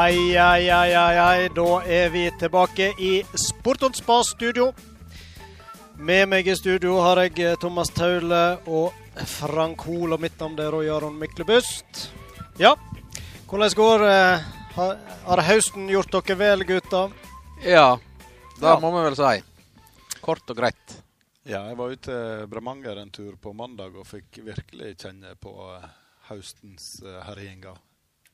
Ai, ai, ai, ai, ai. Da er vi tilbake i Sportons Spa-studio. Med meg i studio har jeg eh, Thomas Taule og Frank Hoel, og mitt navn er Roy Aron Myklebust. Ja, hvordan går eh, Har, har høsten gjort dere vel, gutter? Ja, det Ja. må vi vel si. Kort og greit. Ja, jeg var ute i Bremanger en tur på mandag og fikk virkelig kjenne på eh, høstens herjinger.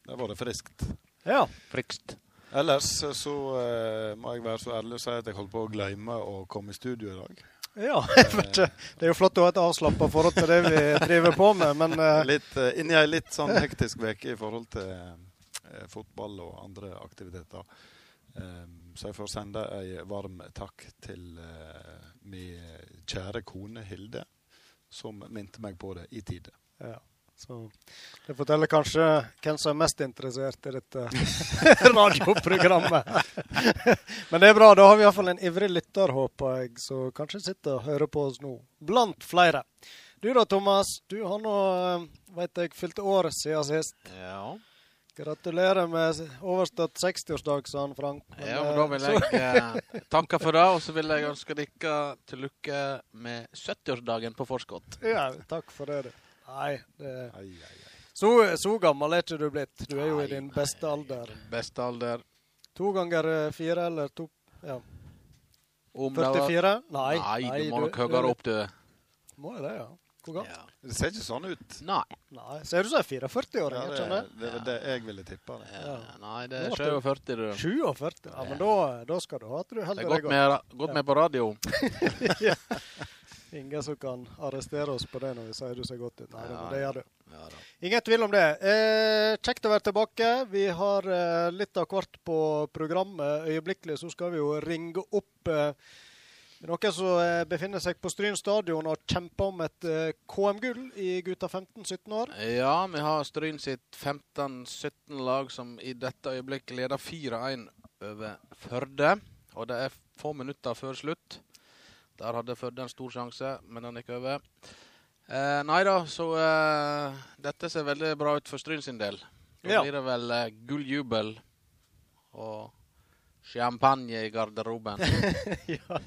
Det var det friskt. Ja. Frykst. Ellers eh, så uh, må jeg være så ærlig å si at jeg holdt på å glemme å komme i studio i dag. ja. jeg vet ikke. Det er jo flott å ha et avslappa forhold til det vi driver på med, men uh, Litt, eh, Inni ei litt sånn hektisk uke i forhold til fotball og andre aktiviteter. Um, så jeg får sende ei varm takk til min kjære kone Hilde, som minte meg på det i tide. Ja, så Det forteller kanskje hvem som er mest interessert i dette radioprogrammet. Men det er bra. Da har vi iallfall en ivrig lytter, håper jeg, som kanskje sitter og hører på oss nå. Blant flere. Du da, Thomas. Du har nå, veit jeg, fylt år siden sist. Ja. Gratulerer med overstått 60-årsdag, sa han Frank. Men, ja, men da vil eh, jeg eh, takke for det, og så vil jeg ønske dere til lykke med 70-årsdagen på forskott. Ja, takk for det, du. Nei, det Ai, ai, ai. så, så gammel er ikke du blitt. Du er jo i din nei. beste alder. Beste alder. To ganger eh, fire, eller to Ja. Om 44? Nei. Nei, du må nok høyere opp, du. Må jeg det, ja? Hvor gammel? Ja. Det ser ikke sånn ut. Nei. Nei. Ser du som en 44-åring? Ja, det, det var det jeg ville tippa. det. Ja. Nei, det er 47, du. 47? Ja, men da, da skal du ha at du Det holder er deg godt med, godt med på radio. Ingen som kan arrestere oss på det når vi sier du ser godt ut. Nei, Ja, det gjør du. Ja. Ingen tvil om det. Eh, kjekt å være tilbake. Vi har eh, litt av hvert på programmet. Øyeblikkelig så skal vi jo ringe opp eh, noen som eh, befinner seg på Stryn stadion og kjemper om et eh, KM-gull i gutta 15-17 år. Ja, vi har Stryn sitt 15-17 lag som i dette øyeblikket leder 4-1 over Førde. Og det er få minutter før slutt. Der hadde Førde en stor sjanse, men den gikk over. Eh, nei da, så eh, dette ser veldig bra ut for Stryn sin del. Da Ja. blir det vel eh, gulljubel og champagne i garderoben. ja.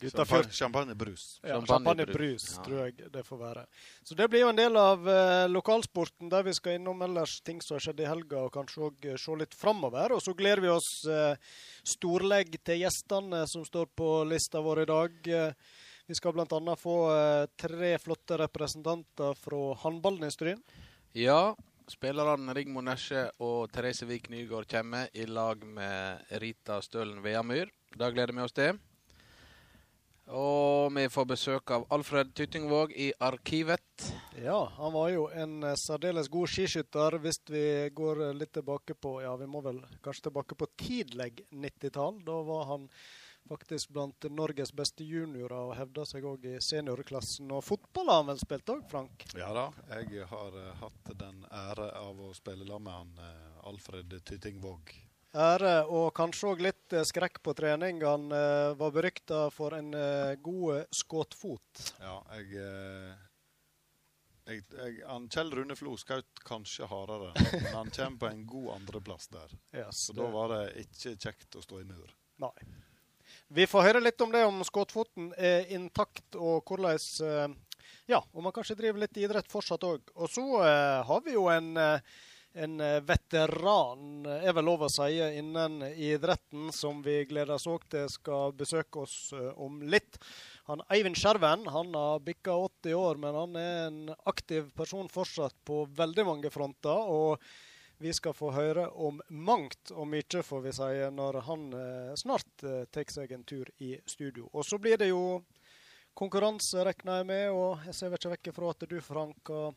Gutta Champagne- 14 Champagnebrus. Ja, Champagnebrus. Ja. tror jeg det får være. Så det blir jo en del av eh, lokalsporten, der vi skal innom ellers ting som har skjedd i helga, og kanskje òg se litt framover. Og så gleder vi oss eh, storlegg til gjestene som står på lista vår i dag. Eh, vi skal bl.a. få eh, tre flotte representanter fra håndballindustrien. Ja, spillerne Rigmor Nesje og Therese Vik Nygaard kommer i lag med Rita Stølen Veamyr. Det gleder vi oss til. Og vi får besøk av Alfred Tyttingvåg i Arkivet. Ja, han var jo en eh, særdeles god skiskytter hvis vi går eh, litt tilbake på Ja, vi må vel kanskje tilbake på tidlig 90-tall. Da var han faktisk blant Norges beste juniorer og hevda seg òg i seniorklassen. Og fotball har han vel spilt òg, Frank? Ja da, jeg har eh, hatt den ære av å spille sammen med han Alfred Tytingvåg. Ære og kanskje òg litt eh, skrekk på trening. Han eh, var berykta for en eh, god skuddfot. Ja, jeg, jeg, jeg han Kjell Rune Flo skjøt kanskje hardere, men han kommer på en god andreplass der. Yes, Så da var det ikke kjekt å stå i mur. Nei. Vi får høre litt om det, om skuddfoten er intakt, og hvordan Ja, om man kanskje driver litt idrett fortsatt òg. Og så har vi jo en, eh, en eh, veteran, eh, er vel lov å si, innen idretten, som vi gleder oss òg til skal besøke oss eh, om litt. Han Eivind Skjerven han har bikka 80 år, men han er en aktiv person fortsatt på veldig mange fronter. og vi skal få høre om mangt og mye, får vi si, når han eh, snart eh, tar seg en tur i studio. Og så blir det jo konkurranse, regner jeg med, og jeg ser ikke vekk ifra at du, Frank, har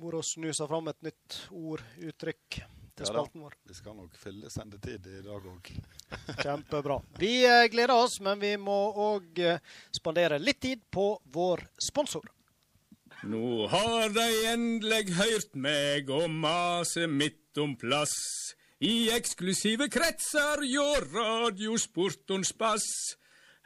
vært vi snusa fram et nytt ord, uttrykk, til Ja spalten vår. Vi skal nok fylle sendetid i dag òg. Kjempebra. Vi eh, gleder oss, men vi må òg spandere litt tid på vår sponsor. Nå har de endelig hørt meg og mase midt om plass. I eksklusive kretser hjå radiosportons bass.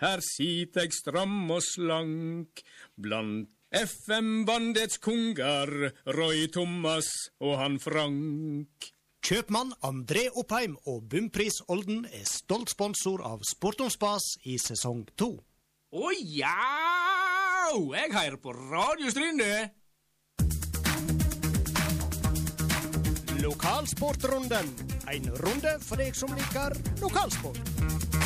Her sit eg stram og slank blant FM-bandets konger, Roy Thomas og han Frank. Kjøpmann André Oppheim og Bumpris Olden er stolt sponsor av Sport om spas i sesong to. Å ja! Jeg hører på Radio Stryne. Lokalsportrunden. En runde for deg som liker lokalsport.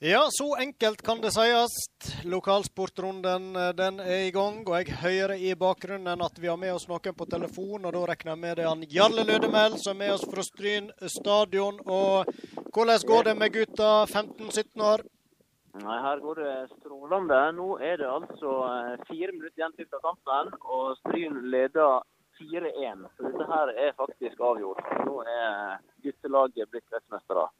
Ja, så enkelt kan det sies. Lokalsportrunden eh, den er i gang, og jeg hører i bakgrunnen at vi har med oss noen på telefon. og Da regner jeg med det han Jarle Lødemel som er med oss fra Stryn stadion. Og hvordan går det med gutta 15-17 år? Nei, Her går det strålende. Nå er det altså eh, fire minutter igjen til kampen, og Stryn leder 4-1. Så dette her er faktisk avgjort. Nå er guttelaget blitt kretsmestere.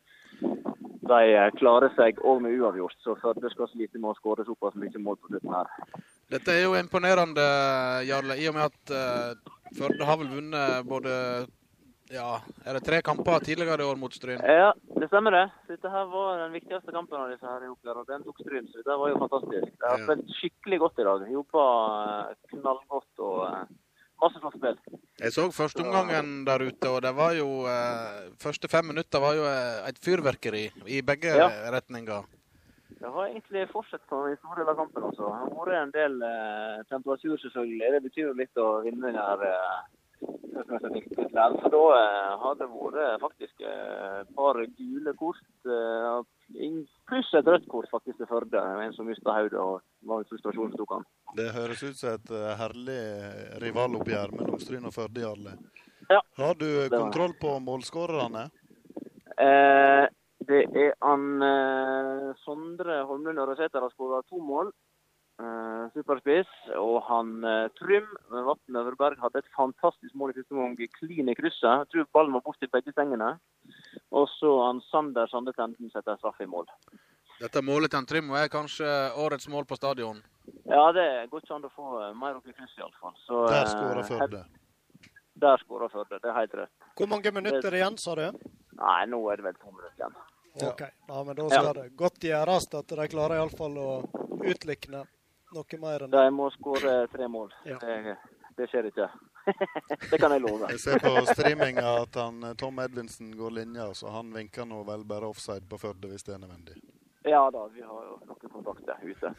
De eh, klarer seg òg med uavgjort, så Førde skal slite med å skåre såpass mye mål på slutten her. Dette er jo imponerende, Jarle, i og med at uh, Førde har vel vunnet både ja, er det tre kamper tidligere i år mot Stryn? Ja, det stemmer det. Dette her var den viktigste kampen av disse her i Oppland, og den tok Stryn. Så det var jo fantastisk. De har spilt skikkelig godt i dag. Jobba eh, knallgodt og masse flott spill. Jeg så førsteomgangen der ute, og det var jo eh, Første fem minutter var jo eh, et fyrverkeri i begge Ja. retninger. Det har egentlig fortsatt på i store deler av kampen. også. Det har vært en del eh, temperatur, selvfølgelig. Det betyr jo litt å vinne den her eh, tittelen. for da eh, har det vært faktisk eh, et par gule kort. Eh, pluss et rødt kort faktisk til Førde. En som mista hodet og var i frustrasjon tok han. Det høres ut som et eh, herlig rivaloppgjør mellom Stryn og Førde, Jarle. Ja. Har du kontroll på målskårerne? Eh, det er han eh, Sondre Holmlund Ørresæter har skåra to mål. Eh, superspiss. Og han eh, Trym Vatn Øverberg hadde et fantastisk mål i første omgang. Klin i krysset. Jeg tror ballen var borti begge stengene. Og så han Sander Sande Tenden setter straff i mål. Dette målet til han Trym er kanskje årets mål på stadion. Ja, det går ikke an å få eh, mer opp i krysset iallfall. Så Der skåra Førde. Der skåra Førde. Det er helt rett. Hvor mange minutter igjen, sa du? Nei, nå er det vel to minutter igjen. Ja. OK. Ja, men da skal det godt gjøres at de klarer iallfall å utlikne noe mer enn det. De må skåre tre mål. Ja. Det, det skjer ikke. det kan jeg love. Jeg ser på streaminga at han, eh, Tom Edvinsen går linja, så han vinker nå vel bare offside på Førde hvis det er nødvendig. Ja da, vi har jo noen kontakter ute.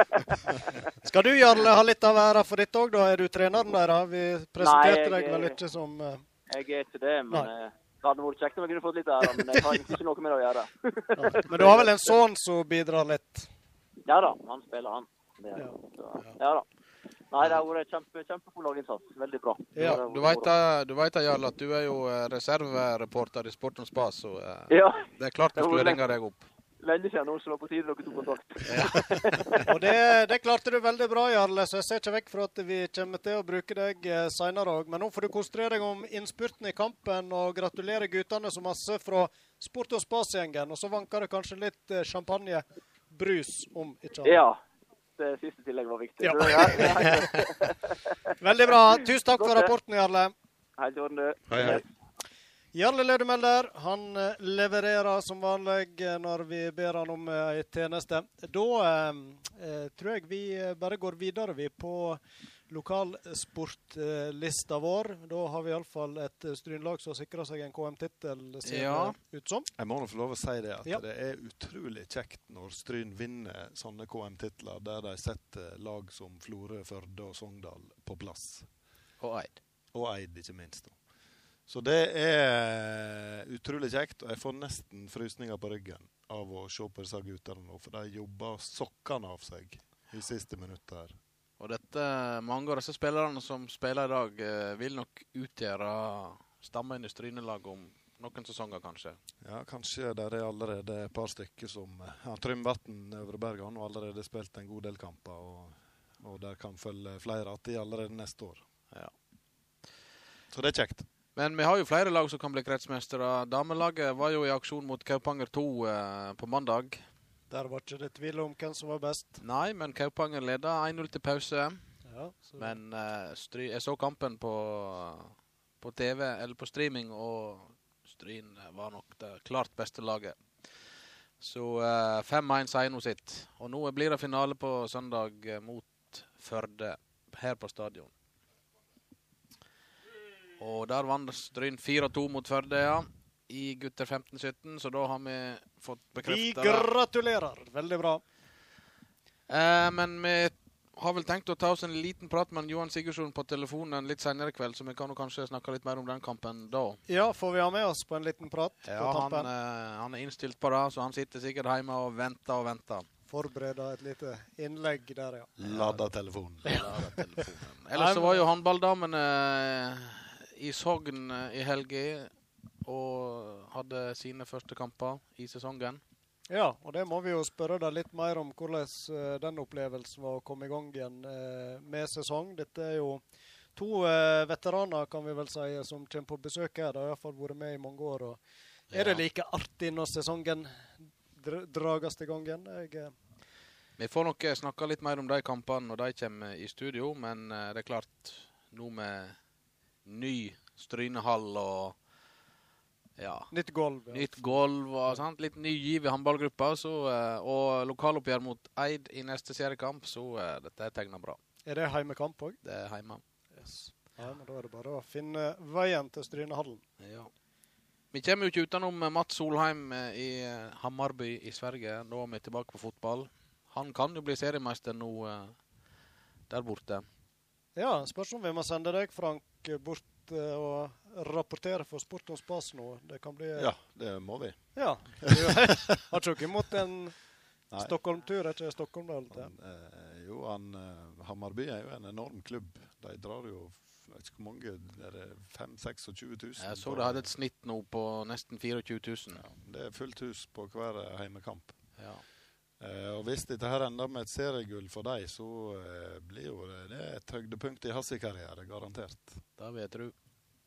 Skal du, Jarle, ha litt av æra for dette òg, da? Er du treneren der? Har vi presenterte Nei, jeg- deg vel ikke som uh... Jeg er ikke det, men Nei. eh, det hadde vært kjekt om jeg kunne fått litt ære. Men jeg har ikke noe med det å gjøre. Men du har vel en sønn som bidrar litt? Ja da, han spiller, han. Det, Ja. så, ja da. Nei, det har vært kjempe, kjempegod laginnsats. Veldig bra. Ja, Du vet, du vet Jarl, at du er jo eh, reservereporter i Sport om spas, så eh, Ja, det er klart vi skulle ringe deg opp. lenge siden nå, så det var på tide dere tok kontakt. Og det, det klarte du veldig bra, Jarle, så jeg ser ikke vekk fra at vi kommer til å bruke deg eh, seinere òg. Men nå får du konsentrere deg om innspurten i kampen, og gratulere guttene så masse fra Sport og Spas-gjengen. Og så vanker det kanskje litt eh, champagnebrus om ikke annet. Ja. Det siste tillegget var viktig. Ja. Veldig bra. Tusen takk for rapporten, Jarle. Hei, du. Hei, hei. Jarle Lødemelder han eh, levererer som vanlig eh, når vi ber han om eh, ei tjeneste. Da eh, eh, tror jeg vi eh, bare går videre vi på lokalsportlista vår. Da har vi iallfall et eh, Strynlag som sikrer seg en KM-tittel, ser Ja. det ut som. Jeg må nå få lov å si det at Ja. det er utrolig kjekt når Stryn vinner sånne KM-titler der de setter lag som Florø, Førde og Sogndal på plass. Og Eid. Og Eid, ikke minst. da. Så det er utrolig kjekt, og jeg får nesten frysninger på ryggen av å se på disse guttene nå, for de jobber sokkene av seg i siste minuttet her. Og dette, mange av disse spillerne som spiller i dag, eh, vil nok utgjøre stammen i Strynelaget om noen sesonger, kanskje. Ja, kanskje der er allerede et par stykker som ja, Trymvatn Øvreberg har allerede spilt en god del kamper, og, og der kan følge flere att de allerede neste år. Ja. Så det er kjekt. Men vi har jo flere lag som kan bli kretsmestere. Damelaget var jo i aksjon mot Kaupanger 2 eh, på mandag. Der var ikke det tvil om hvem som var best. Nei, men Kaupanger leda 1-0 til pause. Ja, så Men uh, Stry jeg så kampen på, på TV, eller på streaming, og Stryn var nok det klart beste laget. Så uh, 5-1 sier nå sitt. Og nå blir det finale på søndag eh, mot Førde her på stadion. Og der vant Stryn 4-2 mot Førde, ja. I gutter 15-17, så da har vi fått bekrefta Vi gratulerer. Veldig bra. Eh, men vi har vel tenkt å ta oss en liten prat med Johan Sigurdsson på telefonen litt senere i kveld, så vi kan jo kanskje snakke litt mer om den kampen da. Ja, får vi ha med oss på en liten prat Ja, på han, tampen? eh, han er innstilt på det, så han sitter sikkert hjemme og venter og venter. Forbereder et lite innlegg der, ja. Lada telefonen. Lader telefonen. Ellers så var jo håndballdamene i Sogn eh, i helga og hadde sine første kamper i sesongen. Ja, og det må vi jo spørre deg litt mer om hvordan eh, den opplevelsen var å komme i gang igjen eh, med sesong. Dette er jo to eh, veteraner, kan vi vel si, som kommer på besøk her. De har iallfall vært med i mange år. Og er det like artig når sesongen dr drages i gang igjen? Jeg, Vi får nok snakke litt mer om de kampene når de kommer i studio, men det er klart, nå med ny Strynehall og ja, nytt gulv. Ja. nytt gulv og sant? litt ny giv i håndballgruppa, så, eh, og lokaloppgjør mot Eid i neste seriekamp, så eh, dette er tegna bra. Er det heimekamp òg? Det er heime. Yes. Ja, men da er det bare å finne veien til Strynehallen. Ja. Vi kommer jo ikke utenom eh, Mats Solheim i Hammarby i Sverige. Nå er vi tilbake på fotball. Han kan jo bli seriemester nå der borte. Ja, spørs om vi må sende deg, Frank, bort og rapportere for Sport og spas nå. Det kan bli Ja, det må vi. Ja. Du har ikke imot en Stockholm-tur? Er ikke Stockholm der? Han, eh, jo, han, eh, Hammarby er jo en enorm klubb. De drar jo jeg vet ikke hvor mange er det 5 26 000. Jeg så det hadde et snitt nå på nesten 24 000. ja, Det er fullt hus på hver eh, heimekamp. Ja. Eh, og Hvis dette her ender med et seriegull for dem, så eh, blir jo det, det et høydepunkt i hans karriere, garantert. Det vet du.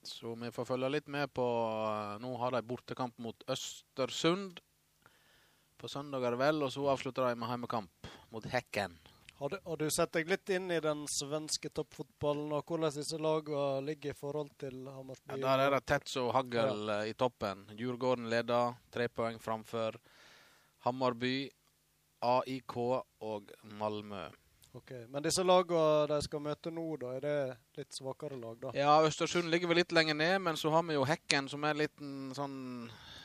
Så vi får følge litt med på eh, Nå har de bortekamp mot Østersund på søndag, er det vel, og så avslutter de med heimekamp mot Hekken. Har du, har du sett deg litt inn i den svenske toppfotballen og hvordan disse lagene ligger i forhold til Hammarby? Ja, der er det tett som hagl ja. i toppen. Djurgården leder, tre poeng framfor Hammarby, AIK og Malmö. Ok, Men disse lagene de skal møte nå, da, er det litt svakere lag, da? Ja, Østersund ligger vel litt lenger ned, men så har vi jo Hekken, som er en liten sånn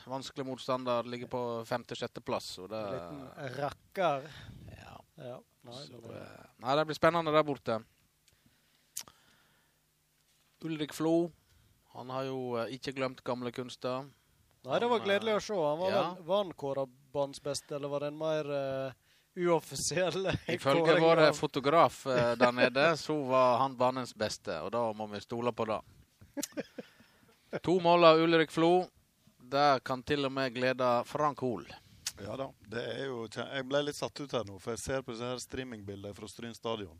vanskelig motstander. Ligger på femte-sjetteplass. Det En liten rakker. ja, Ja. Nei, så, det, eh, Nei, det blir spennende der borte. Ulrik Flo. Han har jo eh, ikke glemt gamle kunster. nei, det var gledelig å se. Han var, ja. vel, var han kåra banens beste, eller var det en mer uh, uoffisiell Ifølge følge vår av- fotograf uh, der nede, så var han banens beste, og da må vi stole på det. To mål av Ulrik Flo. Det kan til og med glede Frank Hoel. Ja da. det er jo, jeg ble litt satt ut her nå, for jeg ser på disse her streamingbildene fra Stryn stadion.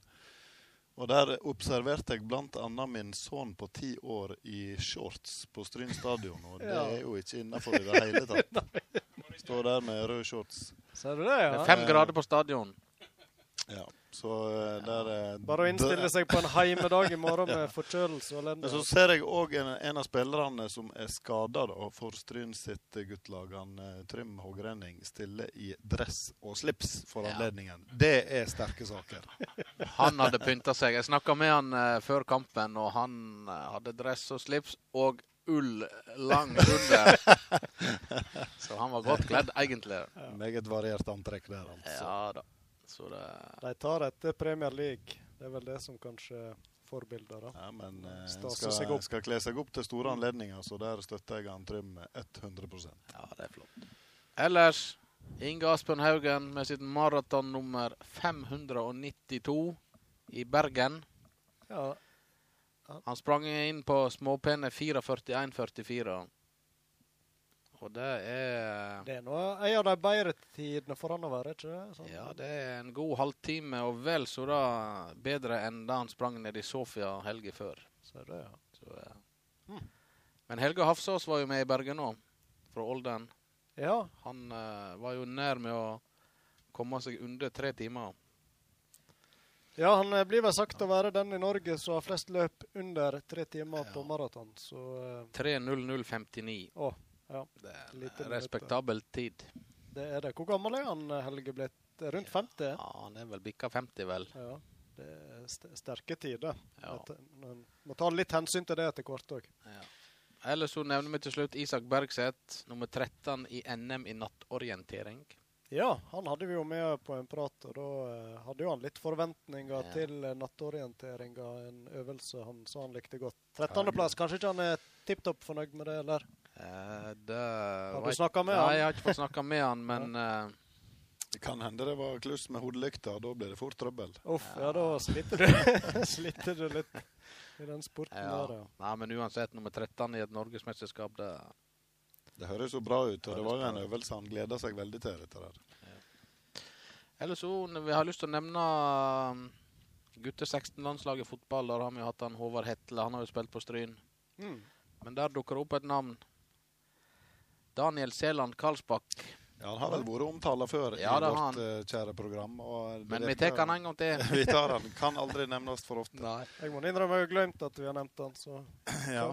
Og der observerte jeg bl.a. min sønn på ti år i shorts på Stryn stadion. Og det Ja. er jo ikke innafor i det hele tatt. Står der med rød shorts. Ser du det, Det ja? er fem grader på stadion. Ja, så eh, der er Bare å innstille seg på en heimedag i morgen med forkjølelse og Men så ser jeg òg en, en av spillerne som er skada for Stryn sitt guttelag. Han eh, Trym Hågrenning stiller i dress og slips for Ja. Det er sterke saker. Han hadde pynta seg. Jeg snakka med han eh, før kampen, og han eh, hadde dress og slips og ull lang runde. Så han var godt kledd, egentlig. Meget variert antrekk der, altså. Ja da. Så det De tar etter Premier League. Det er vel det som kanskje forbilder. da. Ja, men eh, skal, seg opp. skal kle seg opp til store anledninger, så der støtter jeg han Trym 100 Ja, det er flott. Ellers Inge Aspen Haugen med sitt maratonnummer 592 i Bergen. Ja, Han sprang inn på småpene 4.41,44. Og det er det er nå en av de bedre tidene for han å være, ikke det? Sånn. Ja, det er en god halvtime, og vel så da bedre enn da han sprang ned i Sofia helga før. Så det, ja. Så, eh. Men Helge Hafsås var jo med i Bergen òg, fra Olden. Ja, Han uh, var jo nær med å komme seg under tre timer. Ja han eh, blir vel sagt å være den i Norge som har flest løp under tre timer på maraton, så eh, 3.00,59. Å, ja. Det er en respektabel tid. Det er det. Hvor gammel er han eh, Helge blitt? Rundt 50? Ja, han er vel bikka 50, vel. Ja. det er st sterke tider. Ja. Man må ta litt hensyn til det etter hvert òg. Ja. Ellers så nevner vi til slutt Isak Bergseth, nummer 13 i NM i nattorientering. Ja, han hadde vi jo med på en prat, og da eh, hadde jo han litt forventninger Ja. til uh, nattorienteringa, en øvelse han sa han likte godt. 13.-plass, kanskje ikke han er tipp topp fornøyd med det, eller? Eh, det Har du snakka med Nei, jeg har ikke fått snakka med han, men eh, Det kan hende det var kluss med hodelykta, og da blir det fort trøbbel. Uff, ja, da sliter du, sliter du litt i den sporten ja. der, ja. Nei, men uansett, nummer 13 i et norgesmesterskap, det Det høres jo bra ut, og det var jo en øvelse han gleda seg veldig til. dette der. Ellers så vi har lyst til å nevne um, gutte 16-landslaget i fotball. Der har vi hatt han Håvard Hetle. Han har jo spilt på Stryn. Mm. Men der dukker det opp et navn. Daniel Sæland Karlsbakk. Ja, Han har vel vært omtala før Ja, i vårt han. eh, kjære program. Og Men vi tar han en gang til. vi tar han. Kan aldri nevnes for ofte. Nei. Jeg må innrømme jeg har glemt at vi har nevnt han, så Ja.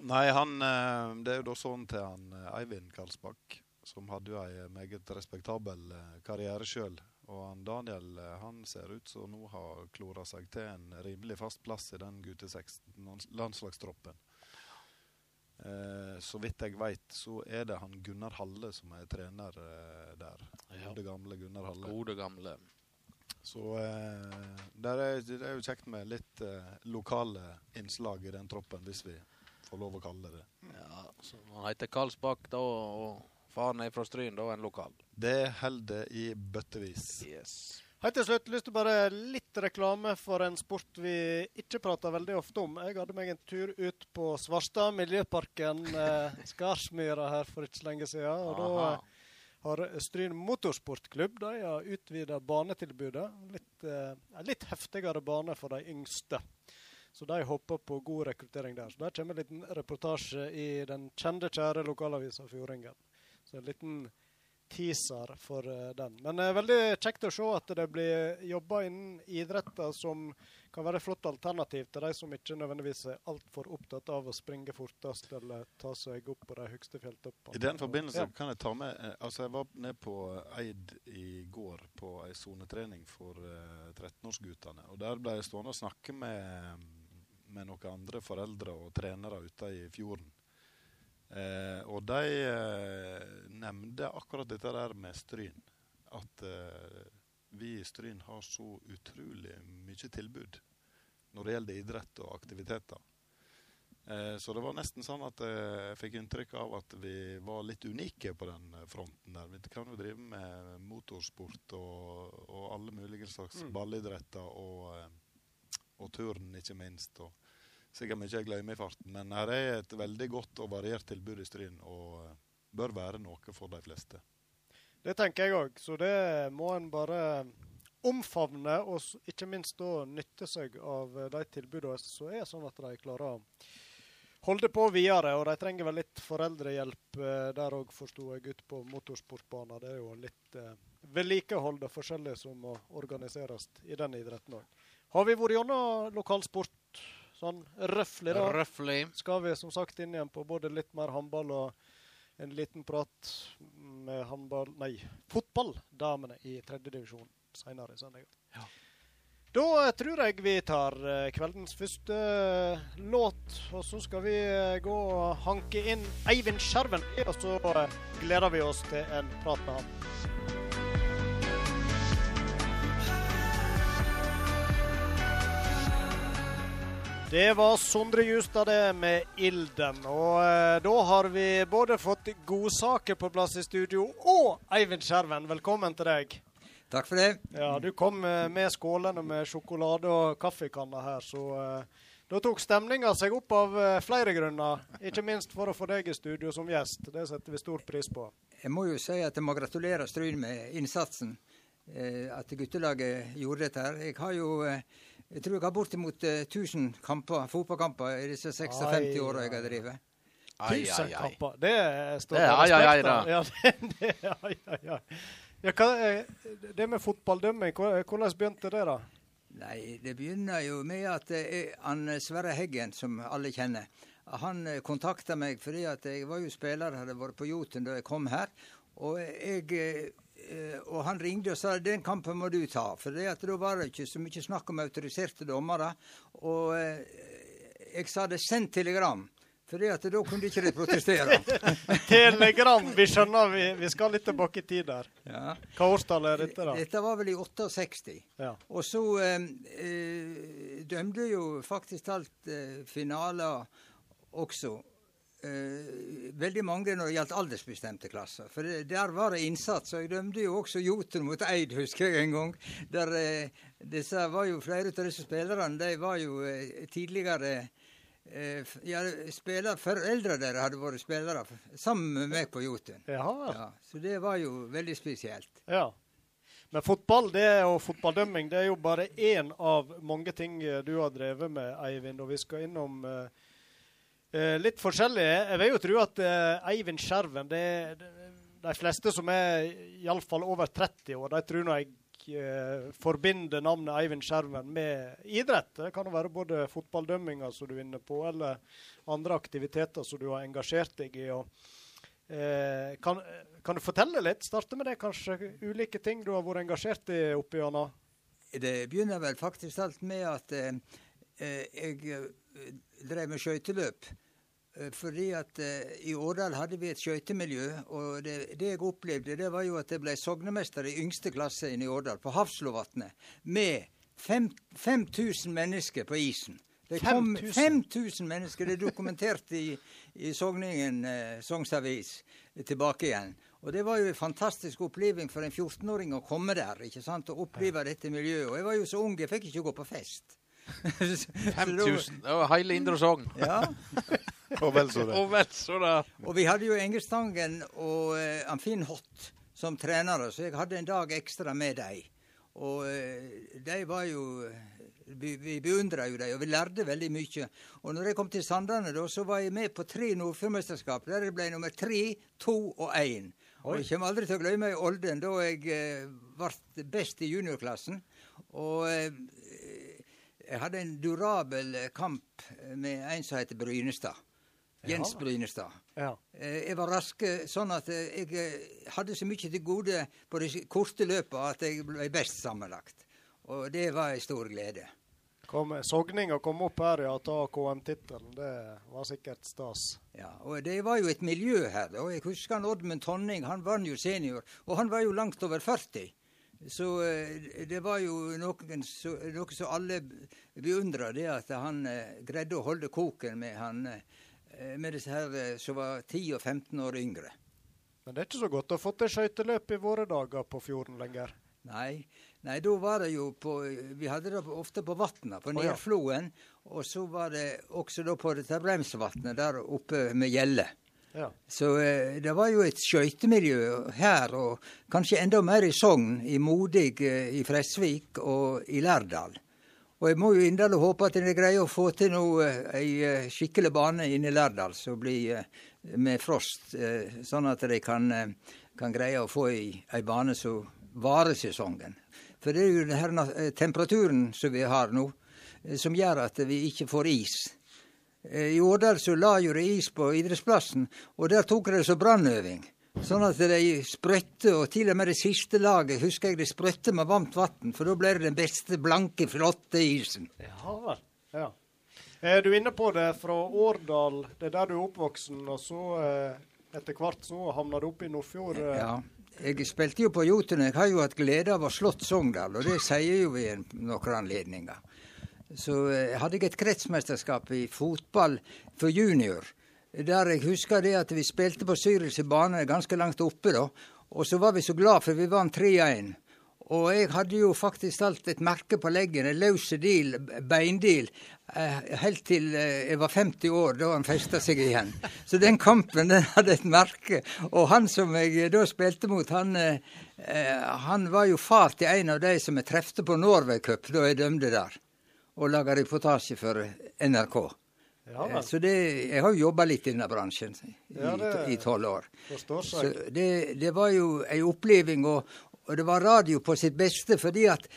Nei, han eh, Det er jo da sønnen til han eh, Eivind Karlsbakk, som hadde jo ei meget respektabel eh, karriere sjøl. Og han Daniel eh, han ser ut som nå har klora seg til en rimelig fast plass i den gutte 16-landslagstroppen. Eh, så vidt jeg veit, så er det han Gunnar Halle som er trener eh, der. Ja. Gode, gamle Gunnar Halle. Gode, gamle. Så eh, der er, det er jo kjekt med litt eh, lokale innslag i den troppen, hvis vi får lov å kalle det. Ja, så han heter Karlsbakk, da, og faren er fra Stryn, da, en lokal. Det holder i bøttevis. Yes. Helt til slutt, lyst til bare litt reklame for en sport vi ikke prater veldig ofte om. Jeg hadde meg en tur ut på Svarstad, Miljøparken, eh, Skarsmyra her for ikke så lenge siden. Og da eh, har Stryn motorsportklubb de har utvida banetilbudet. Litt, eh, litt heftigere bane for de yngste. Så de håper på god rekruttering der. Så Der kommer en liten reportasje i den kjente, kjære lokalavisa Fjordingen. Så en liten teaser for eh, den. Men er veldig kjekt å se at det blir jobba innen idretter som kan være et flott alternativ til de som ikke nødvendigvis er altfor opptatt av å springe fortest eller ta seg opp på de høyeste fjelltoppene. I den forbindelse Ja. kan jeg ta med eh, Altså, jeg var ned på Eid i går på ei sonetrening for eh, 13-årsguttene. Og der ble jeg stående og snakke med, med noen andre foreldre og trenere ute i fjorden. Eh, og de eh, nevnte akkurat dette der med Stryn. At eh, vi i Stryn har så utrolig mye tilbud når det gjelder idrett og aktiviteter. Eh, så det var nesten sånn at eh, jeg fikk inntrykk av at vi var litt unike på den eh, fronten der. Vi kan jo drive med motorsport og, og alle mulige slags Mm. ballidretter og, og turn, ikke minst. Og sikkert mye jeg glemmer i farten. Men her er et veldig godt og variert tilbud i Stryn, og eh, bør være noe for de fleste. Det tenker jeg òg. Så det må en bare omfavne, og ikke minst da nytte seg av eh, de tilbudene som er sånn at de klarer å holde på videre. Og de trenger vel litt foreldrehjelp eh, der òg, forsto jeg, ut på motorsportbanen. Det er jo litt eh, vedlikehold og forskjellig som må organiseres i den idretten òg. Har vi vært gjennom lokalsport sånn røftlig, da? Røffelig. skal vi som sagt inn igjen på både litt mer håndball og en liten prat med håndball Nei, fotballdamene i tredjedivisjon senere i søndag. Ja. Da tror jeg vi tar eh, kveldens første eh, låt, og så skal vi eh, gå og hanke inn Eivind Skjerven. Og så gleder vi oss til en prat med han. Det var Sondre Justad det med Ilden. Og eh, da har vi både fått godsaker på plass i studio og Eivind Skjerven. Velkommen til deg. Takk for det. Ja, Du kom eh, med skålene med sjokolade og kaffekanner her, så eh, da tok stemninga seg opp av eh, flere grunner. Ikke minst for å få deg i studio som gjest. Det setter vi stor pris på. Jeg må jo si at jeg må gratulere Stryn med innsatsen. Eh, at guttelaget gjorde dette her. Jeg har jo eh, jeg tror jeg har bortimot eh, 1000 kamper, fotballkamper i disse 56 Ai, åra jeg har drevet. Tusen kamper. Det står Det er ai. Ja, det, det, ai, ai, ai. Ja, hva, eh, det med fotballdømming, hvordan begynte det, da? Nei, det begynner jo med at eh, han Sverre Heggen, som alle kjenner, han eh, kontakta meg fordi at jeg var jo spiller, hadde vært på Jotun da jeg kom her. Og jeg eh, eh, og han ringte og sa den kampen må du ta. For det at da var det ikke så mye snakk om autoriserte dommere. Og eh, jeg sa det send telegram. For det at da kunne ikke de protestere. Telegram, vi skjønner vi, vi skal litt tilbake i tid der. Ja. Hva årstall er dette, da? Dette var vel i 68. Ja. Og så eh, eh, dømte jo faktisk alt eh, finaler også. Eh, veldig mange når det gjaldt aldersbestemte klasser. For det, der var det innsats. Og jeg dømte jo også Jotun mot Eid, husker jeg en gang. Der uh, disse var jo Flere av disse spillerne de var jo uh, tidligere ja, spiller, Foreldre deres hadde vært spillere sammen med meg på Jotun. Ja, så det var jo veldig spesielt. Ja. Men fotball det og fotballdømming det er jo bare én av mange ting du har drevet med, Eivind. Og vi skal innom eh, eh, litt forskjellige. Jeg vil jo tro at eh, Eivind Skjerven det, det, De fleste som er iallfall over 30 år, de tror nå jeg eh, forbinder navnet Eivind Skjerven med idrett. Det kan jo være både fotballdømminga som du er inne på, eller andre aktiviteter som du har engasjert deg i. og Eh, kan, kan du fortelle litt? Starte med det, kanskje. Ulike ting du har vært engasjert i opp igjennom. Det begynner vel faktisk alt med at eh, eh, jeg drev med skøyteløp. Eh, fordi at eh, i Årdal hadde vi et skøytemiljø, og det, det jeg opplevde, det var jo at jeg ble sognemester i yngste klasse inne i Årdal, på Hafslovatnet, med fem- 5000 mennesker på isen. Det kom 5000? 5000 mennesker. Det er dokumentert i, i Sogningen eh, Sognsavis tilbake igjen. Og det var jo en fantastisk oppleving for en 14-åring å komme der ikke sant? og oppleve dette miljøet. Og jeg var jo så ung, jeg fikk ikke gå på fest. Så da- 5000. Det var hele Indre Sogn. Ja. Og vel så det. Og vel så det. Og vi hadde jo Engestangen og uh, Amfinn Hott som trenere, så jeg hadde en dag ekstra med dem. Og uh, de var jo Vi, vi beundra jo dem, og vi lærte veldig mye. Og når jeg kom til Sandane, da, så var jeg med på tre Nordfjordmesterskap, der jeg ble nummer tre, to og én. Og jeg kommer aldri til å glemme i Olden, da jeg uh, ble best i juniorklassen. Og eh, jeg hadde en durabel eh, kamp med en som heter Brynestad. Jens Ja. Brynestad. Ja. Eh, Jeg var rask eh, sånn at eh, jeg eh, hadde så mye til gode på de korte løpene at jeg ble best sammenlagt. Og det var en stor glede. Kom, Sogninga kom opp her ja, og ta KM-tittelen. Det var sikkert stas. Ja, og Det var jo et miljø her. og Jeg husker han Oddmund Tonning, han var jo senior, og han var jo langt over 40. Så eh, det var jo noen, så, noe som alle beundra, det at han eh, greide å holde koken med, han, eh, med disse her som var 10 og 15 år yngre. Men det er ikke så godt å få til skøyteløp i våre dager på fjorden lenger. Nei, nei, da var det jo på Vi hadde det ofte på vatna, på Å, ja. Og så var det også da på dette bremsvatnet der oppe med Gjelle. Ja. Så eh, det var jo et skøytemiljø her, og kanskje enda mer i Sogn, i Modig, eh, i Fresvik og i Lærdal. Og jeg må jo inderlig håpe at en greier å få til noe, eh, ei skikkelig bane inne i Lærdal som blir med frost, sånn at de kan, kan greie å få ei, ei bane som varer sesongen. For det er jo den her na- eh, temperaturen som vi har nå, som gjør at vi ikke får is. Eh, I Årdal så la jo det is på idrettsplassen, og der tok de så brannøving. Sånn at de sprøtte, og til og med det siste laget husker jeg de sprøtte med varmt vann, for da ble det den beste, blanke, flotte isen. Ja vel. Ja. Eh, Du er inne på det fra Årdal, det er der du er oppvoksen, og så eh, etter hvert så havna du oppe i Nordfjord. eh. Ja. Jeg spilte jo på Jotun. Jeg har jo hatt glede av å slått Sogndal, og det sier jo vi i noen anledninger. Så eh, hadde jeg et kretsmesterskap i fotball for junior, der jeg husker det at vi spilte på Syrils bane ganske langt oppe, da. Og så var vi så glad for vi vant 3-1. Og jeg hadde jo faktisk alt et merke på leggen, en løs deal, beindeal, eh, helt til eh, jeg var 50 år, da han festa seg igjen. Så den kampen den hadde et merke. Og han som jeg da spilte mot, han, han var jo far til en av de som jeg trefte på Norway Cup da jeg dømte der, og laga reportasje for NRK. Ja Eh. Så det, jeg har jo jobba litt i denne bransjen i Ja, det- i tolv år. Så det, det var jo ei oppleving, og, og det var radio på sitt beste. fordi at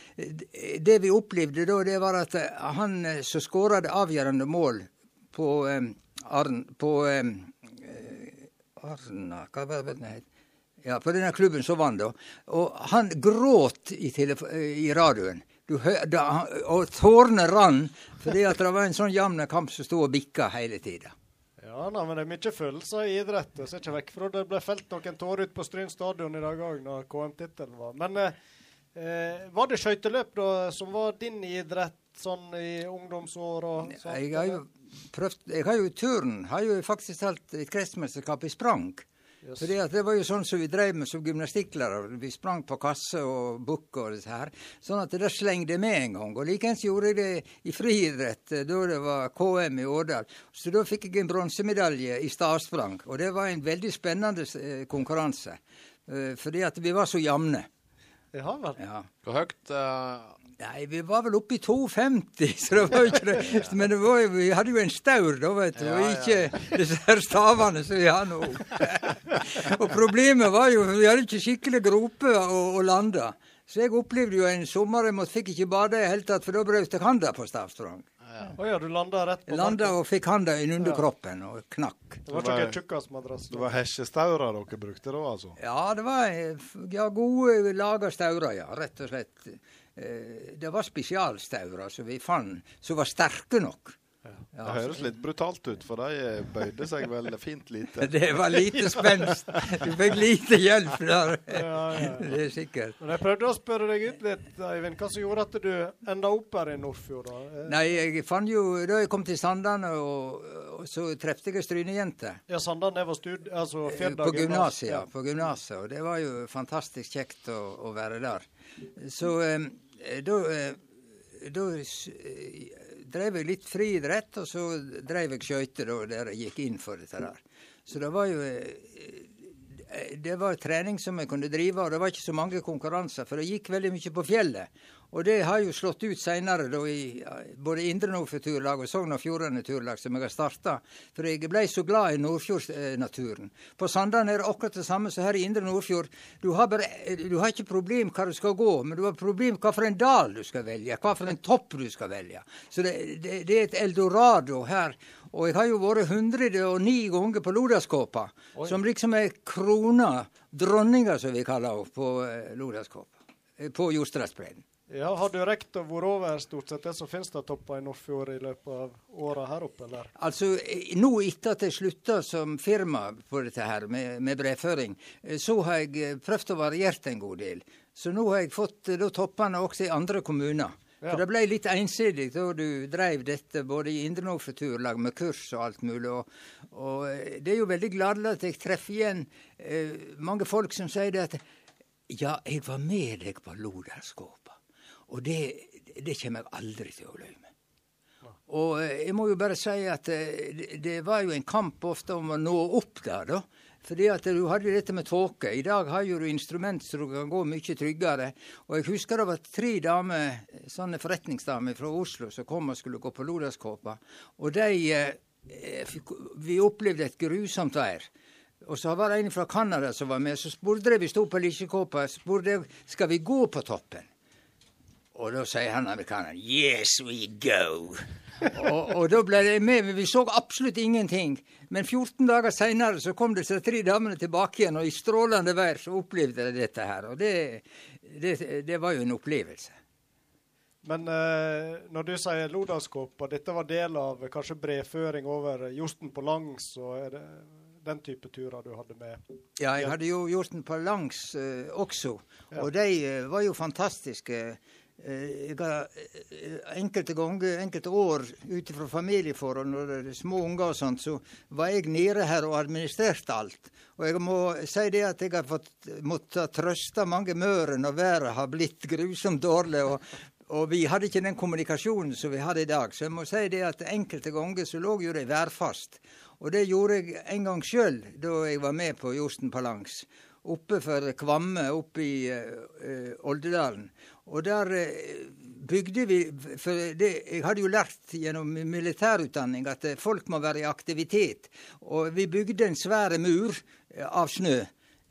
det vi opplevde da, det var at han eh, som skåra det avgjørende mål på um, Arn... På eh, Arna Hva var det den het? Ja, på denne klubben som vant, da. Og han gråt i, i radioen. Du da, og tårene rann fordi at det var en sånn jevn kamp som sto og bikka hele tida. Ja, nei, men det er mye følelser i idrett. Jeg ser ikke vekk fra det ble felt noen tårer ut på Stryn stadion i dag òg, når KM-tittelen var. Men eh, eh, var det skøyteløp som var din idrett sånn i ungdomsår og sånt? Jeg har jo prøvd Jeg har jo turn har jo faktisk hatt et kretsmesterskap i sprang. Yes. Fordi at Det var jo sånn som vi drev med som gymnastikklærere. Vi sprang på kasse og bukk og dette her. Sånn at det slengde jeg med en gang. Og likeens gjorde jeg det i friidrett da det var KM i Årdal. Så da fikk jeg en bronsemedalje i stavsprang. Og det var en veldig spennende eh, konkurranse. Eh, Fordi at vi var så jevne. Ja vel. Ja. Hvor høyt eh, Nei, vi var vel oppe i 2,50, så det var jo ikke det. Men det var jo, vi hadde jo en staur, da, vet du, og ikke disse her stavene som vi har nå. og problemet var jo vi hadde ikke skikkelig grope å, å lande. Så jeg opplevde jo en sommer jeg måtte, fikk ikke bade i det hele tatt, for da brøt jeg handa på stavsprang. Å ja, du landa rett på Landa og fikk handa inn under kroppen og knakk. Det var ikke tjukkasmadrass. Det var hesjestaurer dere brukte da, altså? Ja, det var ja, gode laga staurer, ja. Rett og slett. Eh, Det var spesialstaurer som vi fant, som var sterke nok. Det høres litt brutalt ut, for de eh, bøyde seg vel fint lite. Det var lite spenst. Du fikk lite hjelp der. Ja, ja. Det er sikkert. Men jeg prøvde å spørre deg ut litt, Eivind. Hva som gjorde at du enda opp her i Nordfjord? da? Eh, Nei, jeg fant jo Da jeg kom til Sandane, og, og så trefte jeg ei strynejente. Ja, Sandane var stud... Altså Eh, På gymnaset, ja. Ja. På gymnaset. Og det var jo fantastisk kjekt å, å være der. Så eh, da eh, da eh, drev jeg litt friidrett, og så drev jeg skøyter der jeg gikk inn for dette der. Så det var jo eh, det var trening som jeg kunne drive, og det var ikke så mange konkurranser, for det gikk veldig mye på fjellet. Og det har jo slått ut seinere, i både Indre Nordfjord Turlag og Sogn og Fjordane Turlag, som jeg har starta. For jeg ble så glad i Nordfjordsnaturen. På Sandane er det akkurat det samme som her i Indre Nordfjord. Du har, bare, du har ikke problem hva du skal gå, men du har problem hva for en dal du skal velge, hva for en topp du skal velge. Så det, det, det er et eldorado her. Og jeg har jo vært 109 ganger på Lodaskåpa, som liksom er krona, dronninga som vi kaller henne, på eh, Lodaskåpa. eh, På Jostredsbredden. Ja, Har du rekt å være over stort sett det som finnes av topper i Nordfjord i løpet av åra her oppe, eller? Altså, eh, nå etter at jeg slutta som firma på dette her med, med brevføring, eh, så har jeg eh, prøvd å variert en god del. Så nå har jeg fått da toppene også i andre kommuner. Ja. For det ble litt ensidig da du drev dette både i Indre Nordfjord Turlag med kurs og alt mulig. Og, og det er jo veldig gladelig at jeg treffer igjen eh, mange folk som sier det at ja, jeg var med deg på Loderskåpa. Og det, det kommer jeg aldri til å glemme. Og eh, jeg må jo bare si at eh, det- det var jo en kamp ofte om å nå opp der, da. Fordi at du hadde dette med tåke. I dag har jo du instrument så du kan gå mye tryggere. Og jeg husker det var tre damer, sånne forretningsdamer fra Oslo som kom og skulle gå på Loderskåpa. Og de eh, Vi opplevde et grusomt vær. Og så var det en fra Canada som var med. Så spurte de, vi sto på Lisjekåpa, spurte jeg skal vi gå på toppen. Og da sier han amerikaneren 'Yes, we go'. og, og da ble de med, men vi så absolutt ingenting. Men 14 dager seinere så kom disse tre damene tilbake igjen, og i strålende vær så opplevde de dette her. Og det, det, det var jo en opplevelse. Men eh, når du sier Lodaskåpa, dette var del av kanskje brevføring over Josten på langs, og er det den type turer du hadde med? Ja, jeg hadde jo Josten på langs eh, også, og de eh, var jo fantastiske. Eh, jeg har eh, enkelte ganger, enkelte år ut fra familieforhold, når det er små unger og sånt, så var jeg nede her og administrerte alt. Og jeg må si det at jeg har fått måttet trøste mange møre når været har blitt grusomt dårlig. og og vi hadde ikke den kommunikasjonen som vi hadde i dag. Så jeg må si det at enkelte ganger så lå jo det værfast. Og det gjorde jeg en gang sjøl da jeg var med på Josten Palangs. Oppe for Kvamme, oppe i uh, Oldedalen. Og der uh, bygde vi For det, jeg hadde jo lært gjennom militærutdanning at uh, folk må være i aktivitet. Og vi bygde en svær mur av snø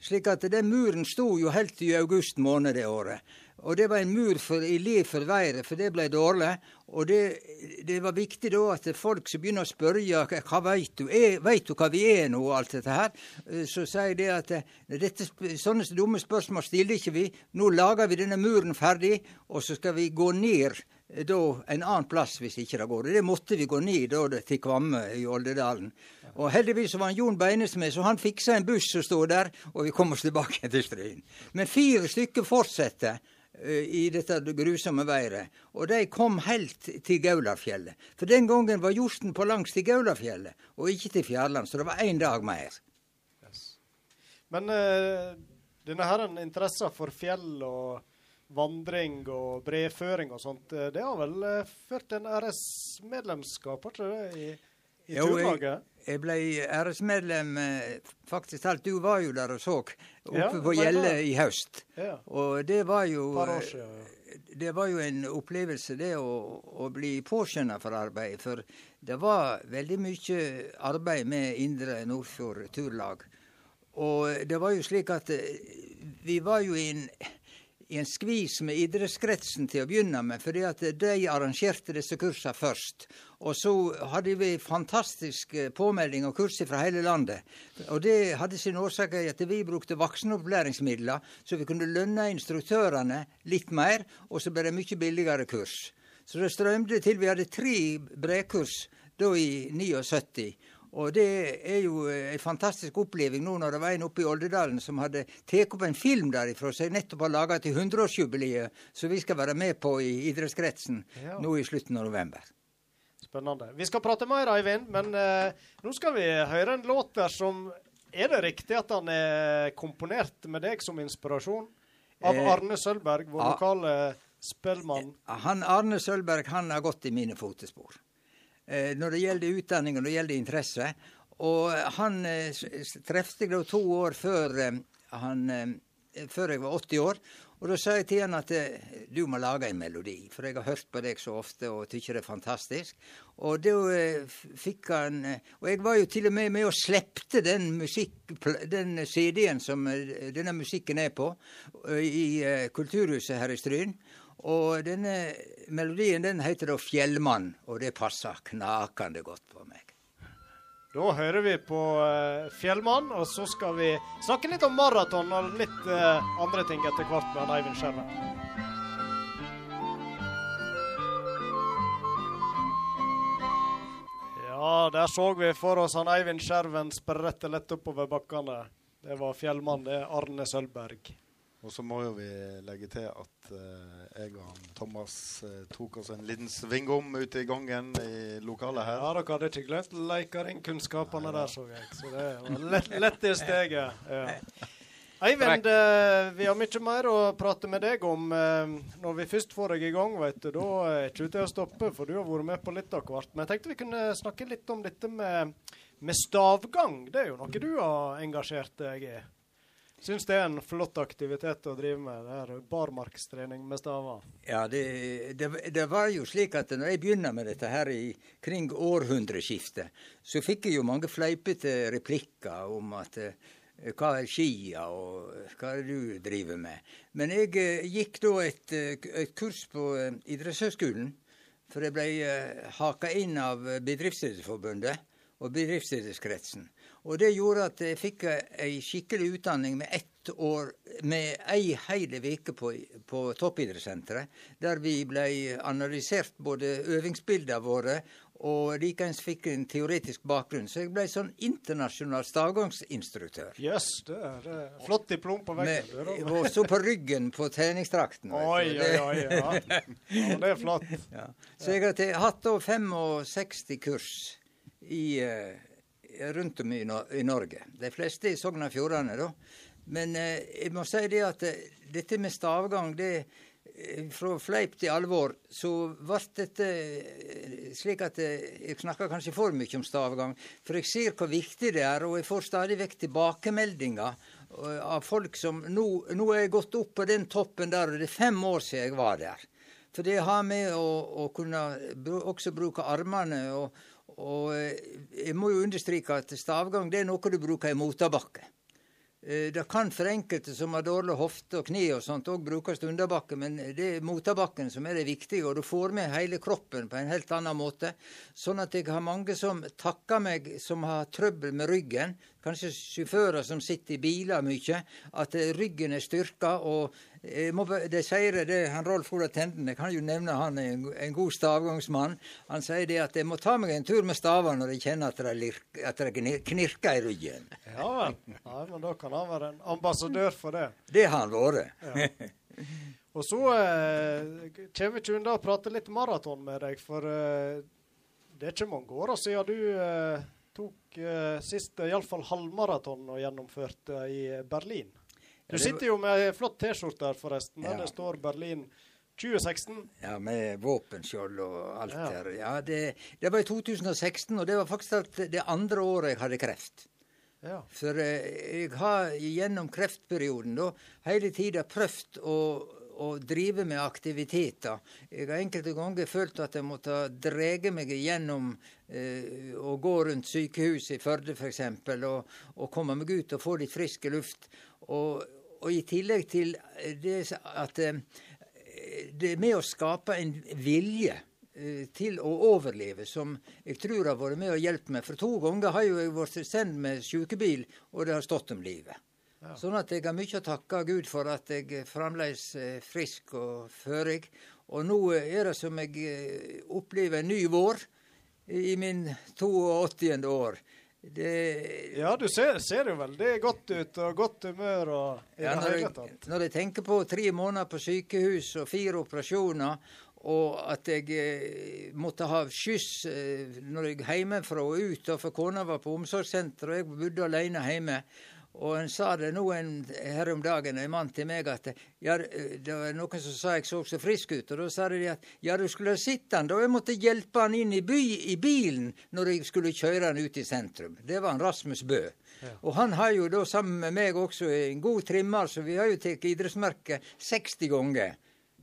Slik at den muren sto jo helt i august måned det året. Og det var en mur for, i liv for været, for det ble dårlig. Og det, det, var viktig da at folk som begynner å spørre hva veit du, er, vet du hva vi er nå, og alt dette her, eh, så sier de at eh, dette, sånne dumme spørsmål stiller ikke vi. Nå lager vi denne muren ferdig, og så skal vi gå ned eh, da en annen plass hvis ikke det går. Det måtte vi gå ned da til Kvamme i Oldedalen. Og heldigvis var Jon Beines med, så han fiksa en buss som stod der, og vi kom oss tilbake til Stryn. Men fire stykker fortsetter i dette grusomme været, og de kom helt til Gaulafjellet. For den gangen var Josten på langs til Gaulafjellet, og ikke til Fjærland, så det var én dag mer. Yes. Men uh, denne her interessen for fjell og vandring og brevføring og sånt, eh, det har vel ført til en RS-medlemskap, har ikke det? i i jo, jeg, jeg ble æresmedlem eh, faktisk alt. Du var jo der og så oppe ja, på Gjelle i høst. Ja. Og det var jo Det var jo en opplevelse, det å, å bli påskjønna for arbeid. For det var veldig mye arbeid med Indre Nordfjord Turlag. Og det var jo slik at eh, vi var jo i en i en skvis med idrettskretsen til å begynne med, fordi at de arrangerte disse kursene først. Og så hadde vi fantastisk eh, påmelding og kurs fra hele landet. Og det hadde sin årsak i at vi brukte voksenopplæringsmidler, så vi kunne lønne instruktørene litt mer, og så ble det mye billigere kurs. Så det strømde til. Vi hadde tre brekurs da i 79. Og det er jo ei fantastisk oppleving nå når det var en oppe i Oldedalen som hadde tatt opp en film derifra som nettopp har laga til 100-årsjubileet, som vi skal være med på i idrettskretsen ja. nå i slutten av november. Spennende. Vi skal prate mer, Eivind, men eh, nå skal vi høre en låt der som Er det riktig at han er komponert med deg som inspirasjon? Av eh, Arne Sølberg, vår lokale spellmann? Han Arne Sølberg han har gått i mine fotespor. Eh, når det gjelder utdanning og når det gjelder interesse. Og han eh, trefte jeg da to år før, eh, han, før jeg var 80 år. Og da sa jeg til han at du må lage en melodi, for jeg har hørt på deg så ofte og tykker det er fantastisk. Og da fikk han Og jeg var jo til og med med og slepte den, den CD-en som denne musikken er på, i Kulturhuset her i Stryn. Og denne melodien den heter da 'Fjellmann', og det passer knakende godt på meg. Da hører vi på uh, 'Fjellmann', og så skal vi snakke litt om maraton og litt uh, andre ting etter hvert med Eivind Skjerven. Ja, der så vi for oss han Eivind Skjerven sprette lett oppover bakkene. Det var fjellmann, det er Arne Sølberg. Og så må jo vi legge til at uh, jeg og han, Thomas uh, tok oss en liten svingom ute i gangen i lokalet her. Ja, dere hadde ikke glemt leikaringkunnskapene ja, der, så jeg. Så det var lett, lett i steget. Ja. Eivind, uh, vi har mye mer å prate med deg om. når vi først får deg i gang, vet du, da er ikke til å stoppe, for du har vært med på litt av hvert. Men jeg tenkte vi kunne snakke litt om dette med, med stavgang. Det er jo noe du har engasjert deg i? Syns det er en flott aktivitet å drive med, det her barmarkstrening med staver? Ja, det, det, det, var jo slik at når jeg begynner med dette her i kring århundreskiftet, så fikk jeg jo mange fleipete replikker om at eh, hva er skia, og hva er du driver med? Men jeg eh, gikk da et, eh, et kurs på idrettshøgskolen, for jeg ble haka inn av Bedriftslederforbundet og Bedriftslederskretsen. Og det gjorde at jeg fikk ei skikkelig utdanning med ett år, med ei heil uke på, på toppidrettssenteret, der vi ble analysert både øvingsbildene våre og likeens fikk en teoretisk bakgrunn. Så jeg ble sånn internasjonal stavgangsinstruktør. Jøss, yes, det er det. flott diplom på veggen. Og så på ryggen på treningsdrakten. Oi, oi, oi. Ja. ja. det er flott. Ja. Så jeg har hatt da 65 kurs i uh, rundt om i, Norge. De fleste i Sogn og Fjordane, da. Men eh, jeg må si det at eh, dette med stavgang, det eh, fra fleip til alvor, så ble dette eh, slik at jeg snakker kanskje for mye om stavgang. For jeg ser hvor viktig det er, og jeg får stadig vekk tilbakemeldinger av folk som nå, nå er jeg gått opp på den toppen der, og det er fem år siden jeg var der. For det har med å, å kunne også bruke armene og, og eh, jeg må jo understreke at stavgang det er noe du bruker i motorbakke. Eh, Det kan for enkelte som har dårlig hofte og kne og sånt, òg brukes underbakke, men det er motabakken som er det viktige, og du får med hele kroppen på en helt annen måte. Sånn at jeg har mange som takker meg som har trøbbel med ryggen, kanskje sjåfører som sitter i biler mye, at ryggen er styrka. og må, det sier det, han Rolf Ola Tenden, jeg kan jo nevne han er en, en god stavgangsmann. Han sier det at jeg må ta meg en tur med stavene når jeg kjenner at det, lirk- at det knirker i ryggen. Ja vel. Ja, men da kan han være en ambassadør for det. Det har han vært. Og så eh, kommer vi ikke unna å prate litt maraton med deg, for eh, det er ikke mange år siden du eh, tok eh, sist iallfall halvmaraton og gjennomførte i Berlin. Du sitter jo med ei flott T-skjorte her, forresten, der Ja. det står Berlin 2016. Ja, med våpenskjold og alt Ja. her. Ja, det, det var i 2016, og det var faktisk det andre året jeg hadde kreft. Ja. For eh, jeg har gjennom kreftperioden da hele tida prøvd å, å drive med aktiviteter. Jeg har enkelte ganger følt at jeg måtte drege meg gjennom eh, å gå rundt sykehuset i Førde f.eks. Og, og komme meg ut og få litt frisk luft. Og, og i tillegg til det at eh, det er med å skape en vilje eh, til å overleve, som jeg tror har vært med å hjelpe meg. For to ganger har jo jeg vært sendt med sykebil, og det har stått om livet. Sånn at jeg har mye å takke Gud for at jeg fremdeles er frisk og førig. Og nå er det som jeg eh, opplever en ny vår i min 82. år. Det, ja, du ser, ser jo veldig godt ut, og godt humør og i ja, det når, hele jeg, tatt. når jeg tenker på tre måneder på sykehus og fire operasjoner, og at jeg eh, måtte ha skyss eh, når jeg hjemmefra og ut, og for kona var på omsorgssenter, og jeg bodde alene hjemme. Og en sa det nå en, her om dagen, en mann til meg, at ja, det var noen som sa jeg så så frisk ut. Og da sa de at ja, du skulle ha sett han da. Jeg måtte hjelpe han inn i, by, i bilen når jeg skulle kjøre han ut i sentrum. Det var han Rasmus Bø. Og han har jo da sammen med meg også en god trimmer, så vi har jo tatt idrettsmerket 60 ganger.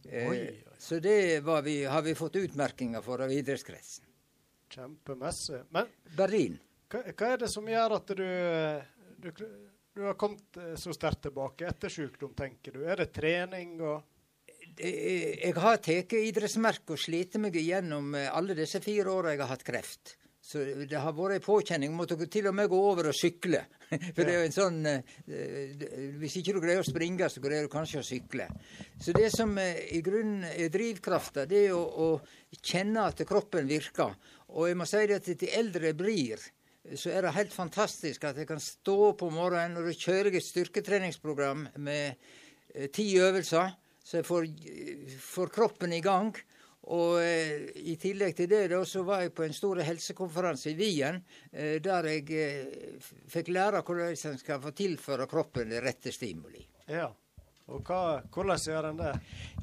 Eh, Oi, Så det var vi, har vi fått utmerkinger for av idrettskretsen. Kjempemessig. Men Berlin. hva, hva er det som gjør at du, du, du har kommet eh, så sterkt tilbake etter sykdom, tenker du? Er det trening og Eh, Jeg har tatt idrettsmerke og slitt meg igjennom eh, alle disse fire åra jeg har hatt kreft. Så det har vært en påkjenning. Måtte til og med gå over og sykle. For det er jo en sånn Hvis ikke du greier å springe, så greier du kanskje å sykle. Så det som i grunnen er drivkrafta, det er å, å kjenne at kroppen virker. Og jeg må si det at til eldre blir, så er det helt fantastisk at jeg kan stå på morgenen og da kjører jeg et styrketreningsprogram med eh, ti øvelser, så jeg får, får kroppen i gang. Og eh, i tillegg til det da, så var jeg på en stor helsekonferanse i Wien, eh, der jeg eh, fikk lære hvordan en skal få tilføre kroppen det rette stimuli. Ja. Og hva, hvordan gjør en det?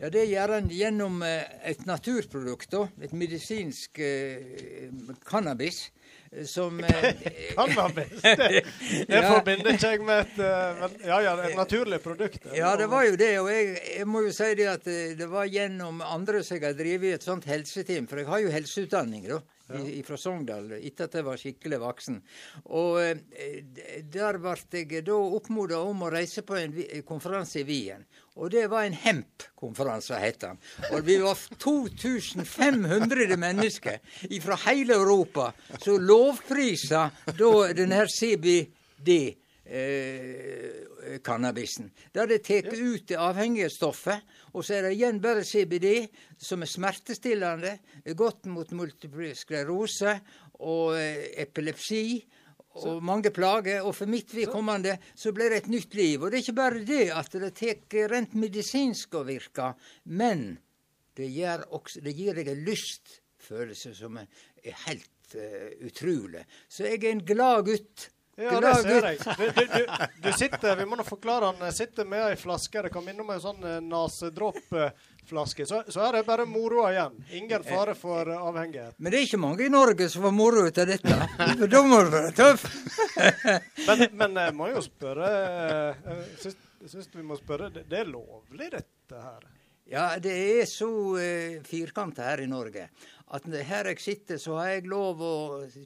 Ja, Det gjør en gjennom eh, et naturprodukt, da, et medisinsk eh, cannabis, eh, Det kan være Det, det Ja. forbinder ikke jeg med et, eh, ja, ja, et naturlig produkt. Ja, det var jo det. Og jeg, jeg må jo si det at eh, det var gjennom andre som jeg har drevet et sånt helseteam. For jeg har jo helseutdanning, da. Fra Sogndal, etter at jeg var skikkelig voksen. Og eh, der ble jeg da oppmoda om å reise på en konferanse i Wien. Og det var en HEMP-konferanse, het den. Og vi var 2500 mennesker fra hele Europa som lovprisa da denne CBD eh, cannabisen. Der det tar ut det avhengighetsstoffet, og så er det igjen bare CBD, som er smertestillende, er godt mot multiple sklerose og eh, epilepsi. Og mange plager. Og for mitt vedkommende så ble det et nytt liv. Og det er ikke bare det at det tar rent medisinsk å virke, men det, også, det gir deg en lystfølelse som er helt uh, utrolig. Så jeg er en glad gutt. Ja, det ser jeg. Du, du, du, du sitter, vi må nå forklare han, sitter med ei flaske. Det kan minne om en sånn eh, nesedroppflaske. Så, så er det bare moroa igjen. Ingen fare for eh, avhengighet. Men det er ikke mange i Norge som får moro ut av dette. Da må du være tøff. Men, men jeg må jo spørre eh, Jeg syns, vi må spørre. Det, det er lovlig, dette her? Ja, det er så uh, firkanta her i Norge at her jeg sitter, så har jeg lov å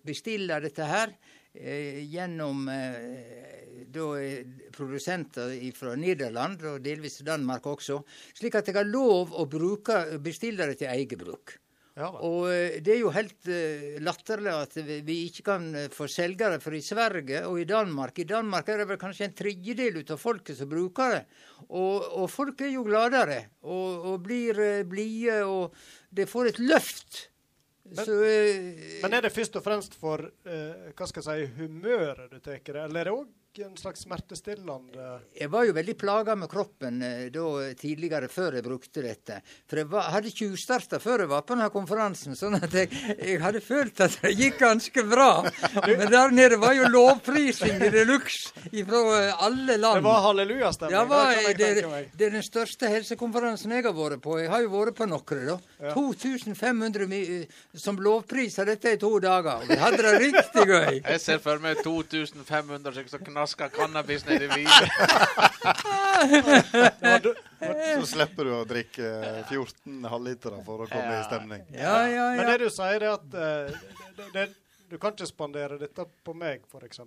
bestille dette her. Eh, gjennom eh, da, eh, produsenter fra Nederland og delvis Danmark også, slik at jeg har lov å bruke bestille det til eget bruk. Ja. Og det er jo helt latterlig at vi ikke kan få selge det, for i Sverige og i Danmark I Danmark er det vel kanskje en tredjedel av folket som bruker det. Og, og folk er jo gladere og, og blir blide, og det får et løft. Men- Så eh, Men er det først og fremst for eh, hva skal jeg si, humøret du tar det, eller er det òg en slags smertestillende Jeg var jo veldig plaga med kroppen eh, da tidligere, før jeg brukte dette. For jeg var, hadde tjuvstarta før jeg var på denne konferansen, sånn at jeg, jeg hadde følt at det gikk ganske bra. Men der nede var jo lovprising de luxe fra alle Det land. var hallelujastemning. Det var, kan jeg det, det er den største helsekonferansen jeg har vært på. Jeg har jo vært på noen, da. Ja. 2500 som lovpriser dette i to dager. Vi hadde det riktig gøy. Jeg ser for meg 2500 stykker som knasker cannabis nedi vinen. Ja, Så slipper du å drikke 14 halvlitere for å komme Ja. i stemning. Ja, ja, Men det du sier, er at eh, det, det, du kan ikke spandere dette på meg, f.eks.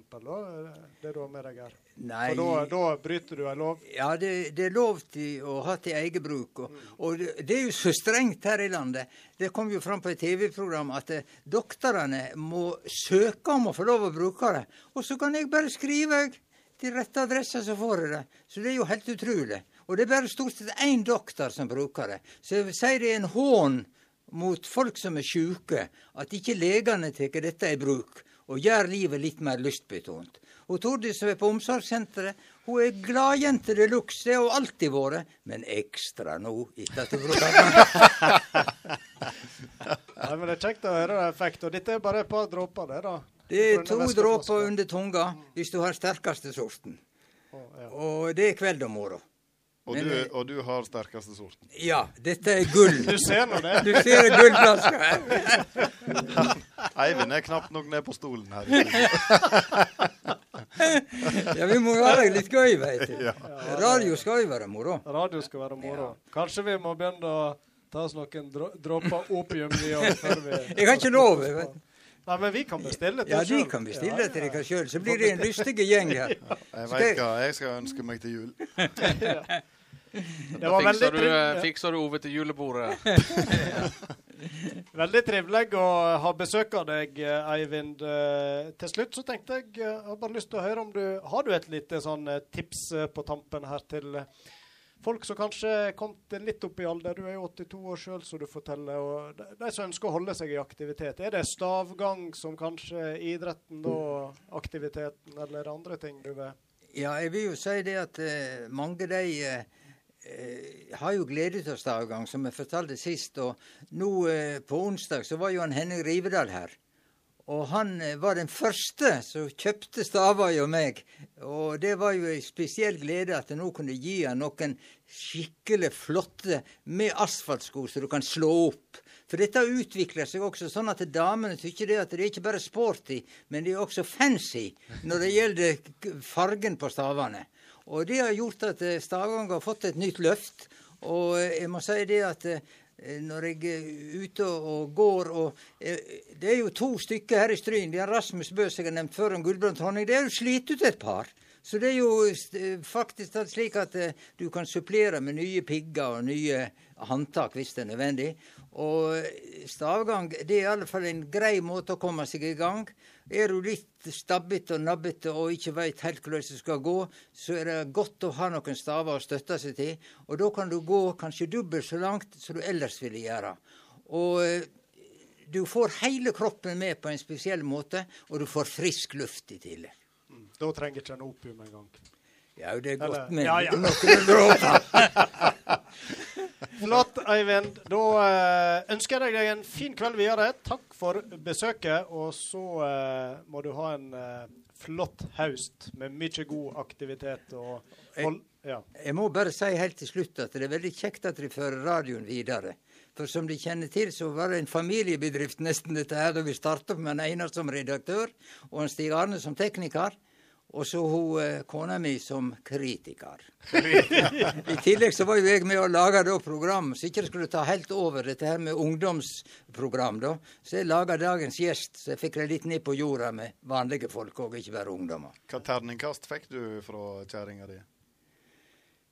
Det du har med deg her. Nei. For da, da bryter du en lov. Ja, det, det er lov til å ha til eget bruk. Og, og det, det er jo så strengt her i landet. Det kom jo fram på et TV-program at eh, doktorene må søke om å få lov å bruke det. Og så kan jeg bare skrive jeg, til rette adresse, så får jeg det. Så det er jo helt utrolig. Og det er bare stort sett én doktor som bruker det. Så jeg vil si det er en hån mot folk som er sjuke, at ikke legene tar dette i bruk og gjør livet litt mer lystbetont. Og Tordis som er på omsorgssenteret, hun er gladjente de luxe, det har hun alltid vært, men ekstra nå etter at hun. Nei, men Det er kjekt å høre det effekt. Og dette er bare et par dråper, det, da. Det er to dråper under tunga hvis du har sterkeste sorten. Ja. Og det er kveld og morgen. Og Men, du, eh, og du har sterkeste sorten. Ja, dette er gull. Du ser nå det. Du ser gullflaska her. Eivind er knapt nok ned på stolen her. Ja, vi må være litt gøy, veit du. Radio skal jo være moro. Radio skal være moro. Kanskje vi må begynne å ta oss noen drå- dråper opium i oss før vi Jeg har ikke lov. jeg vet. Nei, men vi kan bestille til Ja, oss de kan bestille til dere sjøl, så blir det en lystig gjeng her. Jeg veit hva jeg skal ønske meg til jul. Det var veldig, Fikser du, eh, fikser du Ove til julebordet? veldig trivelig å ha besøk av deg, Eivind. Eh, Til slutt så tenkte jeg eh, jeg har bare lyst til å høre om du Har du et lite sånn tips på tampen her til folk som kanskje er kommet litt opp i alder? Du er jo 82 år sjøl, som du forteller. og de, de som ønsker å holde seg i aktivitet. Er det stavgang som kanskje idretten da, aktiviteten, eller er andre ting du vil Ja, jeg vil jo si det at eh, mange de eh, har jo glede av stavgang, som jeg fortalte sist. Og nå eh, på onsdag så var jo han Henning Rivedal her. Og han eh, var den første som kjøpte staver hos meg. Og det var jo ei spesiell glede at jeg nå kunne gi han noen skikkelig flotte med asfaltsko som du kan slå opp. For dette utvikler seg også sånn at damene tykker det at det er ikke bare sporty, men det er også fancy når det gjelder fargen på stavene. Og det har gjort at stavene har fått et nytt løft. Og eh, jeg må si det at eh, når jeg er ute og går og eh, Det er jo to stykker her i Stryn. Det er Rasmus Bø som jeg har nevnt før, om Gulbrand Honning. Det er jo slitt ut et par. Så det er jo eh, faktisk slik at eh, du kan supplere med nye pigger og nye håndtak hvis det er nødvendig. Og eh, stavgang det er i alle fall en grei måte å komme seg i gang. Er du litt stabbete og nabbete og ikke veit helt hvordan det skal gå, så er det godt å ha noen staver å støtte seg til. Og da kan du gå kanskje dobbelt så langt som du ellers ville gjøre. Og eh, du får hele kroppen med på en spesiell måte, og du får frisk luft i tillegg. Da trenger ikke en opium engang. Ja, det er godt Eller- med ja, ja. noen dråper. Flott, Eivind. Da eh, ønsker jeg deg en fin kveld videre. Takk for besøket. Og så eh, må du ha en eh, flott høst med mye god aktivitet. Og hold, ja. Jeg må bare si helt til slutt at det er veldig kjekt at de fører radioen videre. For som de kjenner til, så var det en familiebedrift nesten dette her da vi starta med en Einar som redaktør og en Stig Arne som tekniker. Og så hun eh, kona mi som kritiker. I tillegg så var jo jeg med å lage da program, så ikke det skulle ta helt over dette her med ungdomsprogram. da. Så jeg laga dagens gjest, så jeg fikk det litt ned på jorda med vanlige folk òg, ikke bare ungdommer. Hva terningkast fikk du fra kjerringa di?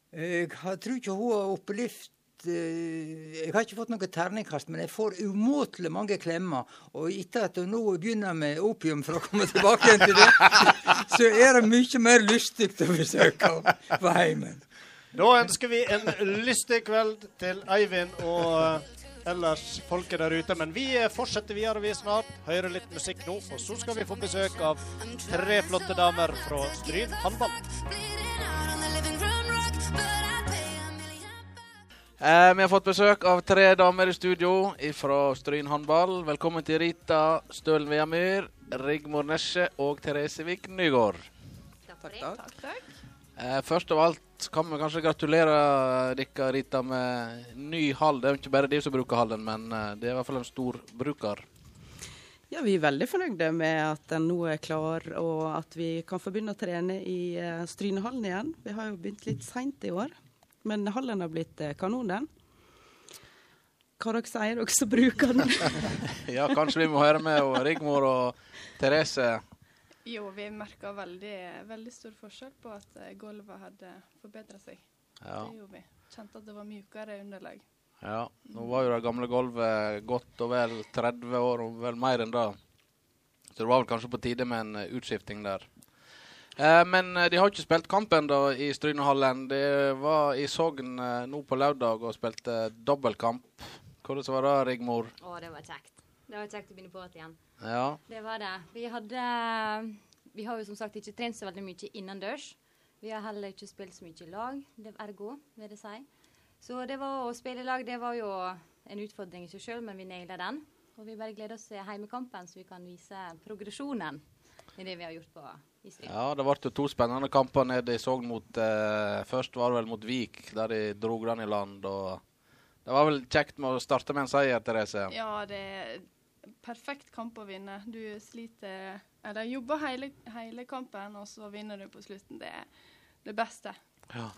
Jeg tror ikke hun har opplevd Jeg har ikke fått noe terningkast, men jeg får umåtelig mange klemmer. Og etter at jeg nå begynner med opium for å komme tilbake igjen til det, så er det mye mer lystig å besøke på heimen. Da ønsker vi en lystig kveld til Eivind og eh, ellers folket der ute. Men vi eh, fortsetter videre vi snart. Hører litt musikk nå, og så skal vi få besøk av tre flotte damer fra Stryn håndball. Eh, vi har fått besøk av tre damer i studio fra Stryn håndball. Velkommen til Rita Stølen Veamyr, Rigmor Nesje og Therese Vik Nygård. Takk, takk. Eh, først av alt kan vi kanskje gratulere dere, Rita, med ny hall. Det er jo ikke bare de som bruker hallen, men eh, det er i hvert fall en stor bruker. Ja, Vi er veldig fornøyde med at den nå er klar, og at vi kan få begynne å trene i uh, Strynehallen igjen. Vi har jo begynt litt seint i år, men hallen har blitt uh, kanon, den. Hva dere sier dere som bruker den? Ja, kanskje vi må høre med og Rigmor og Therese. Jo, vi merka veldig, veldig stor forskjell på at eh, gulvet hadde forbedra seg. Ja. Det gjorde vi. Kjente at det var mjukere underlag. Ja, nå var jo det gamle gulvet godt og vel 30 år, og vel mer enn det. Så det var vel kanskje på tide med en eh, utskifting der. Eh, men eh, de har ikke spilt kampen da i Strynehallen. De var i Sogn eh, nå på lørdag og spilte dobbeltkamp. Hvordan var det, Rigmor? Å, det var kjekt. Det var kjekt å begynne på igjen. Ja. Det var det. Vi hadde Vi har jo som sagt ikke trent så veldig mye innendørs. Vi har heller ikke spilt så mye i lag, det er ergo, vil jeg si. Så det var å spille i lag, det var jo en utfordring i seg sjøl, men vi naila den. Og vi bare gleder oss til heimekampen, så vi kan vise progresjonen i det vi har gjort på. Ja, det ble jo to spennende kamper nede i Sogn mot eh, Først var det vel mot Vik, der de drog den i land. og Det var vel kjekt med å starte med en seier, Therese. Ja, det er perfekt kamp å vinne. Du sliter Eller jobber hele, hele kampen, og så vinner du på slutten. Det er det beste. Ja.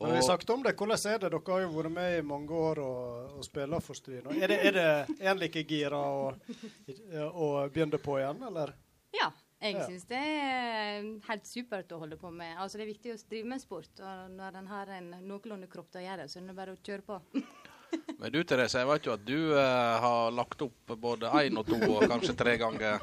Men vi snakket om det. Hvordan er det? Dere har jo vært med i mange år og, og spiller for Stryn. Er det, er det en like gira å, og begynne på igjen, eller? Ja. Jeg Ja. syns det er helt supert å holde på med. Altså Det er viktig å drive med sport, og når en har en noenlunde kropp til å gjøre det, så er det bare å kjøre på. Men du Therese, jeg vet jo at du eh, har lagt opp både én og to og kanskje tre ganger.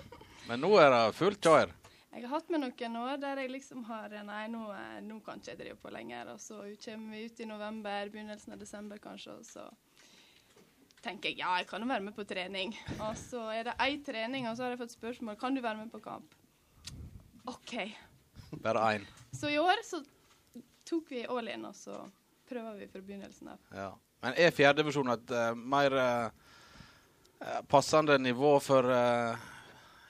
Men nå er det fullt kjør. Jeg har hatt med noen år der jeg liksom har Nei, nå, eh, nå kan ikke jeg drive på lenger. Og så kommer vi ut i november, begynnelsen av desember kanskje, og så tenker jeg ja, jeg kan jo være med på trening. Og så er det én trening, og så har jeg fått spørsmål kan du være med på kamp. OK. Bare én. Så i år så tok vi all in, og så prøver vi fra begynnelsen av. Ja. Men er fjerdedivisjon et uh, mer eh, passende nivå for uh,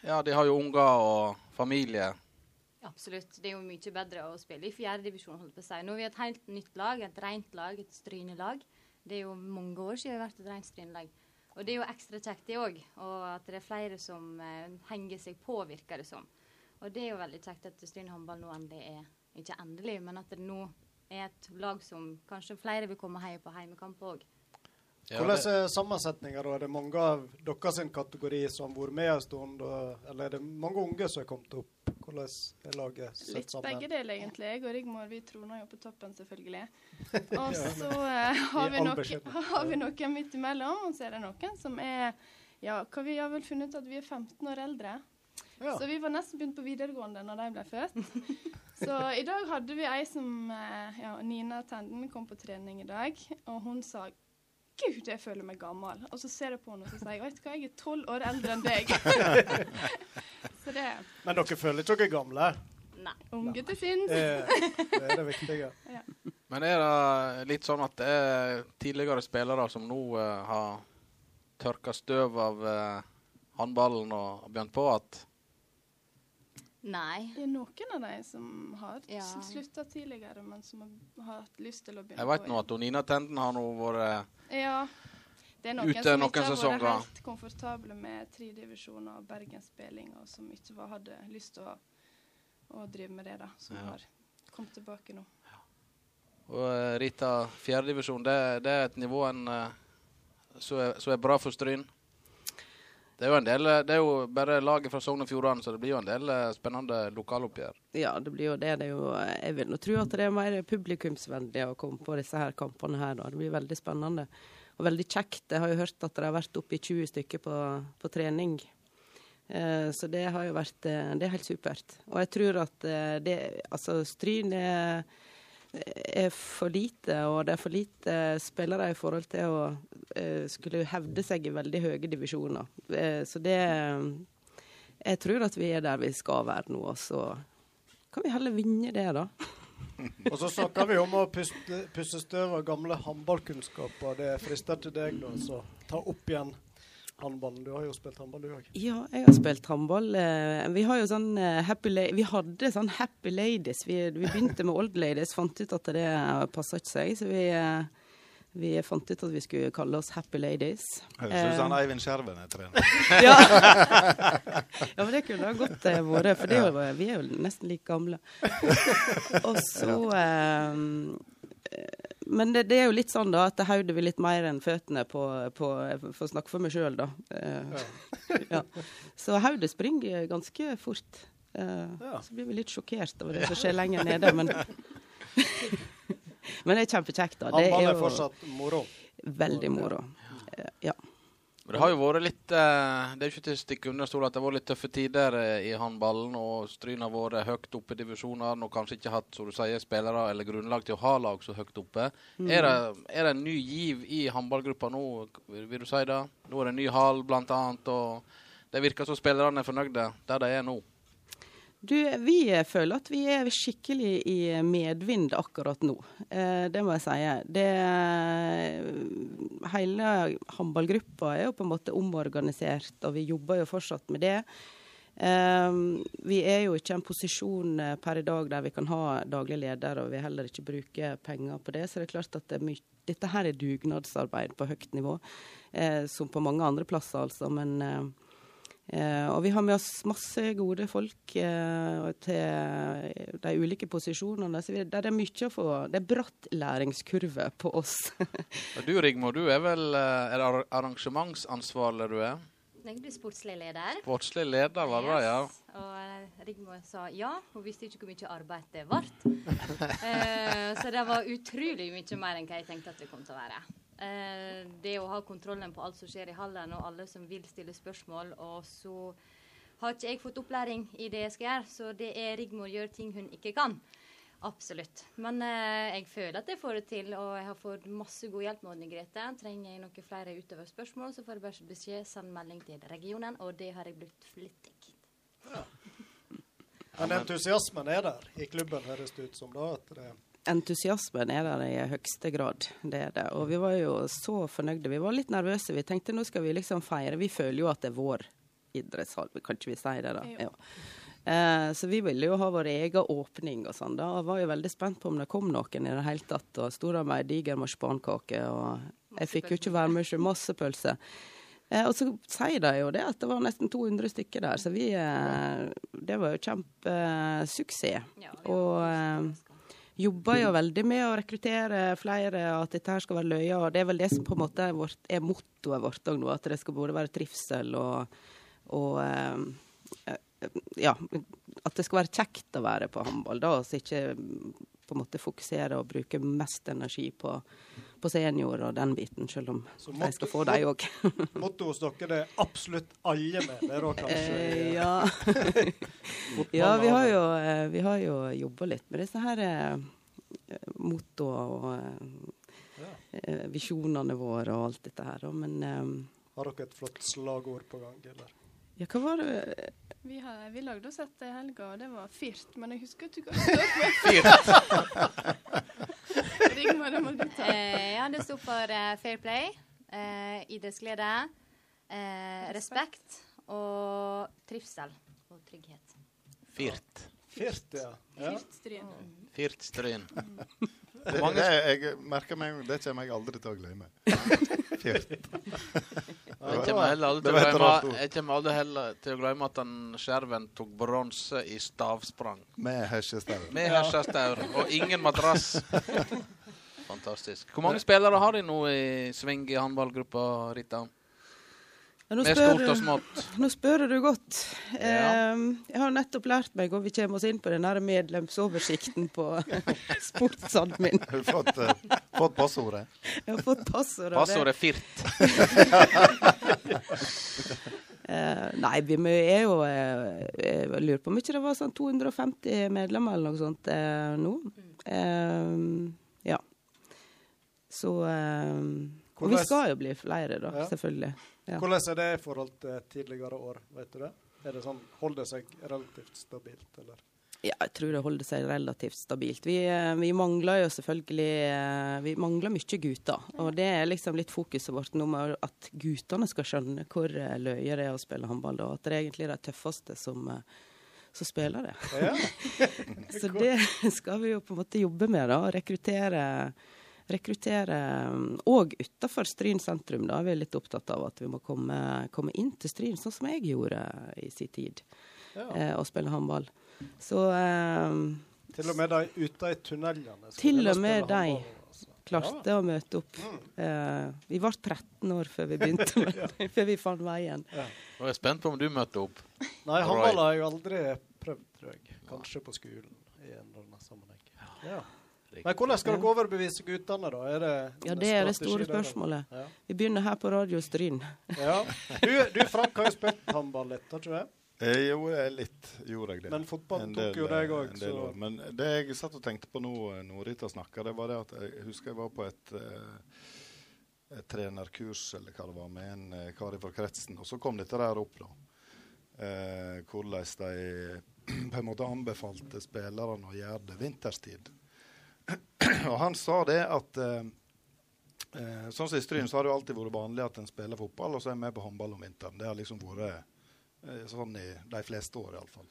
Ja, de har jo unger og familie. Absolutt. Det er jo mye bedre å spille i fjerdedivisjon. Nå er vi et helt nytt lag, et rent lag, et strynelag. Det er jo mange år siden vi har vært et rent strynelag. Og det er jo ekstra kjekt, det òg. Og at det er flere som henger seg på, virker det som. Og det er jo veldig kjekt at Stryn håndball nå endelig er Ikke endelig, men at det nå er et lag som kanskje flere vil komme og heie på heimekamp òg. Ja, Hvordan er sammensetninga? da? Er det mange av deres kategori som har vært med en stund? Eller er det mange unge som har kommet opp? Hvordan er laget satt Litt begge deler, egentlig. Jeg og Rigmor vi troner jo på toppen, selvfølgelig. Og så eh, har, vi noen, har vi noen midt imellom, og så er det noen som er Ja, hva vi har vel funnet ut at vi er 15 år eldre. Ja. Så vi var nesten begynt på videregående når de ble født. Så i dag hadde vi ei som eh, ja, Nina Tenden kom på trening i dag, og hun sa Gud, jeg føler meg gammel. Og så ser jeg på henne og så sier jeg, vet du hva, jeg er tolv år eldre enn deg. så det Men dere føler ikke dere gamle? Nei. unge til sinns. Det, det er det viktige. men er det litt sånn at det er tidligere spillere som nå uh, har tørka støv av eh, håndballen og begynt på at Nei. Det er noen av de som har Ja. slutta tidligere, men som har, hatt lyst til å begynne Jeg vet på nå at Nina Tenden har nå vært Ja. Det er noen Ute som noen ikke har sesonger. vært helt komfortable med tredivisjon og bergensspilling, og som ikke var, hadde lyst til å å drive med det, da. Som Ja. har kommet tilbake nå. Og eh, Rita, fjerdedivisjon, det, det er et nivå en, eh, som er, er bra for Stryn. Det er jo del, eh, det er jo bare laget fra Sogn og Fjordane, så det blir jo en del eh, spennende lokaloppgjør. Ja, det blir jo det. det jo, jeg vil tro at det er mer publikumsvennlig å komme på disse her kampene her. Da. Det blir veldig spennende. Og veldig kjekt. Jeg har jo hørt at det har vært oppe i 20 stykker på, på trening. Eh, så det har jo vært eh, Det er helt supert. Og jeg tror at eh, det Altså, Stryn er, er for lite, og det er for lite spillere i forhold til å eh, skulle hevde seg i veldig høye divisjoner. Eh, så det Jeg tror at vi er der vi skal være nå, og så kan vi heller vinne det, da. Og så snakker vi om å puste, puste støv av gamle håndballkunnskaper. Det frister til deg, da, så ta opp igjen håndballen. Du har jo spilt håndball, du òg. Ja, jeg har spilt håndball. Eh, Vi har jo sånn eh, happy la Vi hadde sånn Happy Ladies. Vi, vi begynte med Old Ladies, fant ut at det passa ikke seg. Så vi, eh, vi fant ut at vi skulle kalle oss Happy Ladies. Høres ut som Eivind Skjerven er trener. Ja. ja, men det kunne ha godt vært, for det er jo, vi er jo nesten like gamle. Og så eh, Men det, det er jo litt sånn da at hodet vil litt mer enn føttene på, på For å snakke for meg sjøl, da. Eh, ja. Så hodet springer ganske fort. Eh, Ja. Så blir vi litt sjokkert over det som skjer lenger nede, men Men det er kjempekjekt, da. Det er er fortsatt moro. veldig moro. ja. Ja. Det har jo vært litt eh, Det er jo ikke til å stikke under stol at det har vært litt tøffe tider eh, i håndballen. Og Stryn har vært høyt oppe i divisjonene og kanskje ikke hatt som du sier, spillere eller grunnlag til å ha lag så høyt oppe. Mm. Er, det, er det en ny giv i håndballgruppa nå, vil du si det? Nå er det en ny hall, blant annet. Og det virker som spillerne er fornøyde der de er nå. Du, vi føler at vi er skikkelig i medvind akkurat nå. Eh, det må jeg si. Det, hele håndballgruppa er jo på en måte omorganisert, og vi jobber jo fortsatt med det. Eh, vi er jo ikke i en posisjon eh, per i dag der vi kan ha daglig leder, og vi heller ikke bruker penger på det. Så det er klart at det er dette her er dugnadsarbeid på høyt nivå, som på mange andre plasser, altså. Men og vi har med oss masse gode folk eh, til de ulike posisjonene. Så vi, der er mye å få. Det er bratt læringskurve på oss. Du Rigmor, du er vel eh, er det arrangementsansvarlig du er? Jeg blir sportslig leder. Sportslig leder, var det, ja. Yes. Og eh, Rigmor sa ja. Hun visste ikke hvor mye arbeid det ble. eh, så det var utrolig mye mer enn hva jeg tenkte at det kom til å være. Eh, det å ha kontrollen på alt som skjer i hallen, og alle som vil stille spørsmål. Og så har ikke jeg fått opplæring i det jeg skal gjøre, så det er Rigmor gjør ting hun ikke kan. Absolutt. Men eh, jeg føler at jeg får det til, og jeg har fått masse god hjelp med Odne Grete. Trenger jeg noen flere utover spørsmål, så får jeg bare beskjed, send melding til regionen, og det har jeg blitt flittig. Men entusiasmen er der i klubben, høres det ut som. da, at det Entusiasmen er der i høyeste grad. Det er det. Og vi var jo så fornøyde. Vi var litt nervøse. Vi tenkte nå skal vi liksom feire. Vi føler jo at det er vår idrettshall, kan ikke vi si det, da? Ja. Eh, så vi ville jo ha vår egen åpning og sånn. da, og var jo veldig spent på om det kom noen i det hele tatt. Og sto der med ei diger marsipankake, og jeg fikk jo ikke være med. Masse pølse. Eh, og så sier de jo det at det var nesten 200 stykker der, så vi eh, Det var jo kjempesuksess. Ja, og eh, jobber jo veldig med å rekruttere flere, at dette her skal være løye. Og det er vel det som på en måte er, vårt, er mottoet vårt òg nå, at det skal både være trivsel og, og eh, eh, ja, at det skal være kjekt å være på håndball, da, så ikke på en måte fokusere og bruke mest energi på, på senior og den biten, selv om Så jeg skal få dem òg. Mottoet hos dere er absolutt alle med. Det er da kanskje Eh, ja. ja, vi har jo, eh, vi har jo jobba litt med disse her eh, mottoene og Ja. visjonene våre og alt dette her. Men Har dere et flott slagord på gang, eller? Ja, hva var det Vi, har, vi lagde oss et i helga, og det var fyrt. Men jeg husker ikke hva det står for. Rigmor, det må du ta. Eh, ja, det sto for eh, fair play, eh, idrettsglede, eh, respekt og trivsel og trygghet. Fyrt. Fyrt, ja. ja. Firt Mm. Det, det, jeg merker meg det kommer jeg aldri til å glemme. Jeg kommer heller aldri til å glemme, jeg kommer aldri heller til å glemme at han skjerven tok bronse i stavsprang. Med hesjestaur. Med hesjestaur og ingen madrass. Fantastisk. Hvor mange spillere har de nå i sving i håndballgruppa, Rita? Nå Med spør- stort og smått. Nå spør du godt. Ja. Eh, jeg har nettopp lært meg, og vi kommer oss inn på den medlemsoversikten på sportsadmin. Har du fått, uh, fått passordet? Jeg har fått passordet. Passordet firt. Eh, nei, vi er jo eh, Jeg lurer på om ikke det var sånn 250 medlemmer eller noe sånt eh, nå. Eh, ja. Så eh, Og vi skal jo bli flere, da, Ja. selvfølgelig. Ja. Hvordan er det i forhold til tidligere år? Vet du det? Er det sånn, Holder det seg relativt stabilt, eller? Ja, jeg tror det holder seg relativt stabilt. Vi, eh, vi mangler jo selvfølgelig eh, Vi mangler mye gutter. Og det er liksom litt fokuset vårt nå med at guttene skal skjønne hvor eh, løye det er å spille håndball, og at det er egentlig de tøffeste som, som spiller det. Ja. Så det skal vi jo på en måte jobbe med, da. Rekruttere rekruttere òg utafor Stryn sentrum. Da er vi litt opptatt av at vi må komme, komme inn til Stryn, sånn som jeg gjorde i sin tid, Ja. eh, og spille håndball. Så eh, Til og med de ute i tunnelene? til og med de klarte ja. å møte opp. Eh, vi var 13 år før vi begynte med det, før vi fant veien. Nå er jeg spent på om du møter opp. Nei, håndball har jeg aldri prøvd, tror jeg. Kanskje på skolen i en eller annen sammenheng. Ja. Men hvordan skal dere overbevise guttene, da? Er det, Ja, det er det store spørsmålet. Ja. Vi begynner her på Radio Stryn. Ja. Du, du Frank, har jo spilt håndball litt, har ikke du det? Jeg gjorde litt, gjorde jeg det. Men fotball En tok del, jo deg eh, òg, del år. Men det jeg satt og tenkte på nå, eh, når Rita snakka, det var det at jeg husker jeg var på et, eh, et trenerkurs eller hva det var, med en eh, kar fra kretsen. Og så kom dette der opp, da. Eh, hvordan de på en måte anbefalte spillerne å gjøre det vinterstid. Og han sa det at eh, eh, Sånn som i Stryn så har det jo alltid vært vanlig at en spiller fotball, og så er med på håndball om vinteren. Det har liksom vært eh, sånn i de fleste år, iallfall.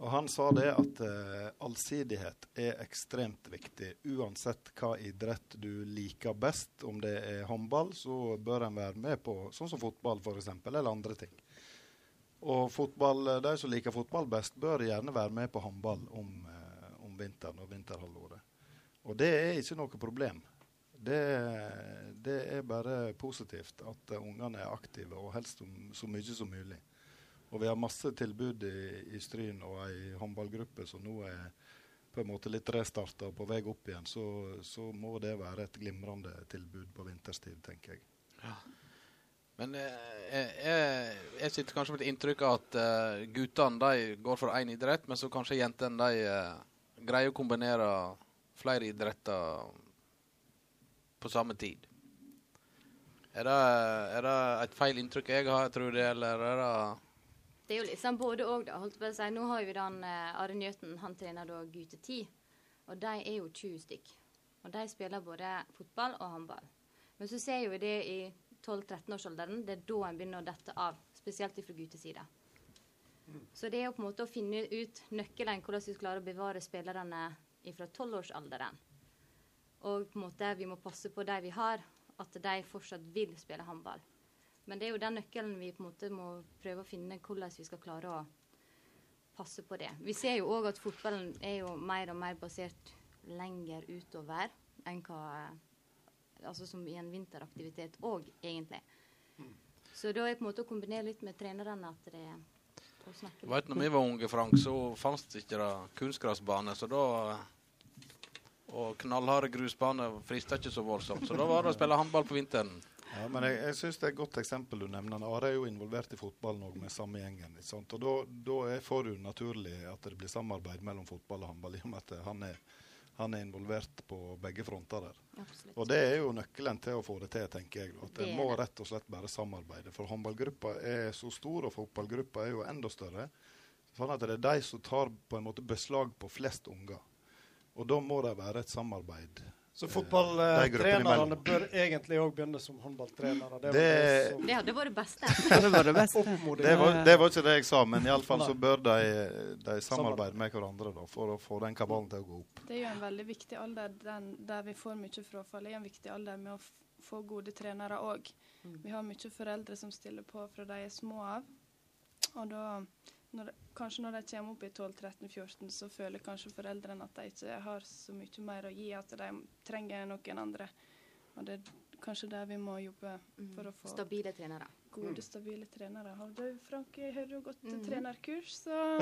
Og han sa det at eh, allsidighet er ekstremt viktig. Uansett hva idrett du liker best, om det er håndball, så bør en være med på sånn som fotball f.eks., eller andre ting. Og fotball, eh, de som liker fotball best, bør gjerne være med på håndball om, eh, om vinteren og vinterhalvåret. Og det er ikke noe problem. Det, det er bare positivt at ungene er aktive, og helst så mye som mulig. Og vi har masse tilbud i, i Stryn og ei håndballgruppe som nå er på en måte litt restarta og på vei opp igjen. Så, så må det være et glimrende tilbud på vinterstid, tenker jeg. Men eh, jeg, jeg, jeg sitter kanskje med et inntrykk av at uh, guttene går for én idrett, men så kanskje jentene eh, greier å kombinere flere idretter på samme tid. Er det, er det et feil inntrykk jeg har, tror det, eller er det Det er jo liksom både og, da. holdt på å si. Nå har vi den eh, Are Njøten, han trener da gutte-10, Og de er jo 20 stykk. Og de spiller både fotball og håndball. Men så ser jo vi det i 12-13-årsalderen. Det er da en begynner å dette av. Spesielt fra guttesida. Så det er jo på en måte å finne ut nøkkelen hvordan vi klarer å bevare spillerne fra 12-årsalderen. Og på en måte vi må passe på de vi har, at de fortsatt vil spille håndball. Men det er jo den nøkkelen vi på en måte må prøve å finne hvordan vi skal klare å passe på det. Vi ser jo òg at fotballen er jo mer og mer basert lenger utover enn hva Altså som i en vinteraktivitet òg, egentlig. Så da er det på en måte å kombinere litt med trenerne at det å snakke Du vet, når vi var unge, Frank, så fantes det ikke det kunstgressbane, så da Og knallharde grusbaner frista ikke så voldsomt, så da var det å spille håndball på vinteren. Ja, men jeg, jeg syns det er et godt eksempel du nevner. Are er jo involvert i fotballen òg, med samme gjengen. Ikke sant? Og da, da er for det naturlig at det blir samarbeid mellom fotball og håndball, i og med at han er, han er involvert på begge fronter der. Absolutt. Og det er jo nøkkelen til å få det til, tenker jeg. At en må rett og slett bare samarbeide. For håndballgruppa er så stor, og fotballgruppa er jo enda større. Sånn at det er de som tar på en måte beslag på flest unger. Og da må det være et samarbeid Så fotballtrenerne bør egentlig òg begynne som håndballtrenere. Det, Det- var det som Det hadde vært det beste. Det var det beste. Det var, det var ikke det jeg sa, men iallfall så bør de, de samarbeide med hverandre da, for å få den kabalen til å gå opp. Det er jo en veldig viktig alder den, der vi får mye frafall. Det er en viktig alder med å f få gode trenere òg. Vi har mye foreldre som stiller på fra de er små av. Og da, når, de- kanskje når de kommer opp i 12-13-14, så føler kanskje foreldrene at de ikke har så mye mer å gi, at de trenger noen andre. Og det er kanskje der vi må jobbe for å få Stabile trenere. gode, stabile trenere. Har du, Frank, jeg hører du godt gått Mhm. trenerkurs, så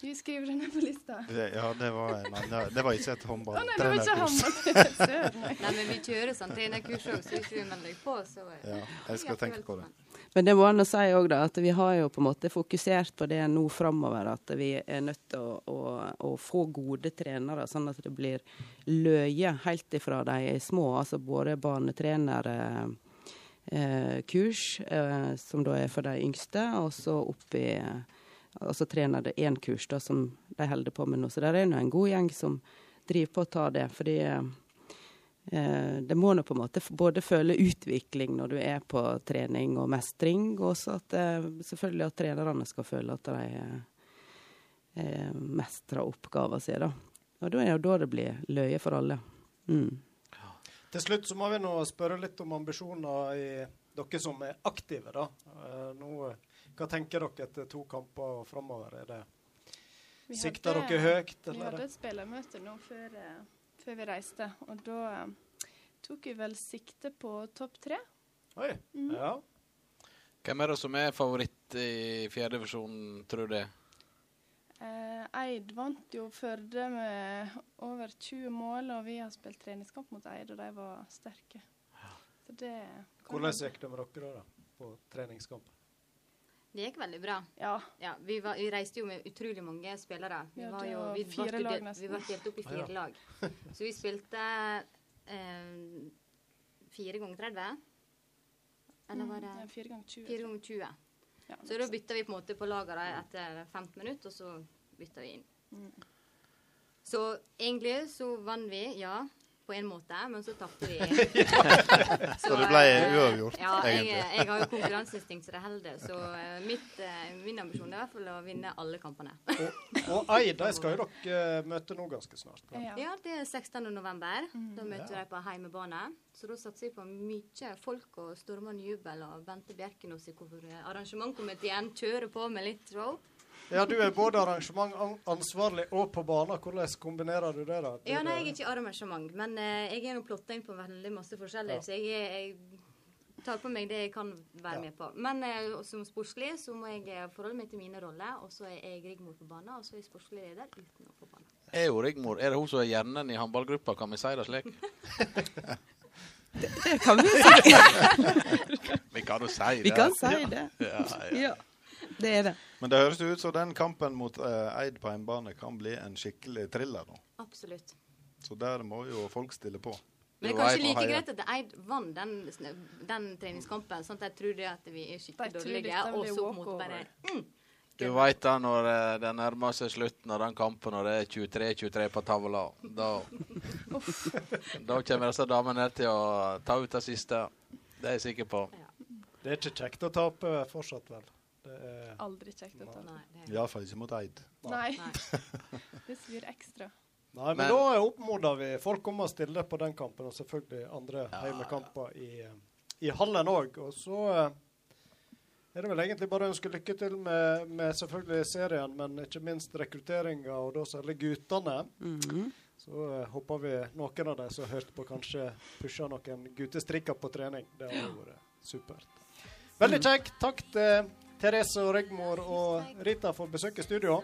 du skriver det ned på lista. Det, ja, det var en annen Det var ikke et håndballtrenerkurs. håndball. Nei. Nei, men vi kjører sånn trenerkurs òg, så hvis du melder deg på, så Ja, jeg skal tenke på det. Men det må an å si òg, da, at vi har jo på en måte fokusert på det nå framover. At vi er nødt til å, å, å få gode trenere, sånn at det blir løye helt ifra de er små. Altså både barnetrenere eh, kurs, eh, som da er for de yngste, og så opp Og så trener det én kurs da, som de holder på med nå. Så det er nå en god gjeng som driver på å ta det. fordi Eh, det må nå på en måte både føle utvikling når du er på trening og mestring, og også at eh, selvfølgelig at trenerne skal føle at de eh, eh, mestrer oppgaven sin. Da. Og da er jo da det blir løye for alle. Mm. Til slutt så må vi nå spørre litt om ambisjoner i dere som er aktive. da. Eh, nå, hva tenker dere etter to kamper framover? Er det Sikter dere høyt, Vi hadde et spillermøte nå før, eh, før vi reiste, og da eh, tok vi vel sikte på topp tre. Oi. Mm. Ja. Hvem er det som er favoritt i fjerdedivisjonen, tror du? Eh, Eid vant jo Førde med over 20 mål, og vi har spilt treningskamp mot Eid, og de var sterke. Så det Hvordan gikk det med dere da, på treningskamp? Det gikk veldig bra. Ja. vi, var, vi reiste jo med utrolig mange spillere. Vi, Ja, var jo, vi, fire lag nesten. vi ble delt opp i fire Ja. lag. Så vi spilte eh, fire ganger 30. Eller var det Mm, ja, fire ganger 20. Fire ganger 20. Ja, Så da bytta vi på en måte på lagene etter 15 minutter, og så bytta vi inn. Mm. Så egentlig så vant vi, ja, på en måte, men så tapte vi. Så det ble uavgjort, Ja, jeg, egentlig. jeg har jo konkurranseinstinkt så det holder. Så eh, mitt, eh, min ambisjon er i hvert fall å vinne alle kampene. Og Eid de skal jo dere eh, møte nå ganske snart. Ja. Ja, det er 16. november. Mm. Da møter vi Ja. dem på heimebane. Så da satser vi på mye folk og stormende jubel. Og Bente Bjerkenås i arrangementkomiteen kjører på med litt show. Ja, du er både arrangementansvarlig og på banen. Hvordan kombinerer du det? da? Ja, nei, jeg er ikke arrangement, men uh, jeg er nå plotta inn på veldig masse forskjellig, Ja. så jeg, er- jeg tar på meg det jeg kan være Ja. med på. Men uh, som sportslig så må jeg eh, forholde meg til mine roller, og så er jeg Rigmor på banen, og så er jeg sportslig leder uten å få banen. Er jo Rigmor Er det hun som er hjernen i håndballgruppa, kan vi si det slik? Det kan vi si. Vi kan jo si det. Vi kan si det. Ja, ja. Ja, det er det. Men det høres ut som den kampen mot eh, Eid på hjemmebane kan bli en skikkelig thriller. nå. Absolutt. Så der må jo folk stille på. Men det er kanskje like greit at Eid vant den, den treningskampen, sånn at jeg tror det at vi er skikkelig dårlige, og så walkover. bare mm, Du veit da når eh, det nærmer seg slutten av den kampen, og det er 23-23 på tavla, da Da kommer disse damene til å ta ut det siste. Det er jeg sikker på. Det er ikke kjekt å tape fortsatt, vel? Det er, Aldri kjekt å ta. Nei, det er Iallfall ikke mot Eid. Nei. Nei. Det svir ekstra. nei, men, Men- da oppmoder vi folk om å stille på den kampen, og selvfølgelig andre heimekamper i, eh, i hallen òg. Og så eh, er det vel egentlig bare å ønske lykke til med, med selvfølgelig serien, men ikke minst rekrutteringa, og da særlig guttene. Mhm. Så uh, håper vi noen av de som har hørt på, kanskje pusher noen guttestrikker på trening. Det hadde vært supert. Veldig kjekt. Takk til Therese og Rigmor og Rita for besøke i studio.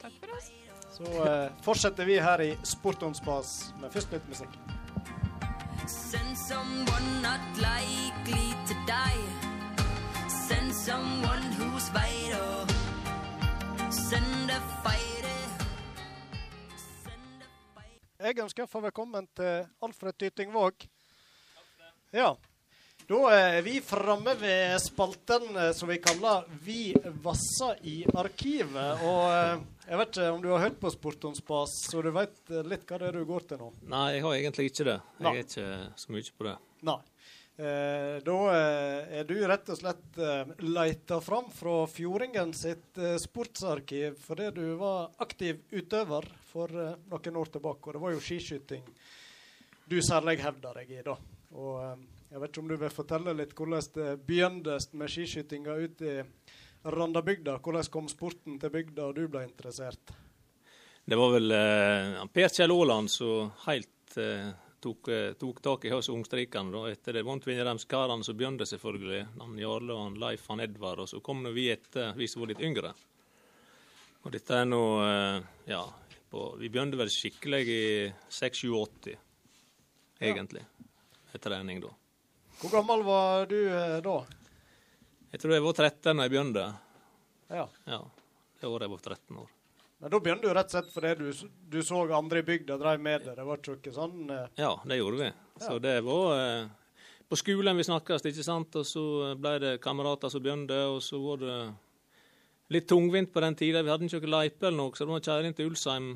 Takk for oss. Så eh, fortsetter vi her i Sport on spas med først litt musikk. Send someone not likely to die. Send someone who's vital. Send a fighter. Send a fighter. Jeg ønsker å få velkommen til Alfred Tyting Våg. Ja. Da er vi framme ved spalten eh, som vi kaller 'Vi vassa i arkivet'. Og eh, jeg vet ikke om du har hørt på Sport om så du vet eh, litt hva det er du går til nå? Nei, jeg har egentlig ikke det. Nei. Jeg er ikke så mye på det. Nei. Eh, da er du rett og slett eh, leita fram fra Fjordingen sitt eh, sportsarkiv fordi du var aktiv utøver for eh, noen år tilbake. Og det var jo skiskyting du særlig hevda deg i da. Og jeg vet ikke om du vil fortelle litt hvordan det begynte med skiskytinga ute i Randabygda. Hvordan kom sporten til bygda, og du ble interessert? Det var vel eh, Per Kjell Aaland som helt eh, tok, eh, tok tak i oss ungstrikene. Etter det vant Vinneremskarene, så begynte selvfølgelig. Han Jarle og han Leif han Edvard. Og så kom vi etter, vi som var litt yngre. Og dette er nå eh, Ja, på, vi begynte vel skikkelig i 6-7-80, egentlig. Med trening da. Hvor gammel var du eh, da? Jeg tror jeg var 13 da jeg begynte. Ja. Ja, det året jeg var 13 år. Men da begynte du rett og slett fordi du, du så andre i bygda drev med det. Det var ikke sånn eh, Ja, det gjorde vi. Så det var eh, på skolen vi snakkes, ikke sant. Og så ble det kamerater som begynte, og så var det litt tungvint på den tida. Vi hadde ikke noe løype eller noe, så det var kjerringa til Ulsheim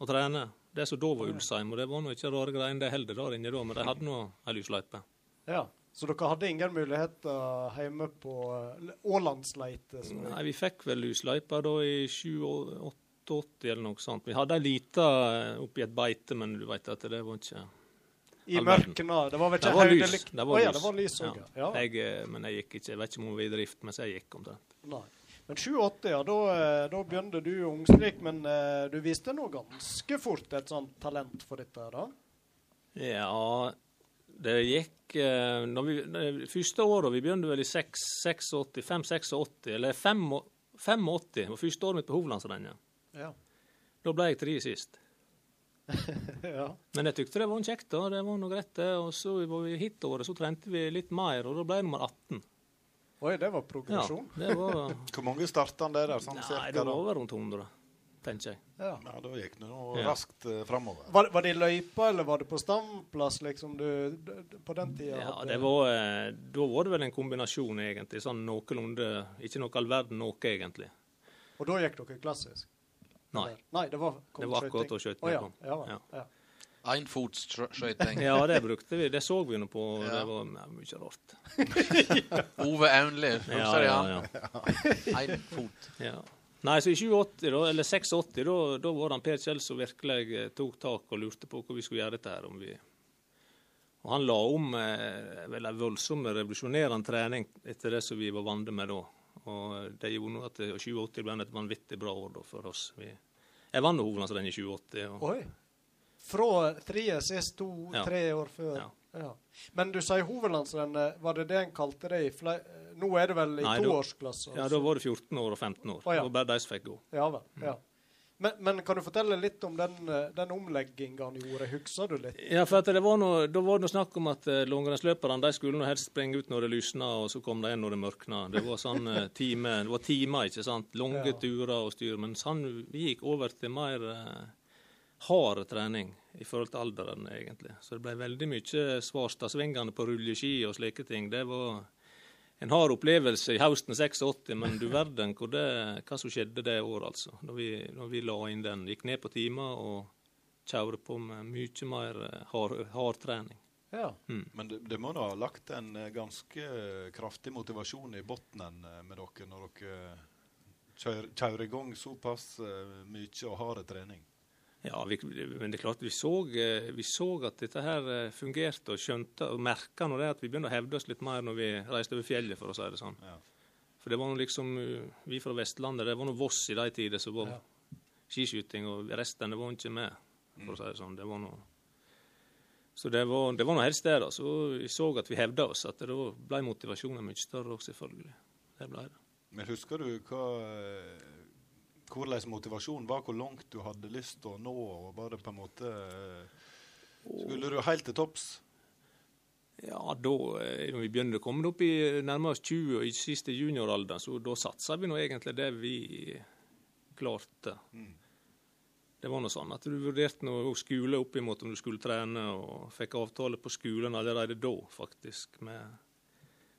og trene. Det som da var Ulsheim, og det var nå ikke rare greiene det heller der inne da, men de hadde nå ei lysløype. Ja. Så dere hadde ingen muligheter hjemme på eh, Ålandsleite? Nei, vi fikk vel lysløypa da i 87 eller noe sånt. Vi hadde ei lita eh, oppi et beite, men du veit at det var ikke I mørkena? Det var vel ikke Det var lys. høydelykt? Var ja, det var lys også, ja. Ja. Jeg, eh, men jeg gikk ikke, jeg vet ikke om hun var i drift mens jeg gikk omtrent. Nei. Men 87, ja, da, da begynte du ungstrik, men eh, du viste nå ganske fort et sånt talent for dette da? Ja, det gikk eh, når vi, det Første året vi begynte vel i 5-86, eller 85, var første året mitt på Hovlandsrennet. Ja. Da ble jeg tre sist. ja. Men jeg tykte det var kjekt, da. Det var noe greit, det. Og så var vi hitåret, så trente vi litt mer, og da ble jeg nummer 18. Oi, det var progresjon. Ja, det var Hvor mange starta han der? Sånn Nei, cirka, det var over rundt 100, tenker jeg. Ja. Ja, da gikk det noe Ja. raskt uh, framover. Var, var det i løypa, eller var det på standplass liksom, du, på den tida? Ja, hadde- det var, eh, Da var det vel en kombinasjon, egentlig. Sånn noenlunde Ikke noe all verden noe, egentlig. Og da gikk dere klassisk? Nei. Nei, det var, Det var akkurat da skøytene Å, ja. kom. Ja. Ja. ja. Einfotsskøyting. Ja, det brukte vi. Det så vi nå på. Ja. Det var ja, mye rart. Ove Aunli, husker du ja, han? Einfot. Ja. Nei, så i 87, da, eller 86, da, da var det han Per Kjell som virkelig eh, tok tak og lurte på hvor vi skulle gjøre dette her. om vi... Og Han la om eh, vel en voldsom revolusjonerende trening etter det som vi var vant med da. Og det gjorde nå at 2080 ble et vanvittig bra år da for oss. Vi... Jeg vant Hovlandsrennet i 2080. Og... Oi. Fra trea sist, to-tre Ja. år før. Ja. Ja. Men du sier hovedlandsrennet, var det det en kalte det i flere Nå er det vel i toårsklasse? da- Ja, da var det 14 år og 15 år. Ah, ja. Bare de som fikk gå. Ja vel. Ja. Men, men kan du fortelle litt om den, eh, den omlegginga han gjorde? Husker du litt? Ja, for det var noe, Da var det noe snakk om at uh, langrennsløperne skulle noe helst springe ut når det lysna, og så kom de inn når det mørkna. Det var sånn eh, time, det var timer, ikke sant. Lange Ja. turer og styr. Mens han vi gikk over til mer uh, hard trening i forhold til alderen, egentlig. Så det ble veldig mye Svarstadsvingene på rulleski og slike ting. Det var en hard opplevelse i høsten 86, men du verden hvor det, hva som skjedde det året, altså. Når vi, når vi la inn den. Gikk ned på timer og kjørte på med mye mer eh, hard, hard trening. Ja. Mm. Men det, det må da ha lagt en eh, ganske kraftig motivasjon i bunnen eh, med dere når dere kjører, kjører i gang såpass mye og hard trening. Ja, vi, men det er klart vi så, eh, vi så at dette her eh, fungerte og skjønte og merka nå det at vi begynte å hevde oss litt mer når vi reiste over fjellet, for å si det sånn. Ja. For det var nå liksom eh, Vi fra Vestlandet, det var nå Voss i de tider som var Ja. skiskyting, og resten det var ikke med, for å si det sånn. Det var noe så det var, det var noe helst der, da. Så vi så at vi hevda oss. At det da ble motivasjonen mye større òg, selvfølgelig. Det ble det. Men husker du hva hvordan motivasjonen var, hvor langt du hadde lyst til å nå? og Var det på en måte eh, Skulle du helt til topps? Ja, da eh, når vi begynner å komme opp i nærmere 20 og i siste junioralderen, så da satsa vi nå egentlig det vi klarte. Mm. Det var noe sånn at du vurderte noe skole opp imot om du skulle trene, og fikk avtale på skolen allerede da, faktisk. med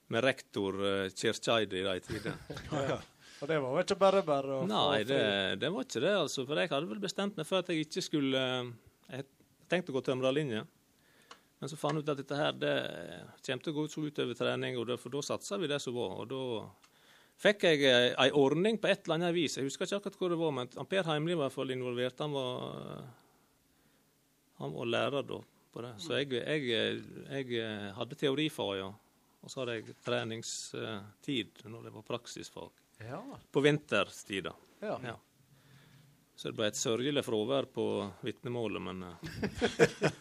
med rektor Kjerkjeide Kirkeide i de tider. Ja. Og det var jo ikke bare bare å få Nei, fri. det, det var ikke det, altså. For jeg hadde vel bestemt meg for at jeg ikke skulle eh, Jeg tenkte å gå tømrerlinja. Men så fant jeg ut at dette her det kommer til å gå så utover trening, og det, for da satsa vi det som var. Og da fikk jeg eh, ei ordning på et eller annet vis. Jeg husker ikke akkurat hvor det var, men Per Heimli var i hvert fall involvert. Han var, han var lærer da på det. Så jeg, jeg, jeg hadde teorifag, ja. Og så hadde jeg treningstid når det var praksisfag. Ja. På vinterstida. Ja. Ja. Så det ble et sørgelig fravær på vitnemålet, men eh,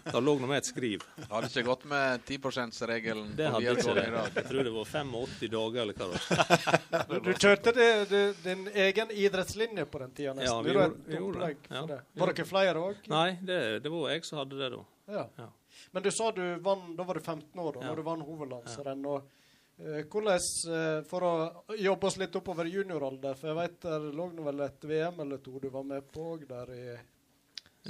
det lå nå med et skriv. Det Hadde ikke gått med 10 %-regelen Det hadde ikke det. Jeg tror det var 85 dager, eller hva det var. Du, kjørte det, det, din egen idrettslinje på den tida, nesten. Ja, vi gjorde- vi gjorde det. Ja, det. Var dere flere òg? Nei, det, det var jeg som hadde det da. Ja. Ja. Men du sa du vant, da var du 15 år da Ja. når du vant hovedlandsrenn. og eh, hvordan, eh, For å jobbe oss litt oppover junioralder, for jeg vet der lå vel et VM eller to du var med på der i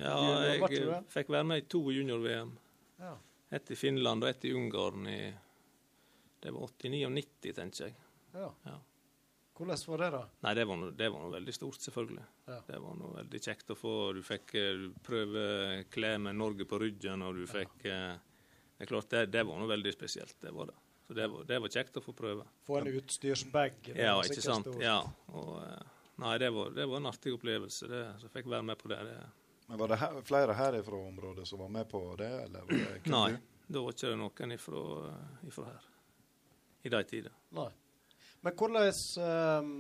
Ja, jeg du eh, det? fikk være med i to junior-VM. Ja. Ett i Finland og ett i Ungarn i Det var 89 og 90, tenker jeg. Ja. Ja. Hvordan var det, da? Nei, det var, noe, det veldig stort, selvfølgelig. Ja. Det var noe veldig kjekt å få. Du fikk eh, prøve klær med Norge på ryggen, og du fikk ja. Det er klart, det, det var noe veldig spesielt. Det var det. Så det var, det var kjekt å få prøve. Få en utstyrsbag? Ja, ikke sant. Ja. Og, eh, nei, det var, det var en artig opplevelse. Det, så fikk være med på det. det. Men Var det her, flere her fra området som var med på det? Eller var det Nei, da var ikke det noen ifra, ifra her. I de tider. Nei. Men hvordan um,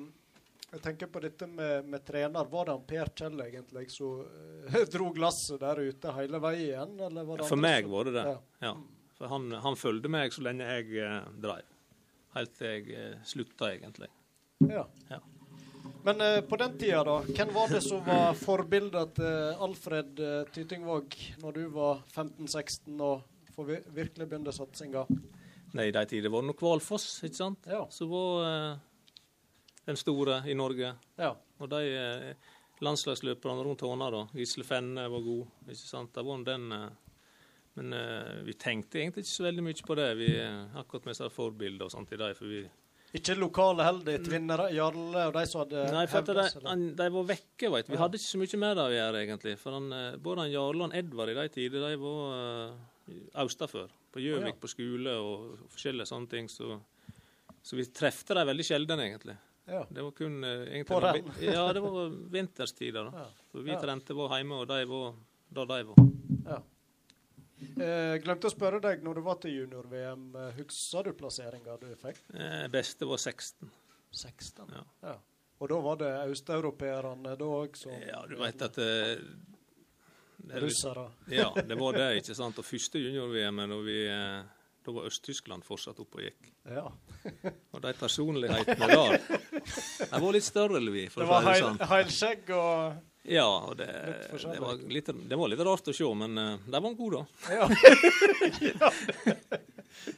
Jeg tenker på dette med, med trener. Var det han Per Kjell egentlig som uh, dro glasset der ute hele veien? Eller var det For andre meg som- var det det. Ja. Ja. For han, han fulgte meg så lenge jeg eh, dreiv. Helt til jeg eh, slutta, egentlig. Ja. Ja. Men eh, på den tida, da, hvem var det som var forbildet til Alfred eh, Tytingvåg når du var 15-16 og for vi virkelig begynte satsinga? Nei, i de tider var det nok Kvalfoss, ikke sant? Ja. Som var eh, den store i Norge. Ja. Og de eh, landslagsløperne rundt Håna, da. Gisle Fenne var god, ikke sant. Det var den eh, Men uh, vi tenkte egentlig ikke så veldig mye på det. Vi eh, akkurat med sånne forbilder og sånt i dag, for vi Ikke lokale heldige Tvinnere, Jarle og de som hadde Nei, for hevdes, de, han, de var vekke, veit Vi Ja. hadde ikke så mye med det å gjøre, egentlig. For han, eh, både han Jarle og han Edvard i de tider, de var uh, austafor. På Gjøvik oh, ja. på skole og forskjellige sånne ting. Så, så vi trefte dem veldig sjelden, egentlig. Ja. Det var kun egentlig På den? Ja, det var vinterstider. da. Ja. For vi trente var hjemme, og de var der de var. Eh, glemte å spørre deg når du var til junior-VM. eh, Husker du plasseringa du fikk? Eh, beste var 16. 16? Ja. Ja. Og da var det østeuropeerne da òg som Ja, du veit at eh, er Russere. Ja, det var det, ikke sant. Og første junior-VM, da vi eh, da var Øst-Tyskland fortsatt oppe og gikk. Ja. Og de personlighetene der De var litt større eller vi, for Det var sånn. heilskjegg og Ja, og det, det, var litt, det var litt rart å se, men uh, de var gode, da. Ja.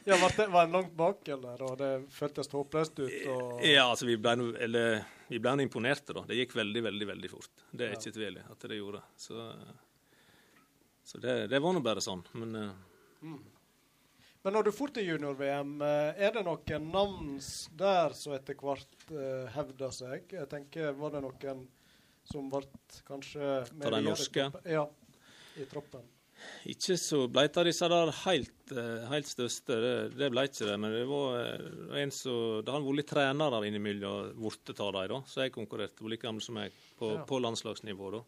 ja. var, det, var en langt bak, eller? Og det føltes håpløst ut? Og... Ja, altså, vi ble, eller, vi ble imponerte, da. Det gikk veldig, veldig veldig fort. Det er Ja. ikke tvil i at det gjorde. Så, så det, det var nå bare sånn. Men uh, Mm. Men når du for til junior-VM, eh, er det noen navn der som etter hvert uh, hevder seg? Jeg tenker, Var det noen som ble kanskje For de norske? Ja, i troppen. Ikke så ble det disse der helt, eh, helt største, det, det ble ikke det. Men det var eh, en som Det har vært litt trenere innimellom blitt av dem. Så jeg konkurrerte, var like gammel som meg, på, Ja. på landslagsnivå, da.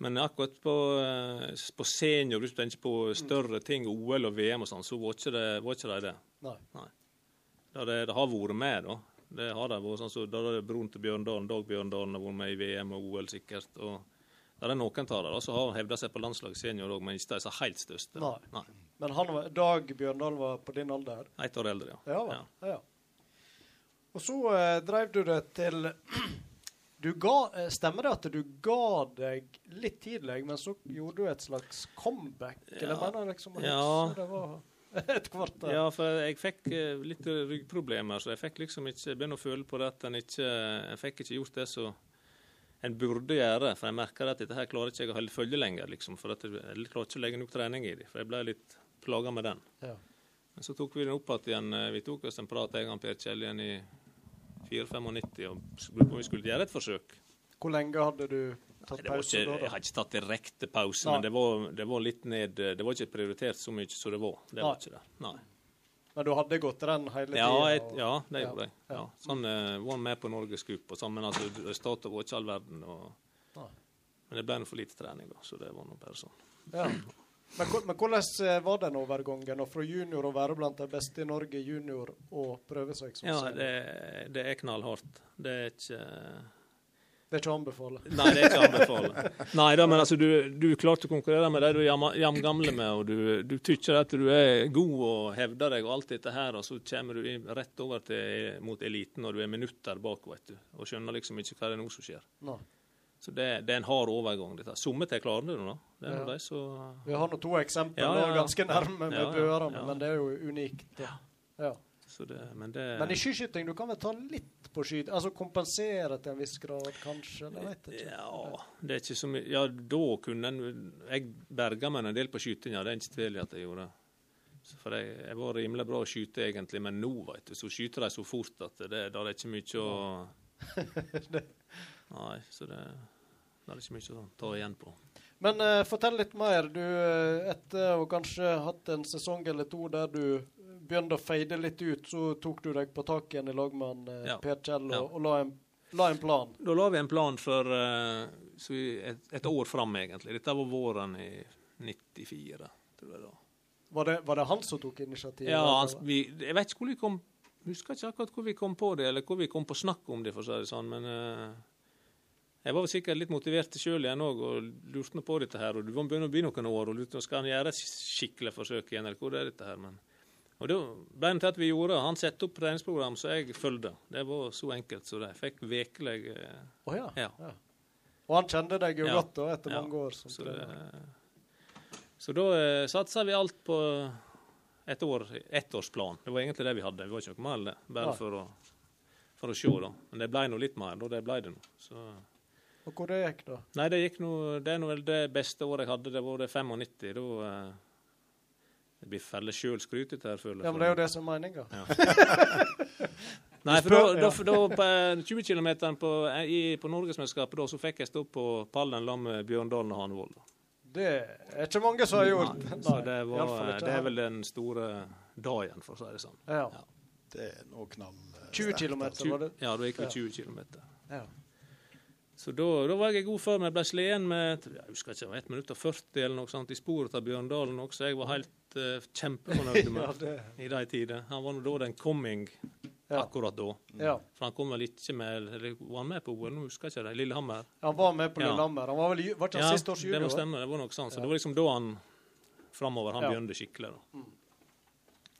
Men akkurat på, eh, på senior, hvis du tenker på større ting, OL og VM og sånn, så var ikke det, var ikke de det. Nei. Nei. det, det har vært med, da. Det har de vært sånn så Da er det broren til Bjørndalen, Dag Bjørndalen, har vært med i VM og OL sikkert. og det er noen av dem som har hevda seg på landslaget senior òg, men ikke de som er helt største. Nei. Men han Dag Bjørndalen var på din alder? Ett år eldre, ja. Ja, vel. ja. Og så eh, drev du det til du ga, eh, Stemmer det at du ga deg litt tidlig, men så gjorde du et slags comeback? Eller Ja. mener jeg liksom Ja. det var et kvarter? Ja, for jeg fikk eh, litt ryggproblemer, så jeg fikk liksom ikke begynne å føle på det at en ikke Jeg fikk ikke gjort det som en burde gjøre, for jeg merker at dette her klarer ikke jeg å holde følge lenger, liksom. For jeg, jeg klarer ikke å legge nok trening i det, for jeg ble litt plaga med den. Ja. Men så tok vi den opp igjen. eh, Vi tok oss en prat, jeg og Per Kjell, igjen i 94-95, og på om vi skulle gjøre et forsøk. Hvor lenge hadde du tatt pause da? jeg har ikke tatt direkte pause, Nei. men det var, det var litt ned Det var ikke prioritert så mye som det var. Det var ikke det. Nei. Men du hadde gått renn hele Ja, tida? jeg, og- ja, det gjorde jeg. Ja. Ja. Sånn eh, var med på Norgescup og sånn, men altså, resultatet var ikke all verden. Og, men det ble nå for lite trening, da, så det var nå bare sånn. Ja. Men, men hvordan eh, var den overgangen fra junior å være blant de beste i Norge junior og prøve seg som Ja, det, det er knallhardt. Det er ikke Det er ikke å anbefale. Nei, det er ikke å anbefale. Nei da, men altså, du, du klarte å konkurrere med de du er jamgamle med, og du, du tykker at du er god og hevder deg og alt dette her, og så kommer du rett over til, mot eliten når du er minutter bak, vet du, og skjønner liksom ikke hva det er nå som skjer. Nei. Så det, det er en hard overgang. dette. Somme til klarer det, da. Det Ja. de så... Vi har nå to eksempler Ja, ja. ganske nærme med Ja, ja. men det er jo unikt. Ja, Ja. Så det, men det Men i skiskyting, du kan vel ta litt på skyting? Altså kompensere til en viss grad, kanskje? Det vet ikke. Ja, det er ikke så mye Ja, da kunne en Jeg berga meg en del på skytinga, det er ikke tvil i at jeg gjorde. Så For jeg, jeg var rimelig bra å skyte, egentlig, men nå, vet du, så skyter de så fort at det, da er det ikke mye å Nei, så det, da er det ikke mye å ta igjen på. Men uh, fortell litt mer. Du, eh, etter å kanskje hatt en sesong eller to der du begynte å feide litt ut, så tok du deg på tak igjen i lag med han, eh, Ja. Per Kjell og, Ja. og la, en, la en plan. Da la vi en plan for eh, så vi, et, et år fram, egentlig. Dette var våren i 94, tror jeg da. Var det, var det han som tok initiativet? Ja, han, vi, jeg vet ikke hvor vi kom Husker ikke akkurat hvor vi kom på det, eller hvor vi kom på snakk om det, for å si det sånn, men Uh, jeg var vel sikkert litt motivert sjøl igjen òg, og lurte på dette her. Og du må begynne å bli noen år, og lurte på skal han gjøre et skikkelig forsøk igjen, eller hvor er dette her, men og da ble det til at vi gjorde. Han satte opp treningsprogram så jeg fulgte. Det var så enkelt så det. Fikk ukelig eh, Å ja. ja. ja. Og han kjente deg jo Ja. godt da, etter Ja. mange år. Som Så, trener. det, så da eh, satsa vi alt på et år, ettårsplan. Det var egentlig det vi hadde. Vi var ikke noe mer enn det. Bare for å, for å se, da. Men det ble nå litt mer, da. Det ble det nå. Så Og hvor det gikk, da? Nei, det gikk nå Det er nå vel det beste året jeg hadde. Det var det 95. Da eh, Det blir felle sjølskrytete her, føler jeg. Ja, men det er jo det som er meninga. Nei, for da, da, da på eh, 20 km på, eh, i- på Norgesmesterskapet da, så fikk jeg stå på pallen sammen med Bjørndalen og Hanevold. Det er ikke mange som har gjort. Nei, så det, var, ikke det er vel den store dagen, for å si det sånn. Ja. Det er nå knall... eh, 20 km, var det? Ja, da gikk vi 20 km. Ja. Så da, da var jeg i god form. Jeg ble sliten med jeg husker ikke, det var 1 minutt og 40 eller noe sånt i sporet av Bjørndalen også. Jeg var helt uh, kjempefornøyd med Ja, i de tider. Han var nå da den coming Ja. akkurat da. Ja. For han kom vel ikke med eller Var han med på OL? Nå husker jeg ikke det. Lillehammer. Han var med på. Lillehammer. Han var vel ble han Ja, siste års det må stemme. Det var nok sånn. Så det var liksom da han framover han begynte skikkelig. da.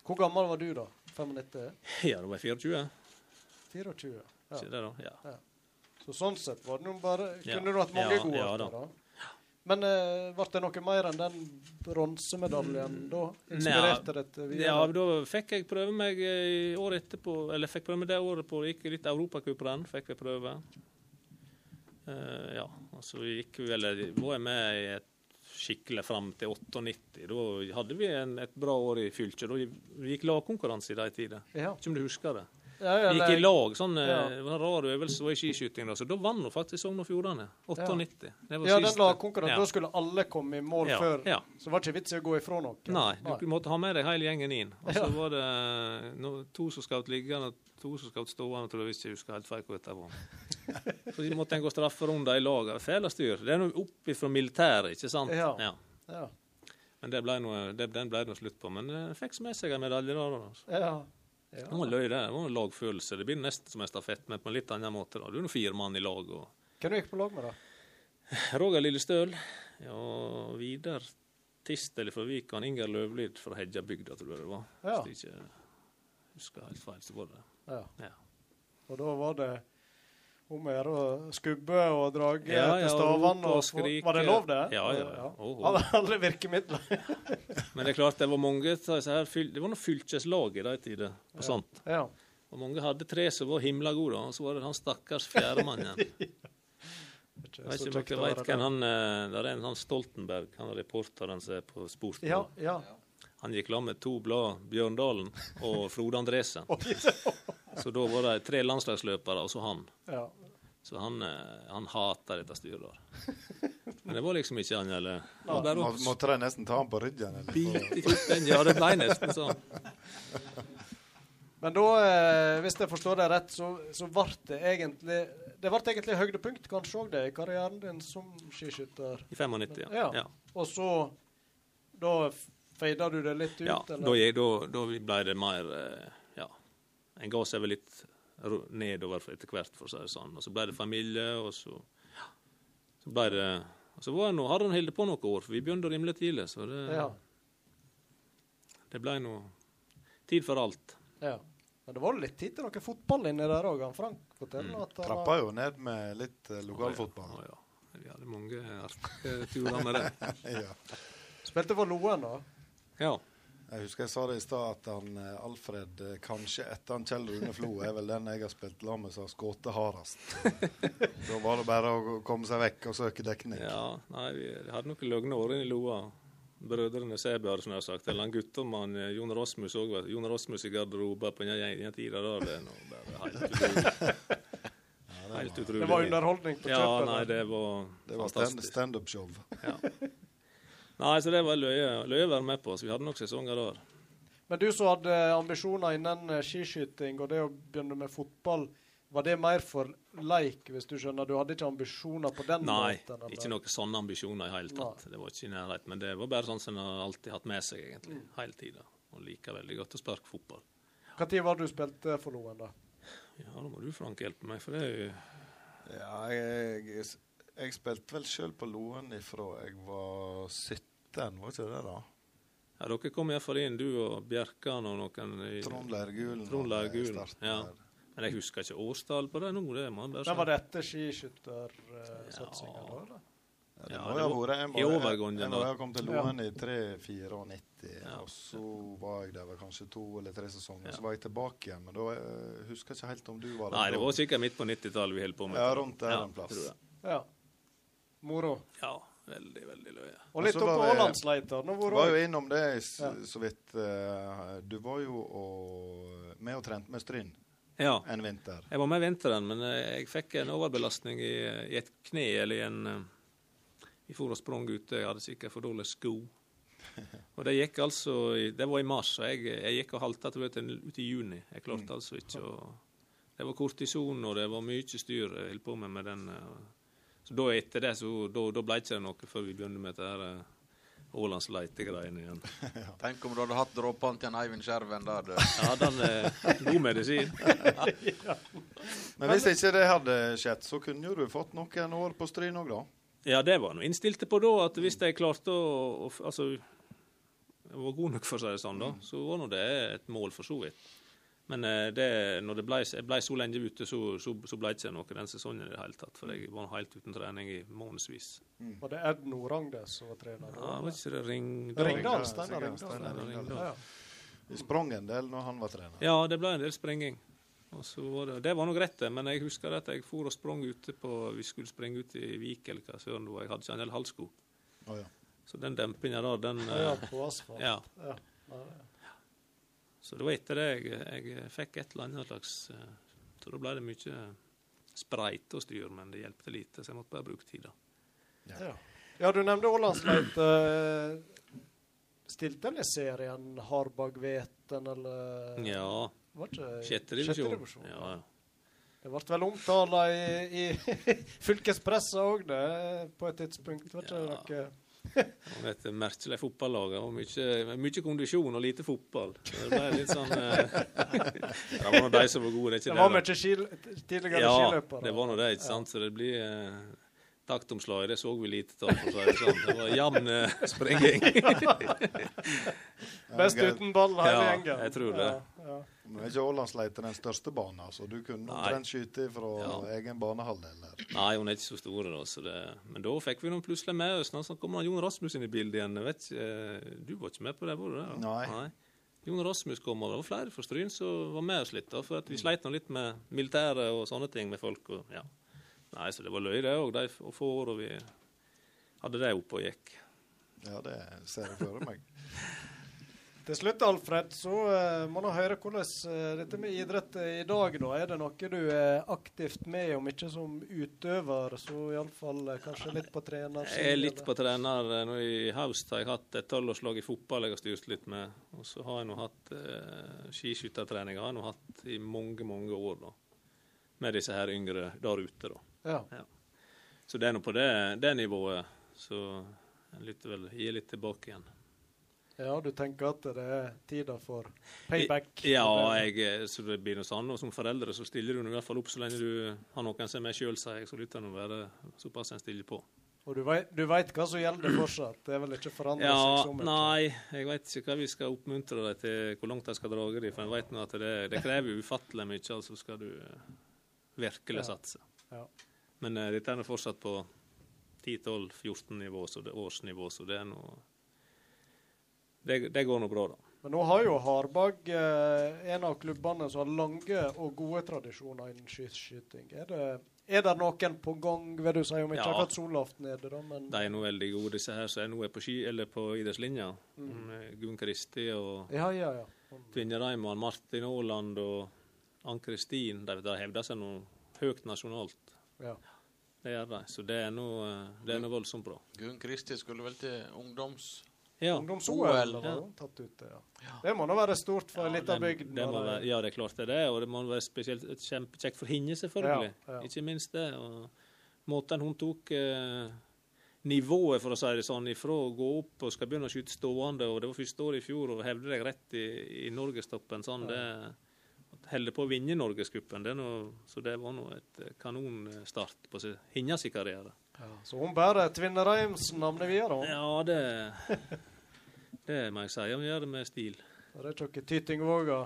Hvor gammel var du da? 95? Ja, da var jeg 24. 24? Ja. Ikke det da? Ja. Så sånn sett var det nå bare Ja. Kunne du hatt mange Ja, gode ja år da. da? Men uh, ble det noe mer enn den bronsemedaljen da? Inspirerte det til videre? Ja, da fikk jeg prøve meg eh, i året etterpå, eller fikk prøve meg det året på gikk litt europacuprenn, fikk jeg prøve. Uh, ja, og så gikk vi vel, var jeg med i et skikkelig fram til 98. Da hadde vi en, et bra år i fylket. Da gikk lagkonkurranse i de tider. Ja. Ikke om du husker det? Ja, ja, gikk i lag, sånn eh, Ja. det var en rar øvelse var i skiskyting. Da, så da vant nå faktisk Sogn og Fjordane. 98. Det var Ja, den lagkonkurransen. Da skulle alle komme i mål før. Så var det ikke vits i å gå ifra noe. Nei, du måtte ha med deg hele gjengen inn. Og så var det no, to som skjøt liggende og to som skjøt stående, tror jeg, jeg husker helt feil hvor dette var. Så måtte en gå strafferunder i lag. Fæle styr. Det er nå opp fra militæret, ikke sant? Ja. Ja. Men det ble noe, det, den ble det noe slutt på. Men den fikk med seg en medalje da. da. altså. Ja. Ja. Det var løy, det. Det var en lagfølelse. Det blir nesten som en stafett, men på en litt annen måte. da. Du er nå fire mann i lag. og Hvem du gikk på lag med, da? Roger Lillestøl. Ja, Vidar Tistel fra Vikan. Inger Løvlid fra Hedjabygda, tror jeg det var. Ja. Hvis jeg ikke husker helt feil, så var det Ja. Ja. Og da var det om å gjøre å skubbe og drage Ja, etter til stavene. og og. Var det lov, det? Ja, ja, ja. Oh, oh. alle virkemidler. Men det er klart, det var mange her, det var noen fylkeslag i de tider på Ja. sånt. Ja. Og mange hadde tre som var himla gode, og så var det han stakkars fjerdemann igjen. Jeg vet ikke om dere vet hvem han Det Der er en han Stoltenberg, han reporteren som er på Sport. Ja, ja. Han gikk sammen med to blad, Bjørndalen og Frode Andresen. Så da var det tre landslagsløpere, og så han. Ja. Så han, eh, han hata dette styret der. Men det var liksom ikke han, eller ja, Må, måtte de nesten ta han på ryggen? Eller? bite. Ja, det ble nesten sånn. Men da, eh, hvis jeg forstår deg rett, så, så ble det egentlig Det ble egentlig høydepunkt kanskje òg det i karrieren din som skiskytter? I 95, ja. Ja. ja. Og så Da feida du det litt ut, Ja, eller? da, da, da ble det mer eh, Ja. En ga seg vel litt nedover etter hvert, for å si det sånn. Og så ble det familie, og så ja, Så ble det og så var det noe, hadde han holdt på noen år, for vi begynte rimelig tidlig. Så det, Ja. det ble nå tid for alt. ja. Men det var litt tid til noe fotball inni der òg. Frank forteller Mm. at han Trappa jo ned med litt uh, lokalfotball. Å, ja. Vi hadde mange artige turer med det. ja. spilte for Loen, da. Ja. Jeg husker jeg sa det i stad, at han, eh, Alfred eh, kanskje etter han Kjell Rune Flo er vel den jeg har spilt sammen med som har skutt hardest. da var det bare å komme seg vekk og søke dekning. Ja, nei, vi hadde noen løgne år i Loa. Brødrene Sæbjørn, som jeg har sagt. Eller han guttemann eh, Jon Rasmus òg. Jon Rasmus i garderoben på den ene tida der. Det er noe bare helt utrolig. Helt utrolig. Det var underholdning på Ja, nei, det var Det var standup-show. Ja. Nei, så det var løye, løye å være med på. Så vi hadde nok sesonger der. Men du som hadde ambisjoner innen eh, skiskyting og det å begynne med fotball, var det mer for leik, hvis du skjønner? Du hadde ikke ambisjoner på den Nei, måten? Nei, ikke noen sånne ambisjoner i hele tatt. Det var ikke i nærheten. Men det var bare sånn som en har alltid hatt med seg, egentlig. Mm. Hele tida. Og liker veldig godt å sparke fotball. Når var det du spilte for Loen, da? Ja, da må du, Frank, hjelpe meg, for det er jo Ja, jeg, jeg, jeg spilte vel sjøl på Loen ifra jeg var 17, var ikke det da? Ja, Dere kom iallfall inn, du og Bjerkan og noen i Trond Leirgulen det Ja. Men jeg husker ikke årstall på det nå. det man, Da si. var det etter skiskyttersatsinga, da? eller? Ja, det må det jo ha vært jeg må- ha kommet til Ja. Loen i 3-94, og så var jeg der vel kanskje to eller tre sesonger. Så var jeg tilbake igjen, men da eh, husker jeg ikke helt om du var der. Nei, det var sikkert midt på 90-tallet vi holdt på med. Ja, rundt der Ja, en plass. Ja. Moro. Ja, veldig, veldig løye. Og litt så opp på Ålandsleiter. Du var jo innom det s- Ja. så vidt. eh, du var jo og, med og trente med Stryn Ja. en vinter. Jeg var med vinteren, men eh, jeg fikk en overbelastning i, i et kne eller i en eh, Vi for og sprang ute, jeg hadde sikkert for dårlige sko. Og det gikk altså i, Det var i mars, og jeg, jeg gikk og halta til ut i juni. Jeg klarte Mm. altså ikke å Det var kortison, og det var mye styr jeg holdt på med med den. Eh, Så da etter det, så da, da ble det noe før vi begynte med dette her Ålands leitegreiene igjen. Tenk om du hadde hatt dråpene til en Eivind Skjerven der, du. Ja, den er god medisin. Men hvis ikke det hadde skjedd, så kunne jo du fått noen år på Stryn òg, da. Ja, det var nå innstilte på da, at hvis jeg klarte å, å Altså, jeg var god nok, for å si det sånn, da, så var nå det et mål, for så vidt. Men eh, det, når det ble, jeg ble så lenge ute, så, så, så ble det ikke noe den sesongen i det hele tatt. For jeg var helt uten trening i månedsvis. Var det Ed Norangde som var trener? Ja, var ikke det Ring... Ringdal, Steinar Ringdal. Steinar Ringdal. Vi sprang en del når han var trener. Ja, det ble en del så var det, det var nå greit, det, men jeg husker at jeg for og sprang ute på Vi skulle springe ut i Vik eller hva søren det var. Jeg hadde ikke en del halvsko. Oh, ja. Så den dempinga der, den Ja, eh, på asfalt. Ja. Ja. Ja, Så det var etter det jeg, jeg fikk et eller annet slags eh, Så da ble det mye spreit og styr, men det hjelpte lite, så jeg måtte bare bruke tida. Ja. ja, du nevnte Ålandsleit. Stilte han i serien Harbagveten, eller Ja. Var ikke Ja, ja. Det ble vel omtala i, i fylkespressa òg, det, på et tidspunkt. Var ikke det noe var et merkelig fotballag. Var mye, mye kondisjon og lite fotball. Det ble litt sånn eh, Det var nå de som var gode, det er ikke Det var det. mye skil, tidligere Ja, skiløpere. det var nå det, ikke sant. Så det blir eh, taktomslag. Det så vi lite av, for å si det sånn. Det var jevn eh, sprenging. Best uten ball, hele Ja, gjengen. jeg tror det. Nå er ikke Ålandsleiter den største banen, så du kunne Nei. omtrent skyte fra Ja. egen banehalvdel. Nei, hun er ikke så stor, da. Så det, men da fikk vi noen plutselig med oss. Så kom Jon Rasmus inn i bildet igjen. Ikke, eh, Du var ikke med på det, var du det? Nei. Jon Rasmus kom, og det var flere fra Stryn som var med oss litt. da, For vi sleit nå litt med militære og sånne ting med folk. og ja. Nei, Så det var løye, det òg, de få år og vi hadde det oppe og gikk. Ja, det ser jeg for meg. Til slutt, Alfred, så uh, må du høre hvordan uh, dette med idrett er i dag, da. Er det noe du er aktivt med, om ikke som utøver, så iallfall uh, kanskje litt på trener? Jeg er litt på trener. Nå I høst har jeg hatt et tolvårslag i fotball jeg har styrt litt med. Og så har jeg nå hatt uh, skiskyttertrening har nå hatt i mange, mange år. da. Med disse her yngre der ute, da. Ja. Ja. Så det er nå på det, det nivået. Så jeg lytter vel, gir litt tilbake igjen. Ja, du tenker at det er tida for payback? Ja, jeg, så det blir noe sånn. Og som foreldre så stiller du i hvert fall opp så lenge du har noen som er med sjøl, sier jeg. Så lytter nå være såpass en stiller på. Og du vet, du veit hva som gjelder fortsatt? Det er vel ikke forandret Ja, seg så mye? nei, jeg vet ikke hva vi skal oppmuntre deg til, hvor langt de skal dra dem. For jeg vet nå at det, det krever ufattelig mye, altså skal du eh, virkelig satse. Ja. Men uh, dette er nå fortsatt på 10-12-14-nivå, så det er årsnivå, så det er noe det, det går nå bra, da. Men nå har jo Harbag eh, en av klubbene som har lange og gode tradisjoner innen skiskyting. Er det, er det noen på gang, vil du si, om ikke Ja. akkurat er det da? Men De er nå veldig gode, disse her som er nå er på ski, eller på idrettslinja. Mm. Mm. Gunn Kristi og Ja, ja, ja. Tvinnereim Reimann, Martin Aaland og Ann-Kristin. De, de hevder seg nå høyt nasjonalt. Ja. Det gjør de. Så det er nå eh, det er nå voldsomt bra. Gunn Kristi skulle vel til ungdoms... Ja. Ungdoms-OL Ja. tatt ut, det, ja. Det må da være stort for ei lita bygd. det være, ja, det er klart det er det. Og det må være spesielt kjekt kjempekjekt for henne, selvfølgelig. Ja, ja. Ikke minst det. Og måten hun tok eh, nivået, for å si det sånn, ifra å gå opp og skal begynne å skyte stående, og det var første året i fjor, og hevde deg rett i, i norgestoppen sånn, det holder på å vinne Norgescupen. Så det var nå et kanonstart på sin- hennes karriere. Ja, så hun bærer Tvinnereims navn videre? Ja, det Det må jeg si. Hun gjør det med stil. Det er ikke noe Tytingvåga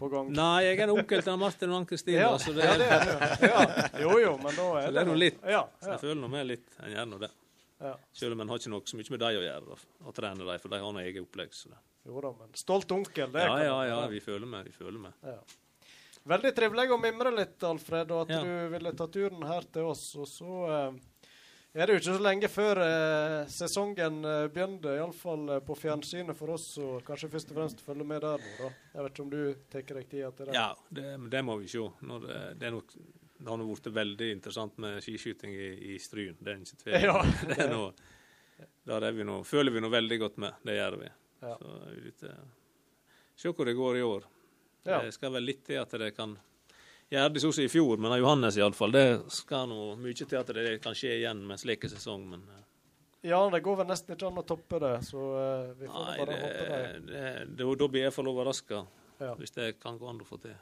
på gang? Nei, jeg er en onkel til Martin og Ann-Kristin. Ja, altså det ja, det er det. Ja. Jo, jo, men da er så det det er nå litt. Ja, Så jeg føler nå med litt. En gjør nå det. Ja. Selv om en har ikke noe så mye med dem å gjøre, å trene dem, for de har noe eget opplegg. Så det. Jo da, men stolt onkel, det Ja, ja, ja, vi føler med. Vi føler med. Ja. Veldig trivelig å mimre litt, Alfred, og at Ja. du ville ta turen her til oss. Og så eh, er det jo ikke så lenge før eh, sesongen eh, begynte, iallfall eh, på fjernsynet for oss, så kanskje først og fremst følge med der nå, da. Jeg vet ikke om du tar deg tida til det? Ja, det, det må vi se. Når det, det, er nok, det har nå blitt veldig interessant med skiskyting i, i Stryn. Det er ikke tvil. Ja, det er noe, der er vi nå, føler vi nå veldig godt med. Det gjør vi. Ja. Så vi litt, eh, se hvor det går i år. Ja. Det skal vel litt til at det kan gjøre også i fjor, men av Johannes iallfall. Det skal nå mye til at det kan skje igjen med en slik sesong. Men eh, Ja, det går vel nesten ikke an å toppe det, så eh, vi får nei, bare håpe det. det, det, da blir jeg iallfall overraska. Ja. Hvis det kan gå an å få til.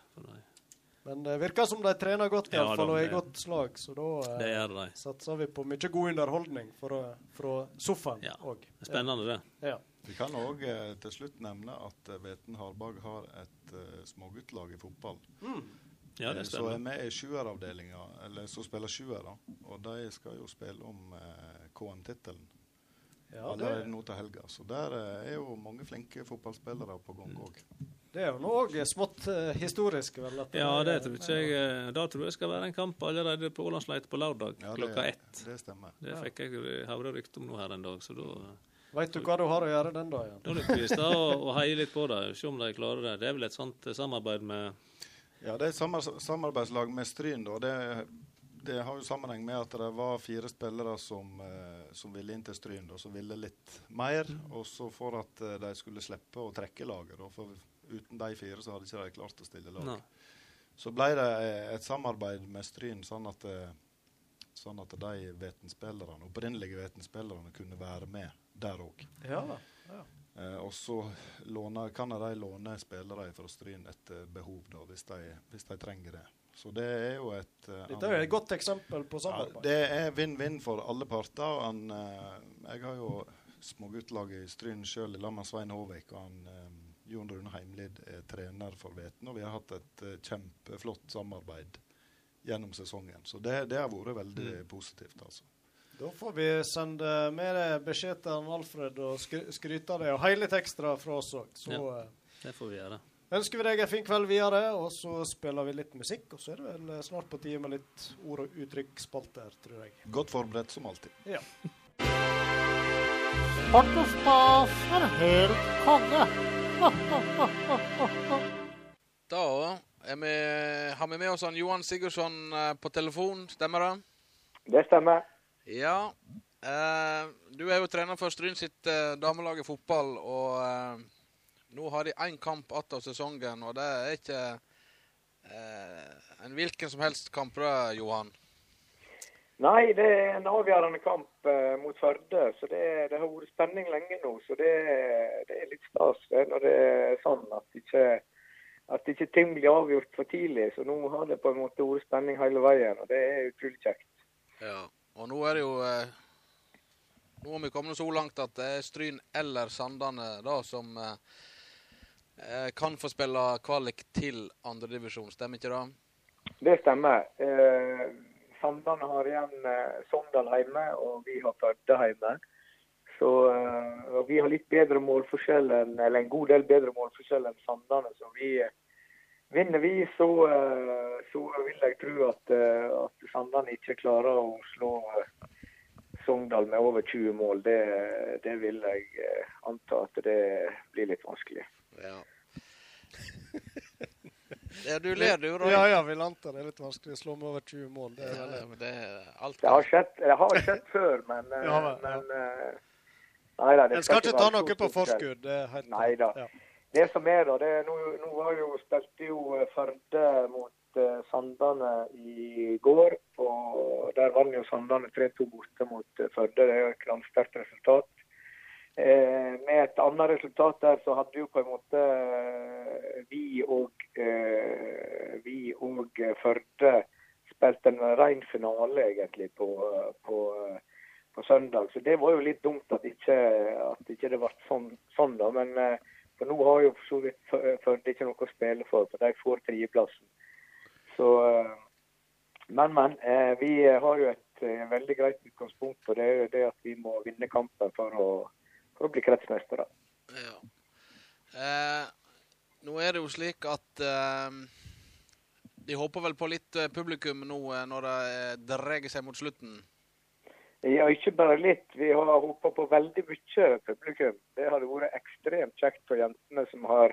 Men det virker som de trener godt, Ja, iallfall, da, og er i godt slag. Så da eh, satser vi på mye god underholdning fra, fra sofaen òg. Det er spennende, det. Ja. Vi kan òg eh, til slutt nevne at eh, Veten Harbag har et eh, småguttlag i fotball. Ja, det Eh, stemmer. Så er med i sjueravdelinga, eller som spiller sjuere. Og de skal jo spille om eh, KM-tittelen Ja, allerede er nå til helga. Så der eh, er jo mange flinke fotballspillere på gang òg. Det er jo nå òg smått eh, historisk, vel? at Ja, det er- tror ikke jeg. eh, Da tror jeg skal være en kamp allerede på Ålandsleit på lørdag Ja, klokka ett. Det stemmer. Det fikk jeg høre rykte om nå her en dag, så da Veit du hva du har å gjøre den dagen? Da er det å heier litt på dem, se om de klarer det. Det er vel et sånt eh, samarbeid med Ja, det er et samarbeidslag med Stryn. Da. Det, det har jo sammenheng med at det var fire spillere som, eh, som ville inn til Stryn, da, som ville litt mer. Og så for at eh, de skulle slippe å trekke laget. Da, for uten de fire så hadde ikke de klart å stille lag. Nei. Så ble det eh, et samarbeid med Stryn, sånn at, sånn at de vetenspillerne, opprinnelige vetenspillerne kunne være med der òg. Ja, ja. Eh, og så låne, kan de låne spillere fra Stryn etter behov, da, hvis, de, hvis de trenger det. Så det er jo et uh, Dette er et godt eksempel på ja, samarbeid. Det er vinn-vinn for alle parter. Han, uh, jeg har jo småguttlaget i Stryn sjøl i lag med Svein Håvik. og han, eh, Jon Rune Heimlid er trener for Veten, og vi har hatt et uh, kjempeflott samarbeid gjennom sesongen. Så det, det har vært veldig positivt, altså. Da får vi sende med deg beskjed til Alfred og skry skryte av det. Og hele ekstra fra oss òg. Så Ja. eh, Det får vi gjøre. ønsker vi deg en fin kveld videre, og så spiller vi litt musikk. Og så er det vel eh, snart på tide med litt ord- og uttrykksspalter, tror jeg. Godt forberedt som alltid. Ja. Sport og stas er helt konge. Da er vi, har vi med oss han Johan Sigurdsson eh, på telefon, stemmer det? Det stemmer. Ja. Eh, du er jo trener for Stryn sitt eh, damelag i fotball, og eh, nå har de én kamp igjen av sesongen, og det er ikke eh, en hvilken som helst kamp, det, Johan. Nei, det er en avgjørende kamp eh, mot Førde. så det, det har vært spenning lenge nå. Så det, det er litt stas det, når det er sånn at ikke, at ikke ting blir avgjort for tidlig. Så nå har det på en måte vært spenning hele veien, og det er utrolig kjekt. Ja. Og nå er det jo eh, Nå har vi kommet så langt at det er Stryn eller Sandane da som eh, eh, kan få spille kvalik til andredivisjon, stemmer ikke det? Det stemmer. Eh, Sandane har igjen eh, Sogndal hjemme, og vi har Førde hjemme. Så eh, Vi har litt bedre målforskjell en god del bedre målforskjell enn Sandane. Så vi eh, vinner vi, så, eh, så vil jeg tro at, eh, at Sandane ikke klarer å slå eh, Sogndal med over 20 mål. Det, det vil jeg anta at det blir litt vanskelig. Ja. Ja, du ler, du, Roy. Ja, ja, vil anta det er litt vanskelig å slå med over 20 mål. Det er Ja, det, det er alt Det har skjedd, har skjedd før, men, Ja, men, men Nei da. En skal ikke ta noe på forskudd. Det er helt Nei da. Ja. Det som er da, det nå, nå var jo, spilte jo eh, Førde mot uh, Sandane i går. og Der vant jo Sandane 3-2 borte mot uh, Førde. Det er jo et knallsterkt resultat. Eh, med et annet resultat der så hadde jo på en måte vi og eh, vi og Førde spilt en ren finale egentlig på, på, på søndag. Så det var jo litt dumt at ikke, at ikke det ble sånn, sånn da. Men eh, for nå har jo for så vidt Fø- Førde ikke noe å spille for, for de får tredjeplassen. Så eh, Men, men. Eh, vi har jo et eh, veldig greit utgangspunkt, og det er jo det at vi må vinne kampen for å, for å bli kretsmestere. Ja. Eh, nå er det jo slik at eh, de håper vel på litt publikum nå når det dreier seg mot slutten. Ja, ikke bare litt. Vi har håpa på veldig mye publikum. Det hadde vært ekstremt kjekt for jentene som har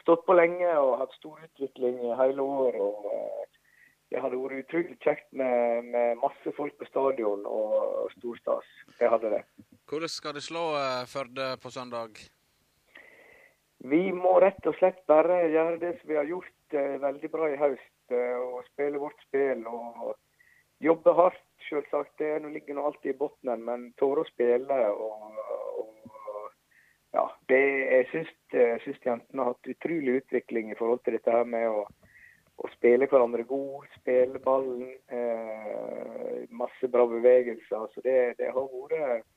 stått på lenge og hatt stor utvikling i hele år. og eh, Det hadde vært utrolig kjekt med, med masse folk på stadion og storstas. Det hadde det. Hvordan skal de slå eh, Førde på søndag? Vi må rett og slett bare gjøre det som vi har gjort eh, veldig bra i høst. Og spille vårt spill og jobbe hardt, selvsagt. Det ligger nå alltid i bunnen, men tåre å spille og, og ja, det, jeg syns, jentene har hatt utrolig utvikling i forhold til dette her med å, å spille hverandre god, spille ballen. Eh, masse bra bevegelser. Så det, det har vært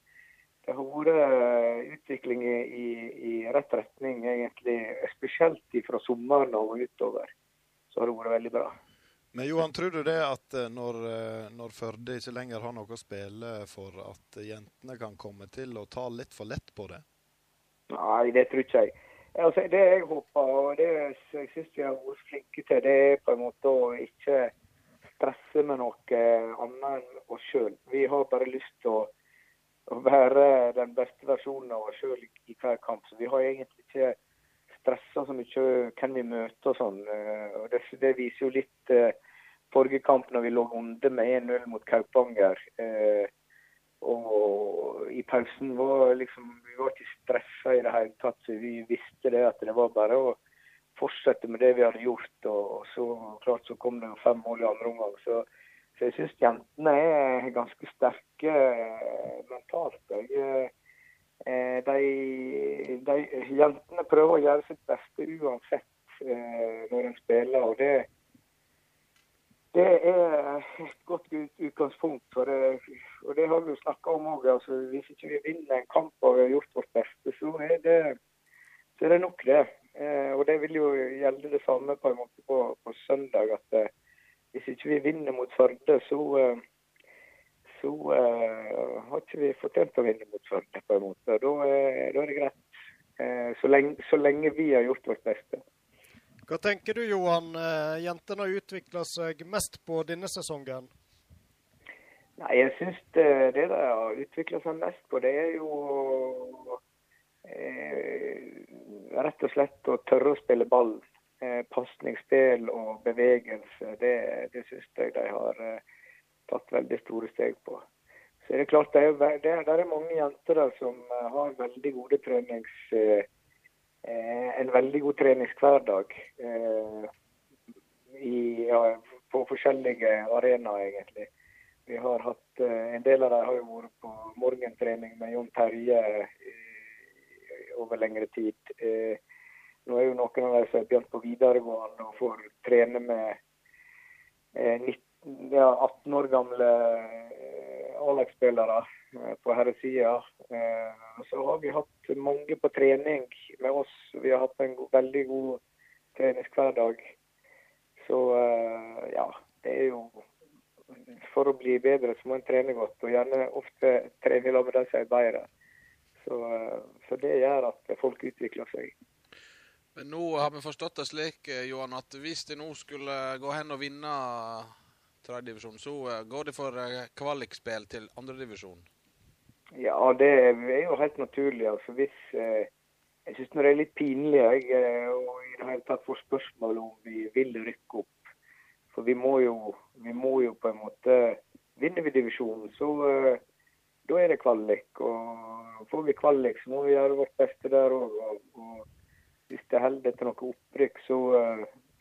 det har vært utvikling i, i, i rett retning, egentlig. Spesielt fra sommeren og utover. Så har det vært veldig bra. Men Johan, tror du det at eh, når, eh, når Førde ikke lenger har noe å spille for, at jentene kan komme til å ta litt for lett på det? Nei, det tror ikke jeg. Altså, det jeg håper, og det jeg syns vi har vært flinke til, det er på en måte å ikke stresse med noe annet enn oss sjøl. Vi har bare lyst til å, å være den beste versjonen av oss sjøl i hver kamp. Så vi har egentlig ikke stressa så mye hvem vi møter og sånn. Eh, Og det, det viser jo litt forrige kamp når vi lå under med 1-0 mot Kaupanger. Eh, og i pausen var liksom Vi var ikke stressa i det hele tatt. så Vi visste det at det var bare å fortsette med det vi hadde gjort. Og, så klart så kom det fem mål i andre omgang. Så, så jeg syns jentene er ganske sterke eh, mentalt. Jeg, eh, de, de, jentene prøver å gjøre sitt beste uansett eh, når de spiller. og det det er et godt utgangspunkt. For det, og det har vi jo snakka om òg. Altså, hvis ikke vi vinner en kamp og har gjort vårt beste, så er det, så er det nok, det. Eh, og det vil jo gjelde det samme på en måte på, på søndag. At eh, hvis ikke vi vinner mot Førde, så, eh, så eh, har ikke vi fortjent å vinne mot Førde, på en måte. Da, er- da er det greit. Eh, så, lenge, så lenge vi har gjort vårt beste. Hva tenker du, Johan? Eh, Jentene har utvikla seg mest på denne sesongen. Nei, jeg syns det, det de har utvikla seg mest på, det er jo eh, rett og slett å tørre å spille ball. Eh, Pasningsspill og bevegelse, det, det syns jeg de har eh, tatt veldig store steg på. Så er det klart, det er, det er, det er mange jenter der som eh, har veldig gode trenings... Eh, en veldig god treningshverdag. Eh, ja, på forskjellige arenaer, egentlig. Vi har hatt, eh, En del av dem har jo vært på morgentrening med Jon Terje eh, over lengre tid. Eh, nå er jo noen av dem som har begynt på videregående og får trene med eh, 19, ja, 18 år gamle eh, A-lagsspillere eh, på herresida. Eh, så har vi hatt mange på trening med oss. Vi har hatt en veldig god treningshverdag. Så eh, ja, det er jo For å bli bedre så må en trene godt, og gjerne ofte trene sammen med de som er bedre. Så, så det gjør at folk utvikler seg. Men nå har vi forstått det slik, Johan, at hvis de nå skulle gå hen og vinne tredjedivisjon, så eh, går det for eh, kvalikspill til andredivisjon. Ja, det er jo helt naturlig. altså hvis eh, Jeg syns det er litt pinlig jeg, og i det hele tatt få spørsmål om vi vil rykke opp. For vi må jo, vi må jo på en måte Vinner vi divisjonen, så da er det kvalik. Og får vi kvalik, så må vi gjøre vårt beste der òg. Og, og hvis det holder til noe opprykk, så,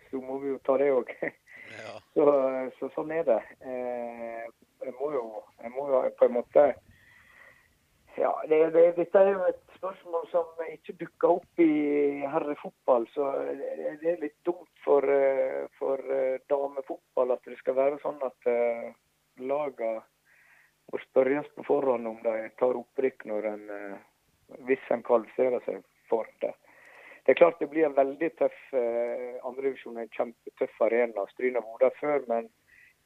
så må vi jo ta det òg. Så, så sånn er det. Eh, jeg må jo, jeg må jo på en måte ja, det, det, Dette er jo et spørsmål som ikke dukker opp i herrefotball. Så det, det er litt dumt for, eh, for eh, damefotball at det skal være sånn at uh, lagene må spørres på forhånd om de tar opprykk når en, hvis en kvalifiserer seg for det. Det er klart det blir en veldig tøff eh, andredivisjon, en kjempetøff arena. Stryn har vært før, men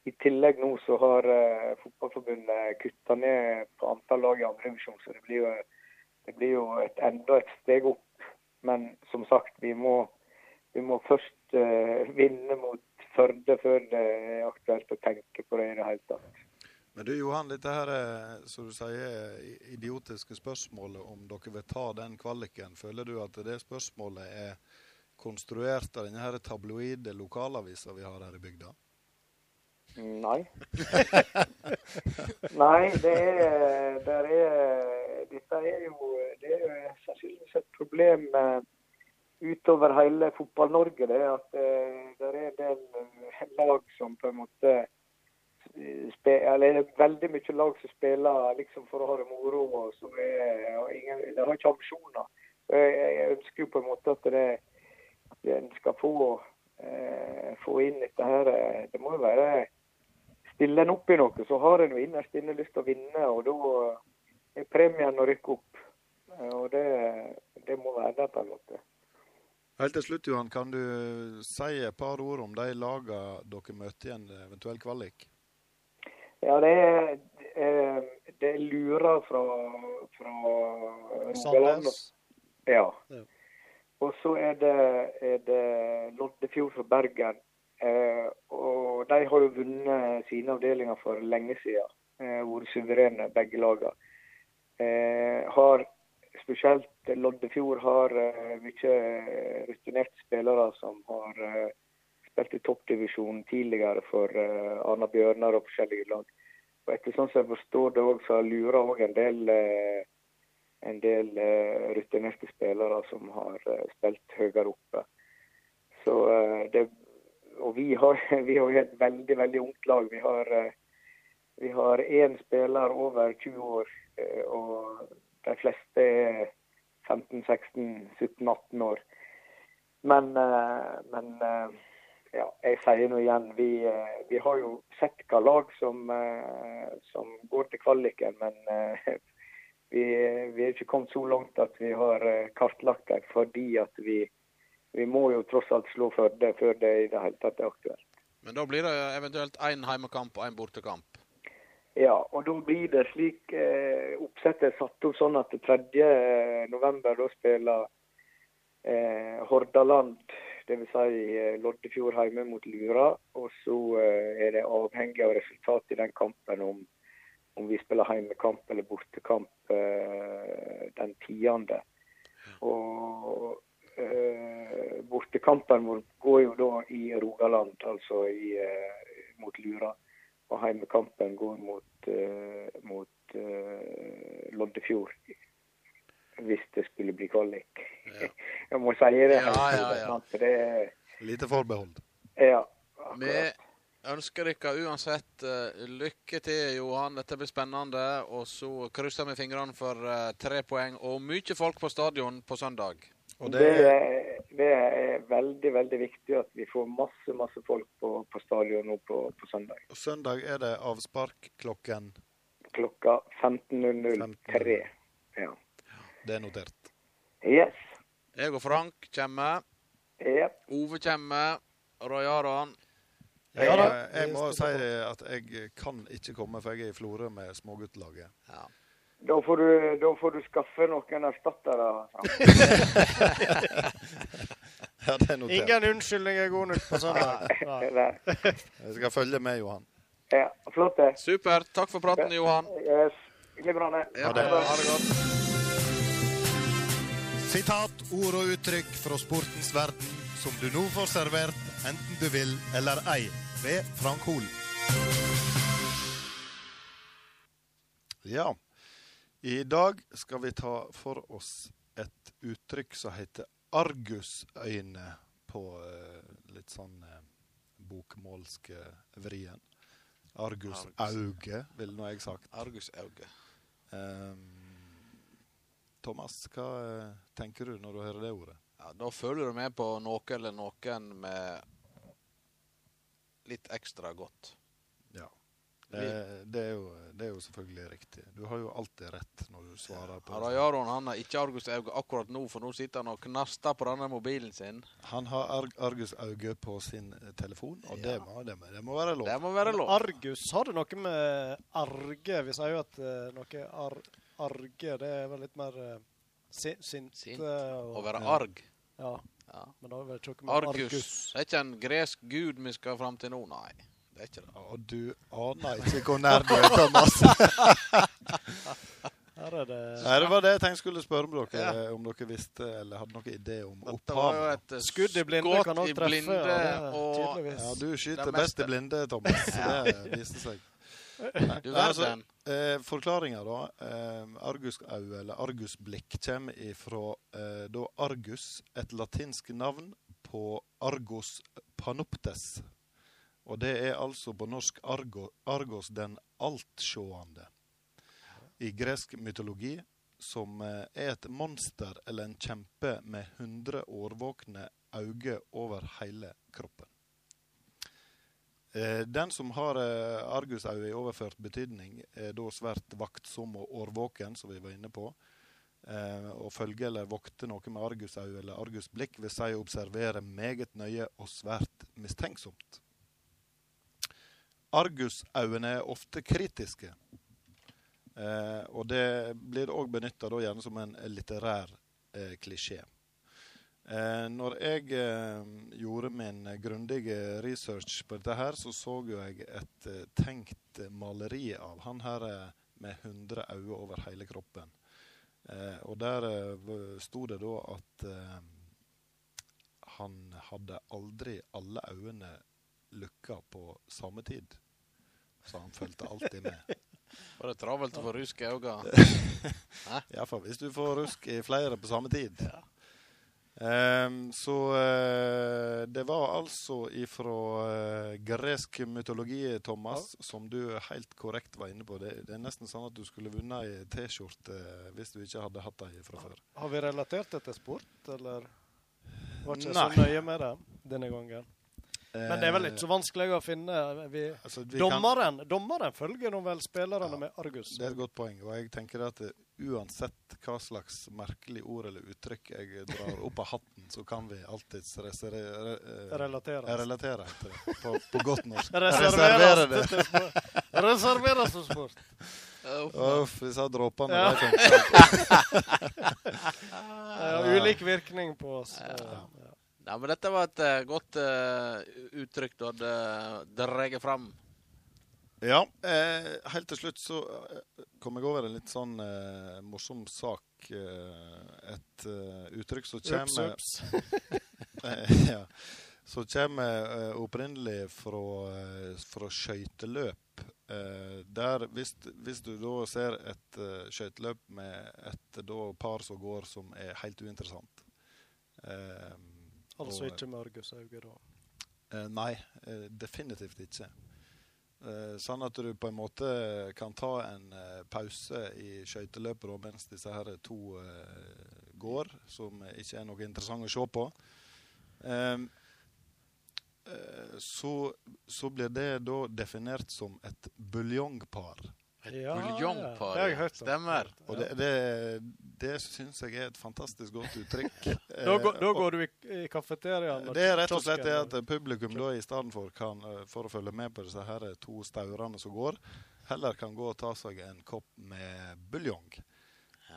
i tillegg nå så har eh, Fotballforbundet kutta ned på antall lag i andredivisjon, så det blir jo, det blir jo et, enda et steg opp. Men som sagt, vi må, vi må først eh, vinne mot Førde før det er aktuelt å tenke på det i det hele tatt. Men du Johan, dette her er, som du sier, idiotiske spørsmålet om dere vil ta den kvaliken. Føler du at det spørsmålet er konstruert av denne tabloide lokalavisa vi har her i bygda? Nei. Nei, det er, der er Dette er jo det er sannsynligvis et problem eh, utover hele Fotball-Norge. Det at eh, det er en del lag som på en måte eller det er veldig mye lag som spiller liksom for å ha det moro, og som de har ikke ambisjoner. Jeg, jeg ønsker jo på en måte at det, en skal få, eh, få inn dette her. eh, Det må jo være Stiller en opp i noe, så har en jo innerst inne lyst til å vinne, og da er premien å rykke opp. Eh, Og det, det må være der på en måte. Helt til slutt, Johan, kan du si et par ord om de lagene dere møter i en eventuell kvalik? Ja, det er, eh, det er Lura fra, fra Rogaland. Ja. Og så er det, er det Loddefjord fra Bergen. Eh, og de har jo vunnet sine avdelinger for lenge siden. Eh, vært suverene, begge lagene. Eh, har spesielt Loddefjord har mye rutinerte spillere som har eh, spilt i toppdivisjonen tidligere for uh, Arna Bjørnar og forskjellige lag. Og etter sånn som jeg forstår det òg, så Lura òg en del uh, en del uh, rutinerte spillere som har spilt høyere oppe. Så det, og vi har, vi har et veldig veldig ungt lag. Vi har vi har én spiller over 20 år, og de fleste er 15-16-17-18 år. Men, eh, men eh, ja, jeg sier nå igjen, vi, eh, vi har jo sett hva lag som, eh, som går til kvaliken, men eh, vi, vi er ikke kommet så langt at vi har kartlagt dem, fordi at vi, vi må jo tross alt slå Førde før det i det hele tatt er aktuelt. Men da blir det eventuelt én heimekamp og én bortekamp. Ja, og da blir det slik eh, Oppsettet satt opp sånn at 3. november da spiller eh, Hordaland, dvs. Si, eh, Loddefjord hjemme mot Lura. Og så eh, er det avhengig av resultatet i den kampen om, om vi spiller heimekamp eller bortekamp eh, den tiende. Og eh, bortekampen vår går jo da i Rogaland, altså i, eh, mot Lura. Og heimekampen går mot, eh, mot Loddefjord. Hvis det skulle bli kvalik. Jeg må si det. Ja, ja, ja. Det er Lite forbehold. Ja. Vi ønsker dere uansett eh, lykke til, Johan. Dette blir spennende. Og så krysser vi fingrene for eh, tre poeng og mye folk på stadion på søndag. det, er, det er veldig veldig viktig at vi får masse masse folk på, på stadion nå på, på søndag. Søndag er det avspark klokken Klokka 15.003. Ja. Det er notert. Yes. Jeg og Frank kommer. Yep. Ove kommer. Roy Aron. Jeg, Ja da. jeg må si at jeg kan ikke komme, for jeg er i Florø med småguttlaget. Da får, du, da får du skaffe noen erstattere. Ja, det er notert. Ingen unnskyldning er god nok på. Nei. Jeg skal følge med, Johan. Ja, flott det. Super. Takk for praten, Johan. Yes. Glimrende. Ha det. Ha det godt. Sitat, ord og uttrykk fra sportens verden som du nå får servert, enten du vil eller ei, ved Frank Hol. Ja. I dag skal vi ta for oss et uttrykk som heter argusøyne på eh, litt sånn bokmålske bokmålsk eh, vrien. Argusauge, ville nå jeg sagt. Argusauge. Ehm, Thomas, hva eh, tenker du når du hører det ordet? Ja, da følger du med på noe eller noen med litt ekstra godt. Ja. Det, det, er jo, det er jo selvfølgelig riktig. Du har jo alltid rett når du svarer på Ja, Roy Aron han har ikke argusauge akkurat nå, for nå sitter han og knaster på denne mobilen sin. Han har arg argusauge på sin eh, telefon, og det, må, det, må, det må være lov. Det må være lov. Argus, har det noe med arge Vi sier jo at eh, noe ar, arge, det er vel litt mer uh, si, sinte Sint. og- Å være Ja. arg. Ja. Ja. Men da er jeg vel ikke med Argus. Argus. Det er ikke en gresk gud vi skal fram til nå, nei. Det er ikke det. Og du aner ikke hvor nær du er, Thomas. Her er det Nei, det var det jeg tenkte skulle spørre om dere, Ja. om dere visste eller hadde noen idé om Det var jo opphavet. et eh, Skudd i blinde skudd kan også treffe, blinde, ja, det og. Ja, du skyter best i blinde, Thomas. Det viste seg. Du verden. altså, eh, Forklaringa, da. Eh, argusauge, eller argusblikk, kommer ifra eh, da Argus, et latinsk navn på Argos panoptes. Og det er altså på norsk Argo, Argos den altsjående. I gresk mytologi som eh, er et monster eller en kjempe med 100 årvåkne øyne over hele kroppen. Eh, Den som har eh, argusauge i overført betydning, er da svært vaktsom og årvåken, som vi var inne på. Eh, Å følge eller vokte noe med argusauge eller argusblikk vil si å observere meget nøye og svært mistenksomt. Argusøyne er ofte kritiske, eh, og det blir òg benytta gjerne som en litterær eh, klisjé. Eh, når jeg eh, gjorde min grundige research på dette, her, så så jo jeg et eh, tenkt maleri av han her eh, med 100 øyne over hele kroppen. Eh, og der eh, sto det da at eh, han hadde aldri alle øynene lukka på samme tid. Så han fulgte alltid med. Var det travelt å få rusk i øynene? Iallfall hvis du får rusk i flere på samme tid. Ehm, så eh, det var altså ifra eh, gresk mytologi, Thomas, som du helt korrekt var inne på. Det, det er nesten sånn at du skulle vunnet ei T-skjorte eh, hvis du ikke hadde hatt ei fra før. Har vi relatert det til sport, eller var ikke Nei. så nøye med det denne gangen? Men det er vel ikke så vanskelig å finne. Vi, Altså, vi kan- dommeren, dommeren følger nå vel spillerne med Argus. Det er et godt poeng. Og jeg tenker at uansett hva slags merkelig ord eller uttrykk jeg drar opp av hatten, så kan vi alltids reserere, eh, Relatere. relatere heter det, på, på godt norsk. Reservere det. Reservere til sport. Uff, disse dråpene Ja. Ja, ulik virkning på oss. Ja. ja. men dette var et eh, godt uh, uttrykk du hadde dratt fram. Ja, eh, helt til slutt så eh, kom jeg over en litt sånn eh, morsom sak. Eh, et eh, uttrykk som kommer ups. Eh, ja. Som kommer opprinnelig fra, fra skøyteløp. Eh, der hvis, hvis du da ser et uh, skøyteløp med et da, par som går som er helt uinteressant Altså og- ikke med argusauge, da. Eh, nei, definitivt ikke. Eh, sånn at du på en måte kan ta en eh, pause i skøyteløpet mens disse her to eh, går, som ikke er noe interessant å se på. Ehm, eh, så, så blir det da definert som et buljongpar. Et buljongpar, ja. Stemmer. Og det, det, det syns jeg er et fantastisk godt uttrykk. Da, går, da Eh, går du i, i kafeteriaen det er rett og slett det at publikum da i stedet for, kan, eh, for å følge med på disse her to staurene som går, heller kan gå og ta seg en kopp med buljong.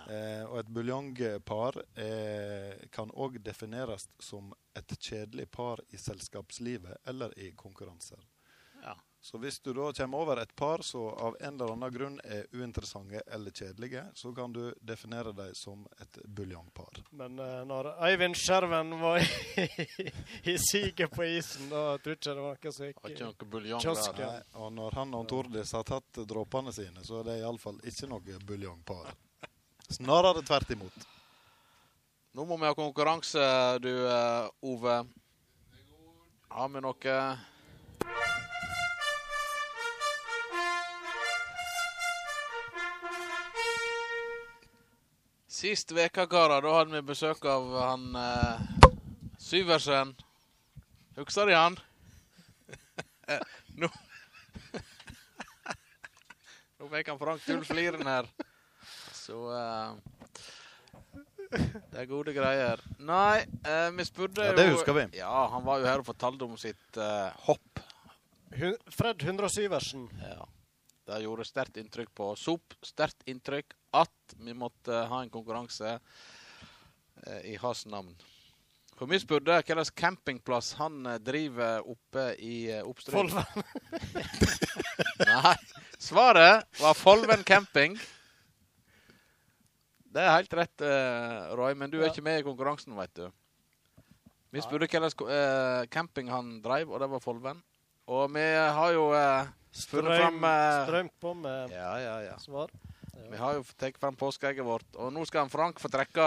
Eh, og et buljongpar eh, kan òg defineres som et kjedelig par i selskapslivet eller i konkurranser. Så hvis du da kommer over et par som av en eller annen grunn er uinteressante eller kjedelige, så kan du definere dem som et buljongpar. Men uh, når Eivind Skjerven var i, i siget på isen, da tror jeg ikke det var noe som gikk i kiosken. Og når han og Tordis har tatt dråpene sine, så er det iallfall ikke noe buljongpar. Snarere tvert imot. Nå må vi ha konkurranse, du eh, Ove. Har vi noe Sist veka, karer, da hadde vi besøk av han eh, Syversen. Husker de han? Eh, Nå Nå fikk han Frank Tull Fliren her. Så eh, Det er gode greier. Nei, eh, vi spurte Ja, det husker vi. Ja, han var jo her og fortalte om sitt eh, hopp. Hun- Fred 100 Syversen. Ja. Det gjorde sterkt inntrykk på Sop. Sterkt inntrykk at vi måtte ha en konkurranse eh, i hans navn. For vi spurte slags campingplass han eh, driver oppe i Oppstrøm. Folven. Nei. Svaret var Folven camping. Det er helt rett, eh, Roy, men du er Ja. ikke med i konkurransen, vet du. Vi spurte eh, camping han drev, og det var Folven. Og vi har jo eh, funnet Strøm, fram eh, strømt på med Ja, ja, ja. svar. Vi har jo tatt fram påskeegget vårt, og nå skal han Frank få trekke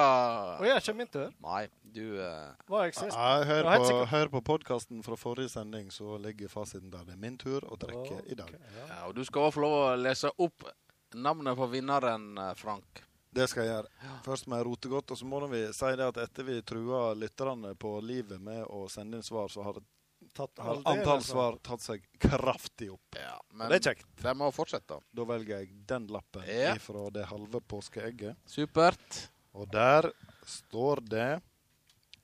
Å ja, kommer min tur. Nei, du eh, Var jeg sist? Ja, hør, Jeg på, sikker. hør på podkasten fra forrige sending, så ligger fasiten der. Det er min tur å trekke i dag. ja, Og du skal også få lov å lese opp navnet på vinneren, eh, Frank. Det skal jeg gjøre. Først må jeg rote godt, og så må vi si det at etter vi trua lytterne på livet med å sende inn svar, så har, Tatt har antall svar tatt seg kraftig opp. Ja, men det er kjekt. De må fortsette. Da velger jeg den lappen Ja. ifra det halve påskeegget. Supert. Og der står det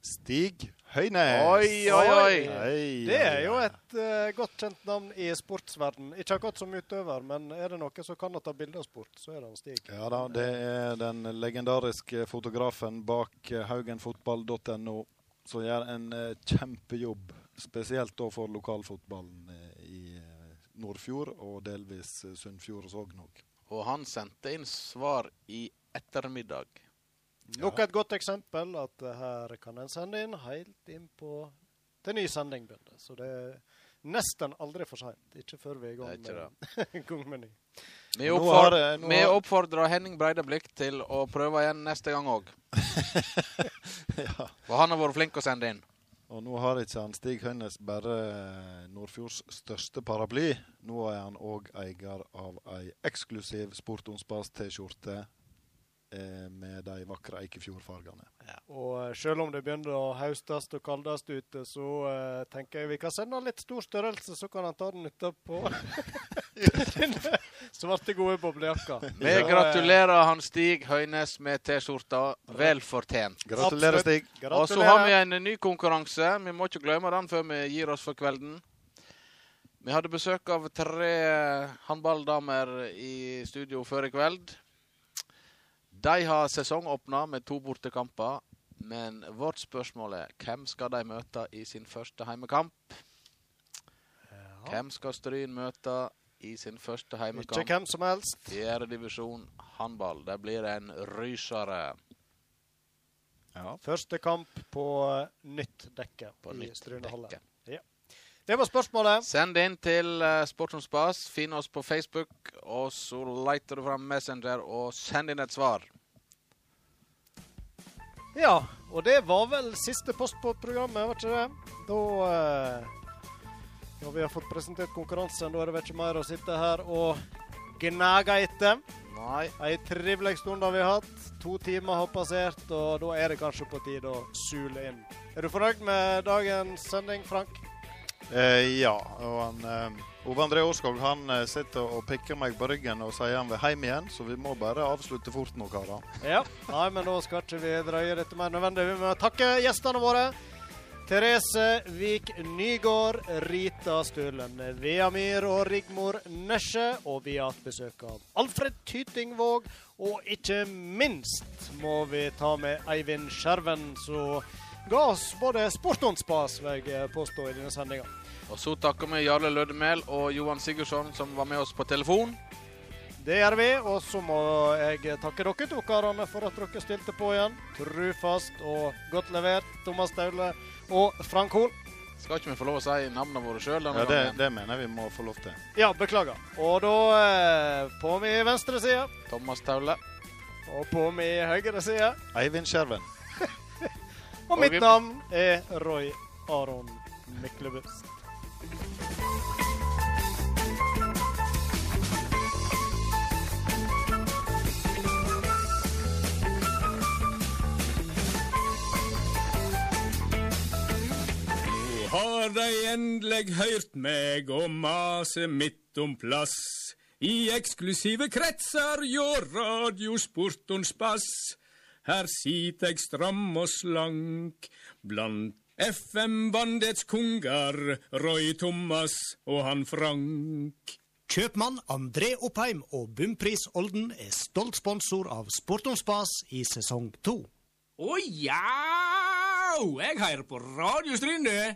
Stig Høynes. Oi, oi, oi. Hei, Det er jo et uh, godt kjent navn i sportsverden. Ikke akkurat som utøver, men er det noen som kan ta bilde av sport, så er det han Stig. Ja da, det er den legendariske fotografen bak haugenfotball.no som gjør en uh, kjempejobb, spesielt da for lokalfotballen eh, i eh, Nordfjord og delvis eh, Sunnfjord og Sogn òg. Og han sendte inn svar i ettermiddag. Nok et godt eksempel at her kan en sende inn helt inn på til ny sending begynner. Så det er nesten aldri for seint. Ikke før vi er i gang med, gang med ny. Vi, Nå oppford har det- nå vi oppfordrer Henning Breideblikk til å prøve igjen neste gang òg. ja. For han har vært flink å sende inn. Og nå har ikke han Stig Hønnes bare eh, Nordfjords største paraply. Nå er han òg eier av ei eksklusiv Sport Onspas-T-skjorte eh, med de vakre Eikefjord-fargene. Og eh, selv om det begynner å haustes og kaldes ute, så uh, tenker jeg vi kan sende han litt stor størrelse, så kan han ta den utapå. Svarte, gode boblejakka. Vi eh, gratulerer han Stig Høynes med T-skjorta. Vel fortjent. Gratulerer, Stig. Og så har vi en ny konkurranse. Vi må ikke glemme den før vi gir oss for kvelden. Vi hadde besøk av tre håndballdamer i studio før i kveld. De har sesongåpna med to bortekamper. Men vårt spørsmål er hvem skal de møte i sin første heimekamp? Hvem skal Stryn møte i sin første heimekamp. Ikke hvem som helst. Fjerdedivisjon håndball. Det blir en rysere. Første kamp på eh, nytt dekke På i Strynehallen. Det var spørsmålet. Send inn til uh, Sport som spas. Finn oss på Facebook, og så leter du fram Messenger og send inn et svar. Ja, og det var vel siste post på programmet, var ikke det? Da Når vi har fått presentert konkurransen, da er det vel ikke mer å sitte her og gnage etter. Nei. Ei trivelig stund har vi hatt. To timer har passert, og da er det kanskje på tide å sule inn. Er du fornøyd med dagens sending, Frank? Eh, ja. Og han, eh, Ove André Årskog han eh, sitter og pikker meg på ryggen og sier han vil hjem igjen, så vi må bare avslutte fort nå, karer. Ja. Nei, men da skal ikke vi drøye dette mer nødvendig. Vi må takke gjestene våre. Therese Vik Nygård, Rita Stølen Veamir og Rigmor Nesje. Og vi har hatt besøk av Alfred Tytingvåg. Og ikke minst må vi ta med Eivind Skjerven, som ga oss både sport og spas, vil jeg påstå, i denne sendinga. Og så takker vi Jarle Lødemel og Johan Sigurdsson, som var med oss på telefon. Det gjør vi, og så må jeg takke dere to karene for at dere stilte på igjen. Trufast og godt levert, Thomas Staule og Frank Hol. Skal ikke vi få lov å si navnene våre sjøl? Ja, det, det mener jeg vi må få lov til. Ja, beklager. Og da eh, på min venstre side Thomas Taule. og på min høyre side. Eivind Skjerven. Og mitt navn er Roy Aron Myklebust. Har de endelig hørt meg og mase midt om plass. I eksklusive kretser hjå radiosportons bass. Her sit eg stram og slank blant FM-bandets konger, Roy Thomas og han Frank. Kjøpmann André Oppheim og Bumpris Olden er stolt sponsor av Sport om spas i sesong to. Å ja! Jeg hører på Radio Stryne.